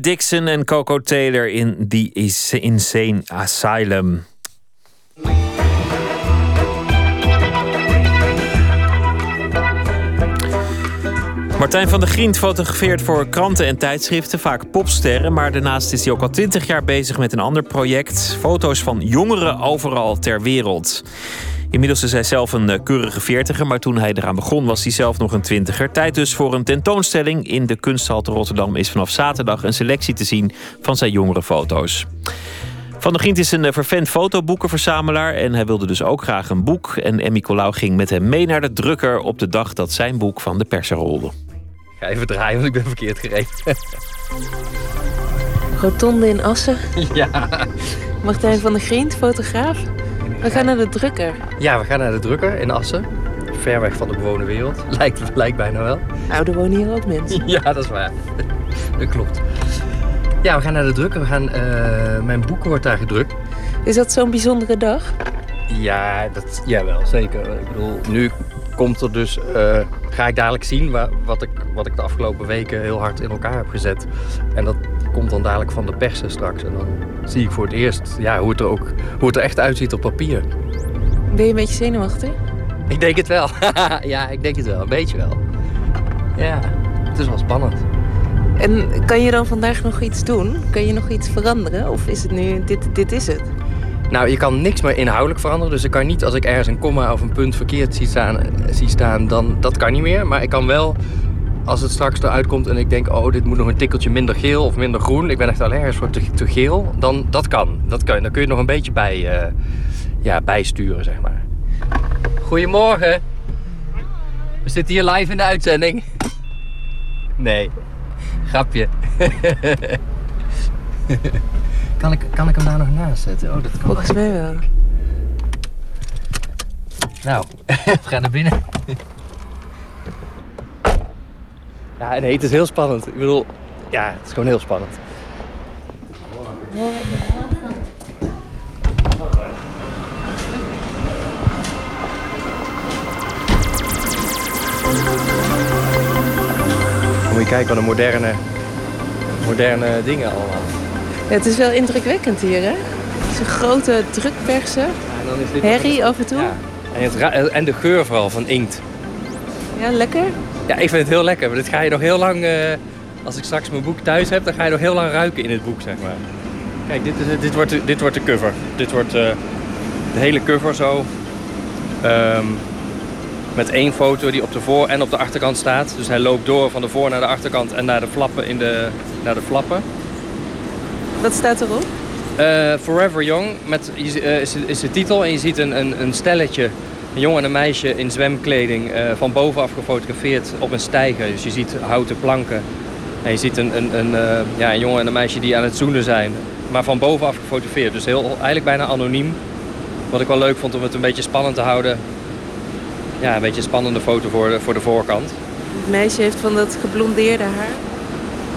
Speaker 4: Dixon en Coco Taylor in The Insane Asylum. Martijn van der Griend fotografeert voor kranten en tijdschriften, vaak popsterren. Maar daarnaast is hij ook al twintig jaar bezig met een ander project: foto's van jongeren overal ter wereld. Inmiddels is hij zelf een eh, keurige veertiger, maar toen hij eraan begon was hij zelf nog een twintiger. Tijd dus voor een tentoonstelling. In de Kunsthal te Rotterdam is vanaf zaterdag een selectie te zien van zijn jongere foto's. Van der Gient is een eh, vervent fotoboekenverzamelaar en hij wilde dus ook graag een boek. En Emmy Colau ging met hem mee naar de drukker op de dag dat zijn boek van de persen rolde.
Speaker 17: Ik ga even draaien, want ik ben verkeerd gereden.
Speaker 18: Rotonde in Assen.
Speaker 17: ja.
Speaker 18: Martijn van der Grient, fotograaf. We gaan naar de drukker.
Speaker 17: ja, we gaan naar de drukker in Assen. Ver weg van de bewoonde wereld. Lijkt, lijkt bijna wel.
Speaker 18: Nou, er wonen hier ook mensen.
Speaker 17: Ja, dat is waar. Dat klopt. Ja, we gaan naar de drukker. We gaan, eh, mijn boek wordt daar gedrukt.
Speaker 18: Is dat zo'n bijzondere dag?
Speaker 17: Ja, dat, jawel, zeker. Ik bedoel, nu komt er dus, eh, ga ik dadelijk zien wa- wat ik, wat ik de afgelopen weken heel hard in elkaar heb gezet. En dat komt dan dadelijk van de persen straks. En dan zie ik voor het eerst ja, hoe, het er ook, hoe het er echt uitziet op papier.
Speaker 18: Ben je een beetje zenuwachtig?
Speaker 17: Ik denk het wel. ja, ik denk het wel. Een beetje wel. Ja, het is wel spannend.
Speaker 18: En kan je dan vandaag nog iets doen? Kan je nog iets veranderen? Of is het nu, dit, dit is het?
Speaker 17: Nou, je kan niks meer inhoudelijk veranderen. Dus ik kan niet, als ik ergens een komma of een punt verkeerd zie staan, eh, zie staan dan dat kan niet meer. Maar ik kan wel, als het straks eruit komt en ik denk, oh, dit moet nog een tikkeltje minder geel of minder groen. Ik ben echt allergisch voor te, te geel. Dan dat kan. Dat kan. Dan kun je het nog een beetje bij, eh, ja, bijsturen, zeg maar. Goedemorgen. We zitten hier live in de uitzending. Nee, grapje. kan, ik, kan ik hem daar nog naast zetten? Oh, dat kan
Speaker 18: Volgens mij wel.
Speaker 17: Nou, we gaan naar binnen. Ja, nee, het is heel spannend. Ik bedoel, ja, het is gewoon heel spannend. Moet je kijken wat een moderne, moderne dingen allemaal.
Speaker 18: Ja, het is wel indrukwekkend hier, hè? Het is een grote drukpersen.
Speaker 17: En dit
Speaker 18: Herrie af en toe.
Speaker 17: Ja. En, het en de geur vooral van inkt.
Speaker 18: Ja, lekker.
Speaker 17: Ja, ik vind het heel lekker. Maar dit ga je nog heel lang... eh, als ik straks mijn boek thuis heb, dan ga je nog heel lang ruiken in het boek, zeg maar. Kijk, dit, is, dit, wordt, de- dit wordt de cover. Dit wordt eh, de hele cover zo. Ehm, met één foto die op de voor- en op de achterkant staat. Dus hij loopt door van de voor naar de achterkant en naar de flappen in de, naar de flappen.
Speaker 18: Wat staat erop?
Speaker 17: Eh, Forever Young met, is, is de titel. En je ziet een, een, een stelletje, een jongen en een meisje in zwemkleding, eh, van bovenaf gefotografeerd op een steiger. Dus je ziet houten planken. En je ziet een, een, een, eh, ja, een jongen en een meisje die aan het zoenen zijn. Maar van bovenaf gefotografeerd. Dus heel, eigenlijk bijna anoniem. Wat ik wel leuk vond om het een beetje spannend te houden. Ja, een beetje een spannende foto voor de, voor de voorkant.
Speaker 18: Het meisje heeft van dat geblondeerde haar.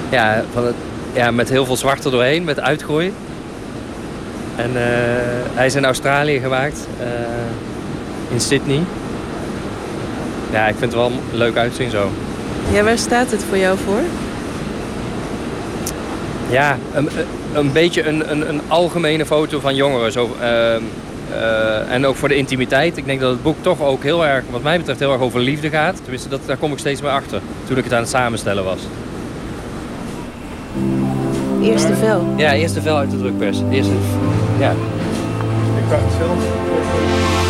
Speaker 17: Ja, van het, ja, met heel veel zwart er doorheen, met uitgroei. En eh, hij is in Australië gemaakt, in Sydney. Ja, ik vind het wel leuk uitzien zo.
Speaker 18: Ja, waar staat het voor jou voor?
Speaker 17: Ja, een, een beetje een, een, een algemene foto van jongeren. Zo, ehm, eh, en ook voor de intimiteit. Ik denk dat het boek toch ook heel erg, wat mij betreft, heel erg over liefde gaat. Tenminste, dat, daar kom ik steeds meer achter. Toen ik het aan het samenstellen was.
Speaker 18: Eerste vel.
Speaker 17: Ja, eerste vel uit de drukpers. Eerste, ja.
Speaker 5: Ik dacht zelf.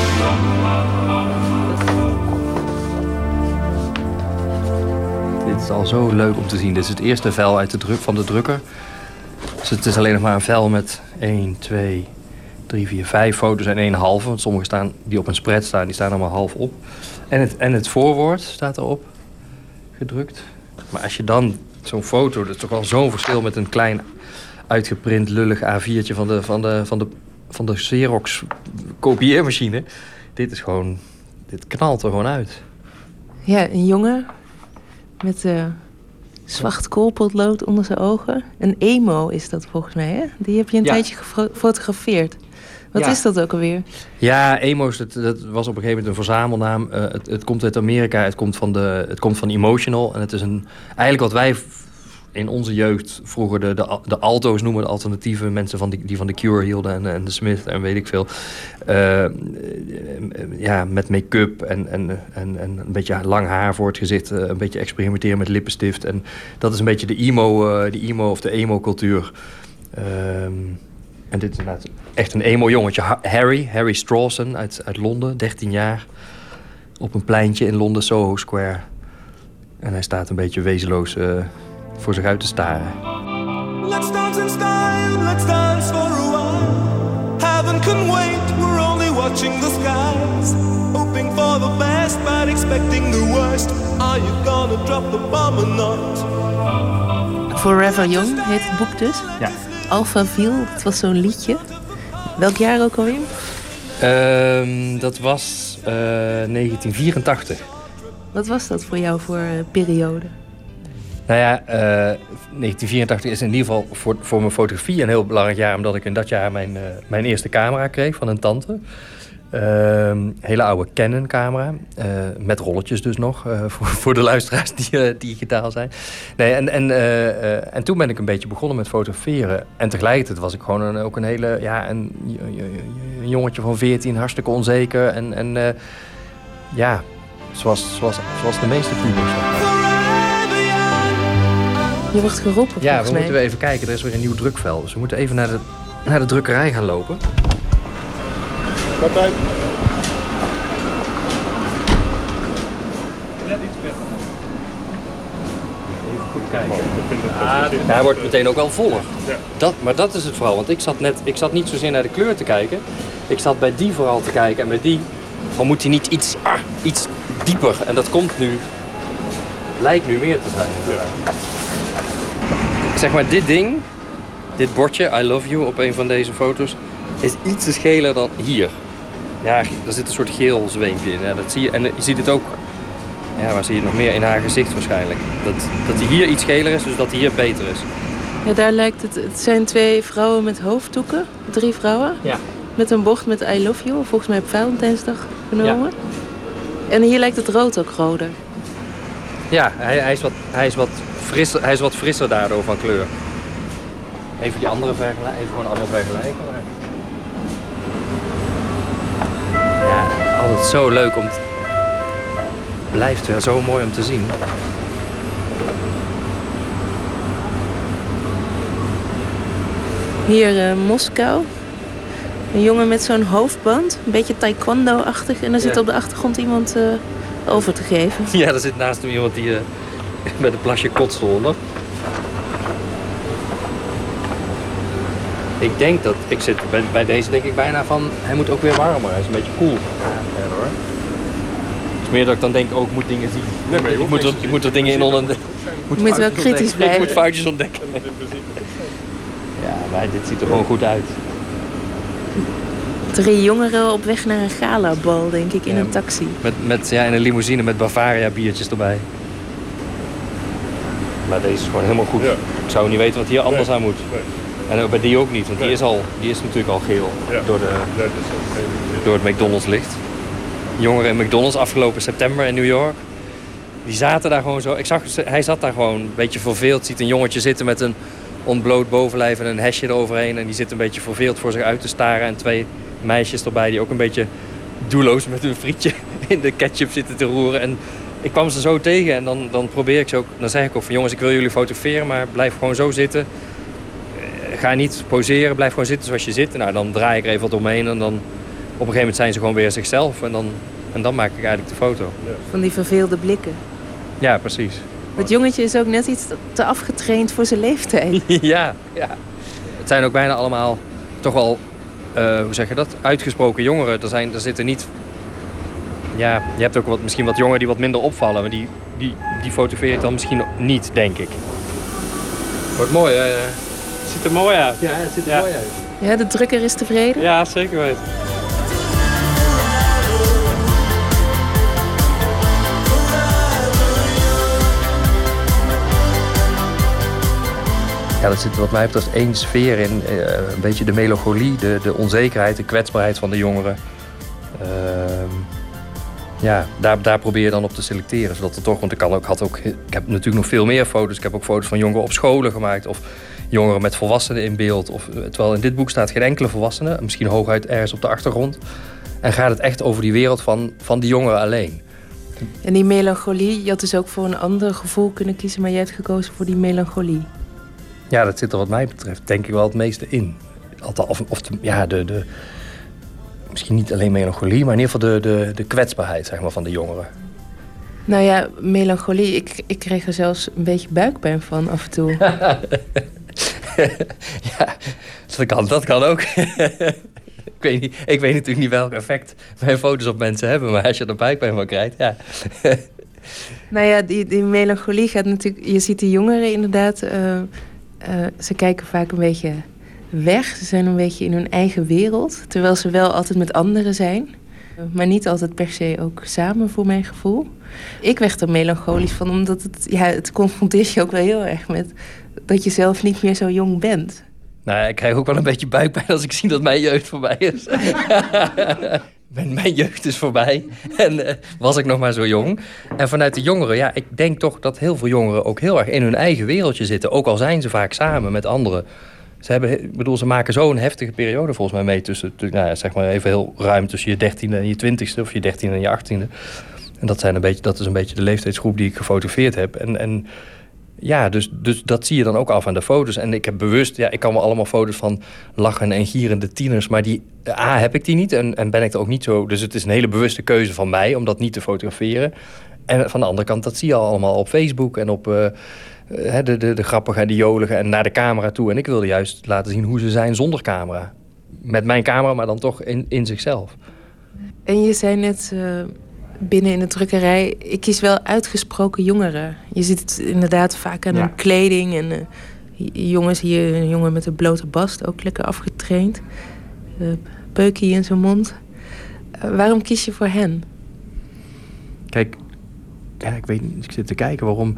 Speaker 17: Dit is al zo leuk om te zien. Dit is het eerste vel uit de druk van de drukker. Dus het is alleen nog maar een vel met 1, 2, 3, 4, 5 foto's en één halve. Want sommige staan, die op een spread staan, die staan allemaal half op. En het, en het voorwoord staat erop gedrukt. Maar als je dan zo'n foto, dat is toch wel zo'n verschil met een klein uitgeprint lullig A4'tje van de, van de, van de, van de Xerox kopieermachine. Dit is gewoon, dit knalt er gewoon uit.
Speaker 18: Ja, een jongen met eh zwart koolpotlood onder zijn ogen. Een emo is dat volgens mij, hè? Die heb je een
Speaker 17: Ja.
Speaker 18: tijdje gefotografeerd. Wat
Speaker 17: Ja.
Speaker 18: is dat ook alweer?
Speaker 17: Ja, emo's, dat, dat was op een gegeven moment een verzamelnaam. Eh, het, het komt uit Amerika, het komt, van de, het komt van Emotional. En het is een, eigenlijk wat wij in onze jeugd vroeger de, de, de alto's noemen, de alternatieve mensen van die, die van de Cure hielden en, en de Smith en weet ik veel. Uh, ja, met make-up en, en, en, en een beetje lang haar voor het gezicht, een beetje experimenteren met lippenstift. En dat is een beetje de emo, uh, de emo of de emo-cultuur. Ehm, en dit is inderdaad echt een emo-jongetje. Harry, Harry Strawson uit, uit Londen, 13 jaar. Op een pleintje in Londen, Soho Square. En hij staat een beetje wezenloos voor zich uit te staren. Let's dance in style, let's dance for a while. Heaven can wait, we're only watching the skies. Hoping for the best, but expecting the worst. Are you gonna drop the bomb or not?
Speaker 18: Forever Young heet het boek dus.
Speaker 17: Ja.
Speaker 18: Alphaville, dat was zo'n liedje. Welk jaar ook alweer?
Speaker 17: Uh, dat was uh, 1984.
Speaker 18: Wat was dat voor jou voor uh, periode?
Speaker 17: Nou ja, uh, 1984 is in ieder geval voor, voor mijn fotografie een heel belangrijk jaar... omdat ik in dat jaar mijn, uh, mijn eerste camera kreeg van een tante. Uh, hele oude Canon camera. Uh, met rolletjes dus nog. Voor, voor de luisteraars die digitaal zijn. Nee, en, en, en toen ben ik een beetje begonnen met fotograferen. En tegelijkertijd was ik gewoon ook een hele... Ja, een, een jongetje van 14, hartstikke onzeker. En, en ja, zoals, zoals, zoals de meeste pubers.
Speaker 18: Je wordt geroepen
Speaker 17: Ja, we
Speaker 18: mij.
Speaker 17: moeten even kijken. Er is weer een nieuw drukvel. Dus we moeten even naar de, naar de drukkerij gaan lopen.
Speaker 16: Wat uit.
Speaker 17: Ja, hij wordt meteen ook wel voller. Dat, maar dat is het vooral. Want ik zat, net, ik zat niet zozeer naar de kleur te kijken. Ik zat bij die vooral te kijken. En bij die van moet hij niet iets, ah, iets dieper. En dat komt nu. Lijkt nu meer te zijn. Zeg maar, dit ding, dit bordje, I love you, op een van deze foto's, is iets te scheler dan hier. Ja, er zit een soort geel zweempje in. Ja, dat zie je. En je ziet het ook. Ja, waar zie je het nog meer? In haar gezicht waarschijnlijk. Dat, dat hij hier iets geler is, dus dat hij hier beter is.
Speaker 18: Ja, daar lijkt het. Het zijn twee vrouwen met hoofddoeken. Drie vrouwen.
Speaker 17: Ja.
Speaker 18: Met een bocht met I love you. Volgens mij op Valentijnsdag genomen. En hier lijkt het rood ook roder.
Speaker 17: Ja, hij, hij, is wat, hij, is wat frisser, hij is wat frisser daardoor van kleur. Even die andere vergelijken. Even gewoon andere vergelijken. Ja, altijd zo leuk om... Te... Blijft wel zo mooi om te zien.
Speaker 18: Hier uh, Moskou. Een jongen met zo'n hoofdband. Een beetje taekwondo-achtig. En er zit
Speaker 17: Ja.
Speaker 18: op de achtergrond iemand uh, over te geven.
Speaker 17: Ja, er zit naast hem iemand die uh, met een plasje kotst eronder. Ik denk dat, ik zit bij, bij deze denk ik bijna van, hij moet ook weer warmer. Hij is een beetje koel. Ja, hoor. Het is meer dat ik dan denk, oh ik moet dingen zien.
Speaker 16: Nee, maar je
Speaker 17: ik, moet er, ik moet er dingen in onder...
Speaker 18: Je moet wel kritisch blijven.
Speaker 17: Ik moet foutjes ontdekken. Ja, maar dit ziet er gewoon goed uit.
Speaker 18: Drie jongeren op weg naar een galabal, denk ik, in een taxi.
Speaker 17: Met, met, ja, in een limousine met Bavaria biertjes erbij. Maar deze is gewoon helemaal goed. Ik zou niet weten wat hier anders aan moet. En bij die ook niet, want die is, al, die is natuurlijk al geel door, de, door het McDonald's licht. Jongeren in McDonald's afgelopen september in New York. Die zaten daar gewoon zo. Ik zag, hij zat daar gewoon een beetje verveeld. Ziet een jongetje zitten met een ontbloot bovenlijf en een hesje eroverheen. En die zit een beetje verveeld voor zich uit te staren. En twee meisjes erbij die ook een beetje doelloos met hun frietje in de ketchup zitten te roeren. En ik kwam ze zo tegen en dan, dan probeer ik ze ook. Dan zeg ik ook van jongens, ik wil jullie fotograferen, maar blijf gewoon zo zitten. Eh, Ga niet poseren, blijf gewoon zitten zoals je zit. Nou, dan draai ik er even wat omheen en dan op een gegeven moment zijn ze gewoon weer zichzelf. En dan, en dan maak ik eigenlijk de foto.
Speaker 18: Van die verveelde blikken.
Speaker 17: Ja, precies.
Speaker 18: Het jongetje is ook net iets te afgetraind voor zijn leeftijd.
Speaker 17: ja, ja. Het zijn ook bijna allemaal toch wel, eh, hoe zeg je dat, uitgesproken jongeren. Er, zijn, er zitten niet... Ja, je hebt ook wat, misschien wat jongeren die wat minder opvallen. Maar die, die, die fotografeer ik dan misschien niet, denk ik. Wordt mooi, hè? Het ziet er mooi uit. Ja, het ziet er mooi uit.
Speaker 18: Ja, de drukker is tevreden.
Speaker 17: Ja, zeker weten. Ja, er zit wat mij betreft één sfeer in. eh, een beetje de melancholie, de, de onzekerheid, de kwetsbaarheid van de jongeren. Ehm, ja, daar, daar probeer je dan op te selecteren. Zodat er toch, want ik, kan ook, had ook, ik heb natuurlijk nog veel meer foto's. Ik heb ook foto's van jongeren op scholen gemaakt. Of jongeren met volwassenen in beeld. Of, eh, terwijl in dit boek staat geen enkele volwassene. Misschien hooguit ergens op de achtergrond. En gaat het echt over die wereld van, van die jongeren alleen.
Speaker 18: En die melancholie, je had dus ook voor een ander gevoel kunnen kiezen... maar jij hebt gekozen voor die melancholie.
Speaker 17: Ja, dat zit er wat mij betreft denk ik wel het meeste in. Althans, of, of ja, de, de, misschien niet alleen melancholie... maar in ieder geval de, de, de kwetsbaarheid zeg maar, van de jongeren.
Speaker 18: Nou ja, melancholie, ik, ik kreeg er zelfs een beetje buikpijn van af en toe.
Speaker 17: ja, dat kan, dat kan ook. ik, weet niet, ik weet natuurlijk niet welk effect mijn foto's op mensen hebben... maar als je er buikpijn van krijgt, ja...
Speaker 18: nou ja, die, die melancholie gaat natuurlijk... Je ziet die jongeren inderdaad... eh, eh, ze kijken vaak een beetje weg. Ze zijn een beetje in hun eigen wereld. Terwijl ze wel altijd met anderen zijn. Maar niet altijd per se ook samen, voor mijn gevoel. Ik werd er melancholisch van, omdat het, ja, het confronteert je ook wel heel erg met dat je zelf niet meer zo jong bent.
Speaker 17: Nou, ik krijg ook wel een beetje buikpijn als ik zie dat mijn jeugd voorbij is. mijn, mijn jeugd is voorbij. En eh, was ik nog maar zo jong. En vanuit de jongeren, ja, ik denk toch dat heel veel jongeren ook heel erg in hun eigen wereldje zitten. Ook al zijn ze vaak samen met anderen. Ze, hebben, bedoel, ze maken zo'n heftige periode volgens mij mee tussen, tu- nou ja, zeg maar even heel ruim tussen je dertiende en je twintigste of je dertiende en je achttiende. En dat, zijn een beetje, dat is een beetje de leeftijdsgroep die ik gefotografeerd heb. En, en ja, dus, dus dat zie je dan ook af aan de foto's. En ik heb bewust, ja, ik kan wel allemaal foto's van lachen en gierende tieners, maar die, A, heb ik die niet en, en ben ik er ook niet zo. Dus het is een hele bewuste keuze van mij om dat niet te fotograferen. En van de andere kant, dat zie je al allemaal op Facebook en op eh, de, de, de grappige en de jolige en naar de camera toe. En ik wilde juist laten zien hoe ze zijn zonder camera. Met mijn camera, maar dan toch in, in zichzelf.
Speaker 18: En je zei net eh, binnen in de drukkerij, ik kies wel uitgesproken jongeren. Je ziet het inderdaad vaak aan
Speaker 17: Ja.
Speaker 18: hun kleding. En eh, jongens hier, een jongen met een blote bast, ook lekker afgetraind. Uh, peukie in zijn mond. Waarom kies je voor hen?
Speaker 17: Kijk, ja, ik weet niet, ik zit te kijken waarom,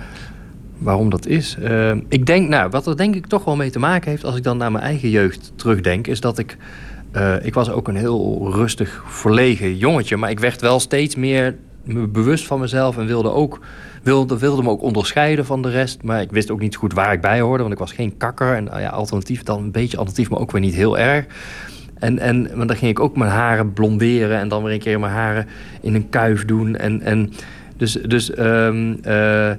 Speaker 17: waarom dat is. Eh, ik denk, nou, wat er denk ik toch wel mee te maken heeft als ik dan naar mijn eigen jeugd terugdenk, is dat ik. eh, ik was ook een heel rustig, verlegen jongetje, maar ik werd wel steeds meer me bewust van mezelf en wilde ook. Wilde, wilde me ook onderscheiden van de rest. Maar ik wist ook niet goed waar ik bij hoorde. Want ik was geen kakker. En ja, alternatief dan een beetje alternatief, maar ook weer niet heel erg. En, en maar dan ging ik ook mijn haren blonderen. En dan weer een keer mijn haren in een kuif doen. En, en dus, dus ehm, eh,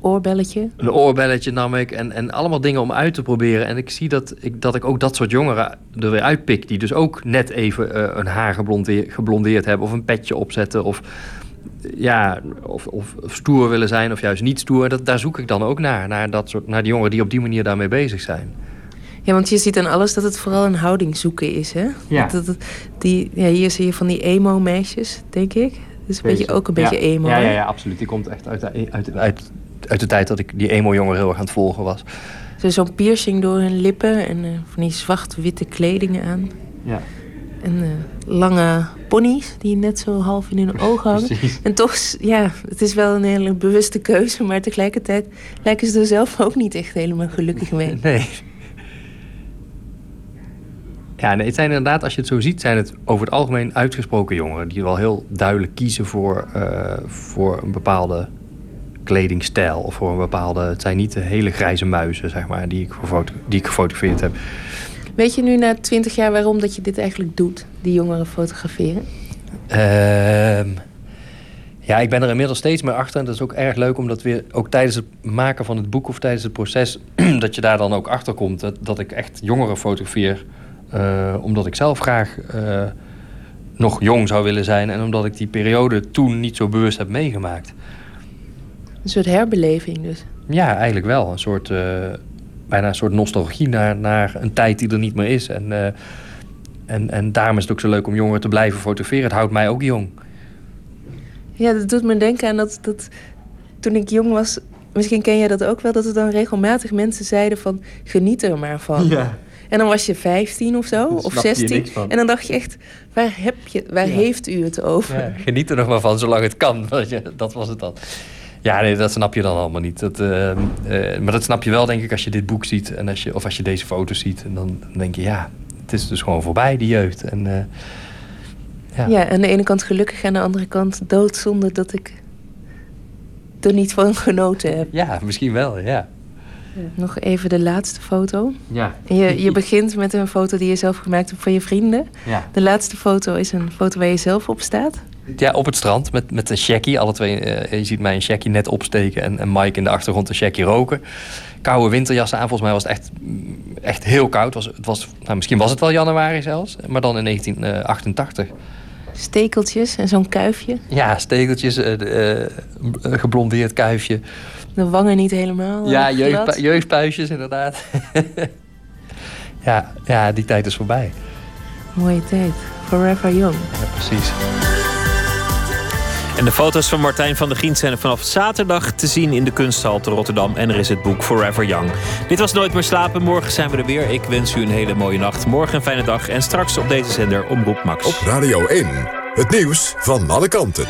Speaker 18: Oorbelletje.
Speaker 17: een oorbelletje nam ik. En, en allemaal dingen om uit te proberen. En ik zie dat ik, dat ik ook dat soort jongeren er weer uitpik. Die dus ook net even eh, een haar geblondeerd, geblondeerd hebben. Of een petje opzetten. Of, ja, of, of, of stoer willen zijn. Of juist niet stoer. Dat, daar zoek ik dan ook naar. Naar, dat soort, naar die jongeren die op die manier daarmee bezig zijn.
Speaker 18: Ja, want je ziet aan alles dat het vooral een houding zoeken is, hè?
Speaker 17: Ja.
Speaker 18: Dat, dat- die, ja, hier zie je van die emo-meisjes, denk ik. Dus een beetje, ook een beetje
Speaker 17: ja.
Speaker 18: emo,
Speaker 17: Ja, ja, ja, absoluut. Die komt echt uit, de- uit, uit, uit de tijd dat ik die emo-jongeren heel erg aan het volgen was.
Speaker 18: Zo- Zo'n piercing door hun lippen en eh, van die zwart-witte kledingen aan.
Speaker 17: Ja.
Speaker 18: En eh, lange ponies die net zo half in hun ogen hangen.
Speaker 17: Precies.
Speaker 18: En toch, ja, het is wel een hele bewuste keuze, maar tegelijkertijd lijken ze er zelf ook niet echt helemaal gelukkig mee.
Speaker 17: Nee. Ja, nee, het zijn inderdaad, als je het zo ziet, zijn het over het algemeen uitgesproken jongeren. Die wel heel duidelijk kiezen voor, eh, voor een bepaalde kledingstijl. Of voor een bepaalde. Het zijn niet de hele grijze muizen, zeg maar, die ik, gefoto- die ik gefotografeerd heb.
Speaker 18: Weet je nu na twintig jaar waarom dat je dit eigenlijk doet, die jongeren fotograferen?
Speaker 17: Ehm, ja, ik ben er inmiddels steeds meer achter. En dat is ook erg leuk, omdat weer ook tijdens het maken van het boek of tijdens het proces, dat je daar dan ook achter komt. Dat, dat ik echt jongeren fotografeer. eh, omdat ik zelf graag eh, nog jong zou willen zijn. En omdat ik die periode toen niet zo bewust heb meegemaakt.
Speaker 18: Een soort herbeleving dus.
Speaker 17: Ja, eigenlijk wel. Een soort, eh, bijna een soort nostalgie naar, naar een tijd die er niet meer is. En, eh, en, en daarom is het ook zo leuk om jongeren te blijven fotograferen. Het houdt mij ook jong.
Speaker 18: Ja, dat doet me denken aan dat, dat toen ik jong was, misschien ken jij dat ook wel, dat er dan regelmatig mensen zeiden van geniet er maar van.
Speaker 17: Ja.
Speaker 18: En dan was je 15 of zo, of
Speaker 17: snapte je
Speaker 18: 16.
Speaker 17: niks van.
Speaker 18: En dan dacht je echt, waar, heb je, waar
Speaker 17: Ja.
Speaker 18: heeft u het over?
Speaker 17: Ja, geniet er nog maar van, zolang het kan. Weet je, Dat was het dan. Ja, nee, dat snap je dan allemaal niet. Dat, eh, eh, maar dat snap je wel, denk ik, als je dit boek ziet. En als je, of als je deze foto's ziet. En dan denk je, ja, het is dus gewoon voorbij, die jeugd. En, eh,
Speaker 18: Ja. ja, aan de ene kant gelukkig, aan de andere kant doodzonde dat ik er niet van genoten heb.
Speaker 17: Ja, misschien wel, ja.
Speaker 18: Nog even de laatste foto.
Speaker 17: Ja.
Speaker 18: Je, je begint met een foto die je zelf gemaakt hebt van je vrienden.
Speaker 17: Ja.
Speaker 18: De laatste foto is een foto waar je zelf op staat.
Speaker 17: Ja, op het strand met, met een shaggy. Alle twee, eh, je ziet mij een shaggy net opsteken en, en Mike in de achtergrond een shaggy roken. Koude winterjassen aan. Volgens mij was het echt, echt heel koud. Was, het was, nou, misschien was het wel januari zelfs, maar dan in 1988.
Speaker 18: Stekeltjes en zo'n kuifje.
Speaker 17: Ja, stekeltjes, uh, geblondeerd kuifje.
Speaker 18: De wangen niet helemaal.
Speaker 17: Ja, jeugd, jeugdpuisjes inderdaad. ja, ja, die tijd is voorbij.
Speaker 18: Mooie tijd. Forever young.
Speaker 17: Ja, precies.
Speaker 4: En de foto's van Martijn van der Gient zijn vanaf zaterdag te zien in de kunsthal te Rotterdam. En er is het boek Forever Young. Dit was Nooit meer slapen. Morgen zijn we er weer. Ik wens u een hele mooie nacht. Morgen een fijne dag. En straks op deze zender Omroep Max.
Speaker 9: Op Radio 1. Het nieuws van alle kanten.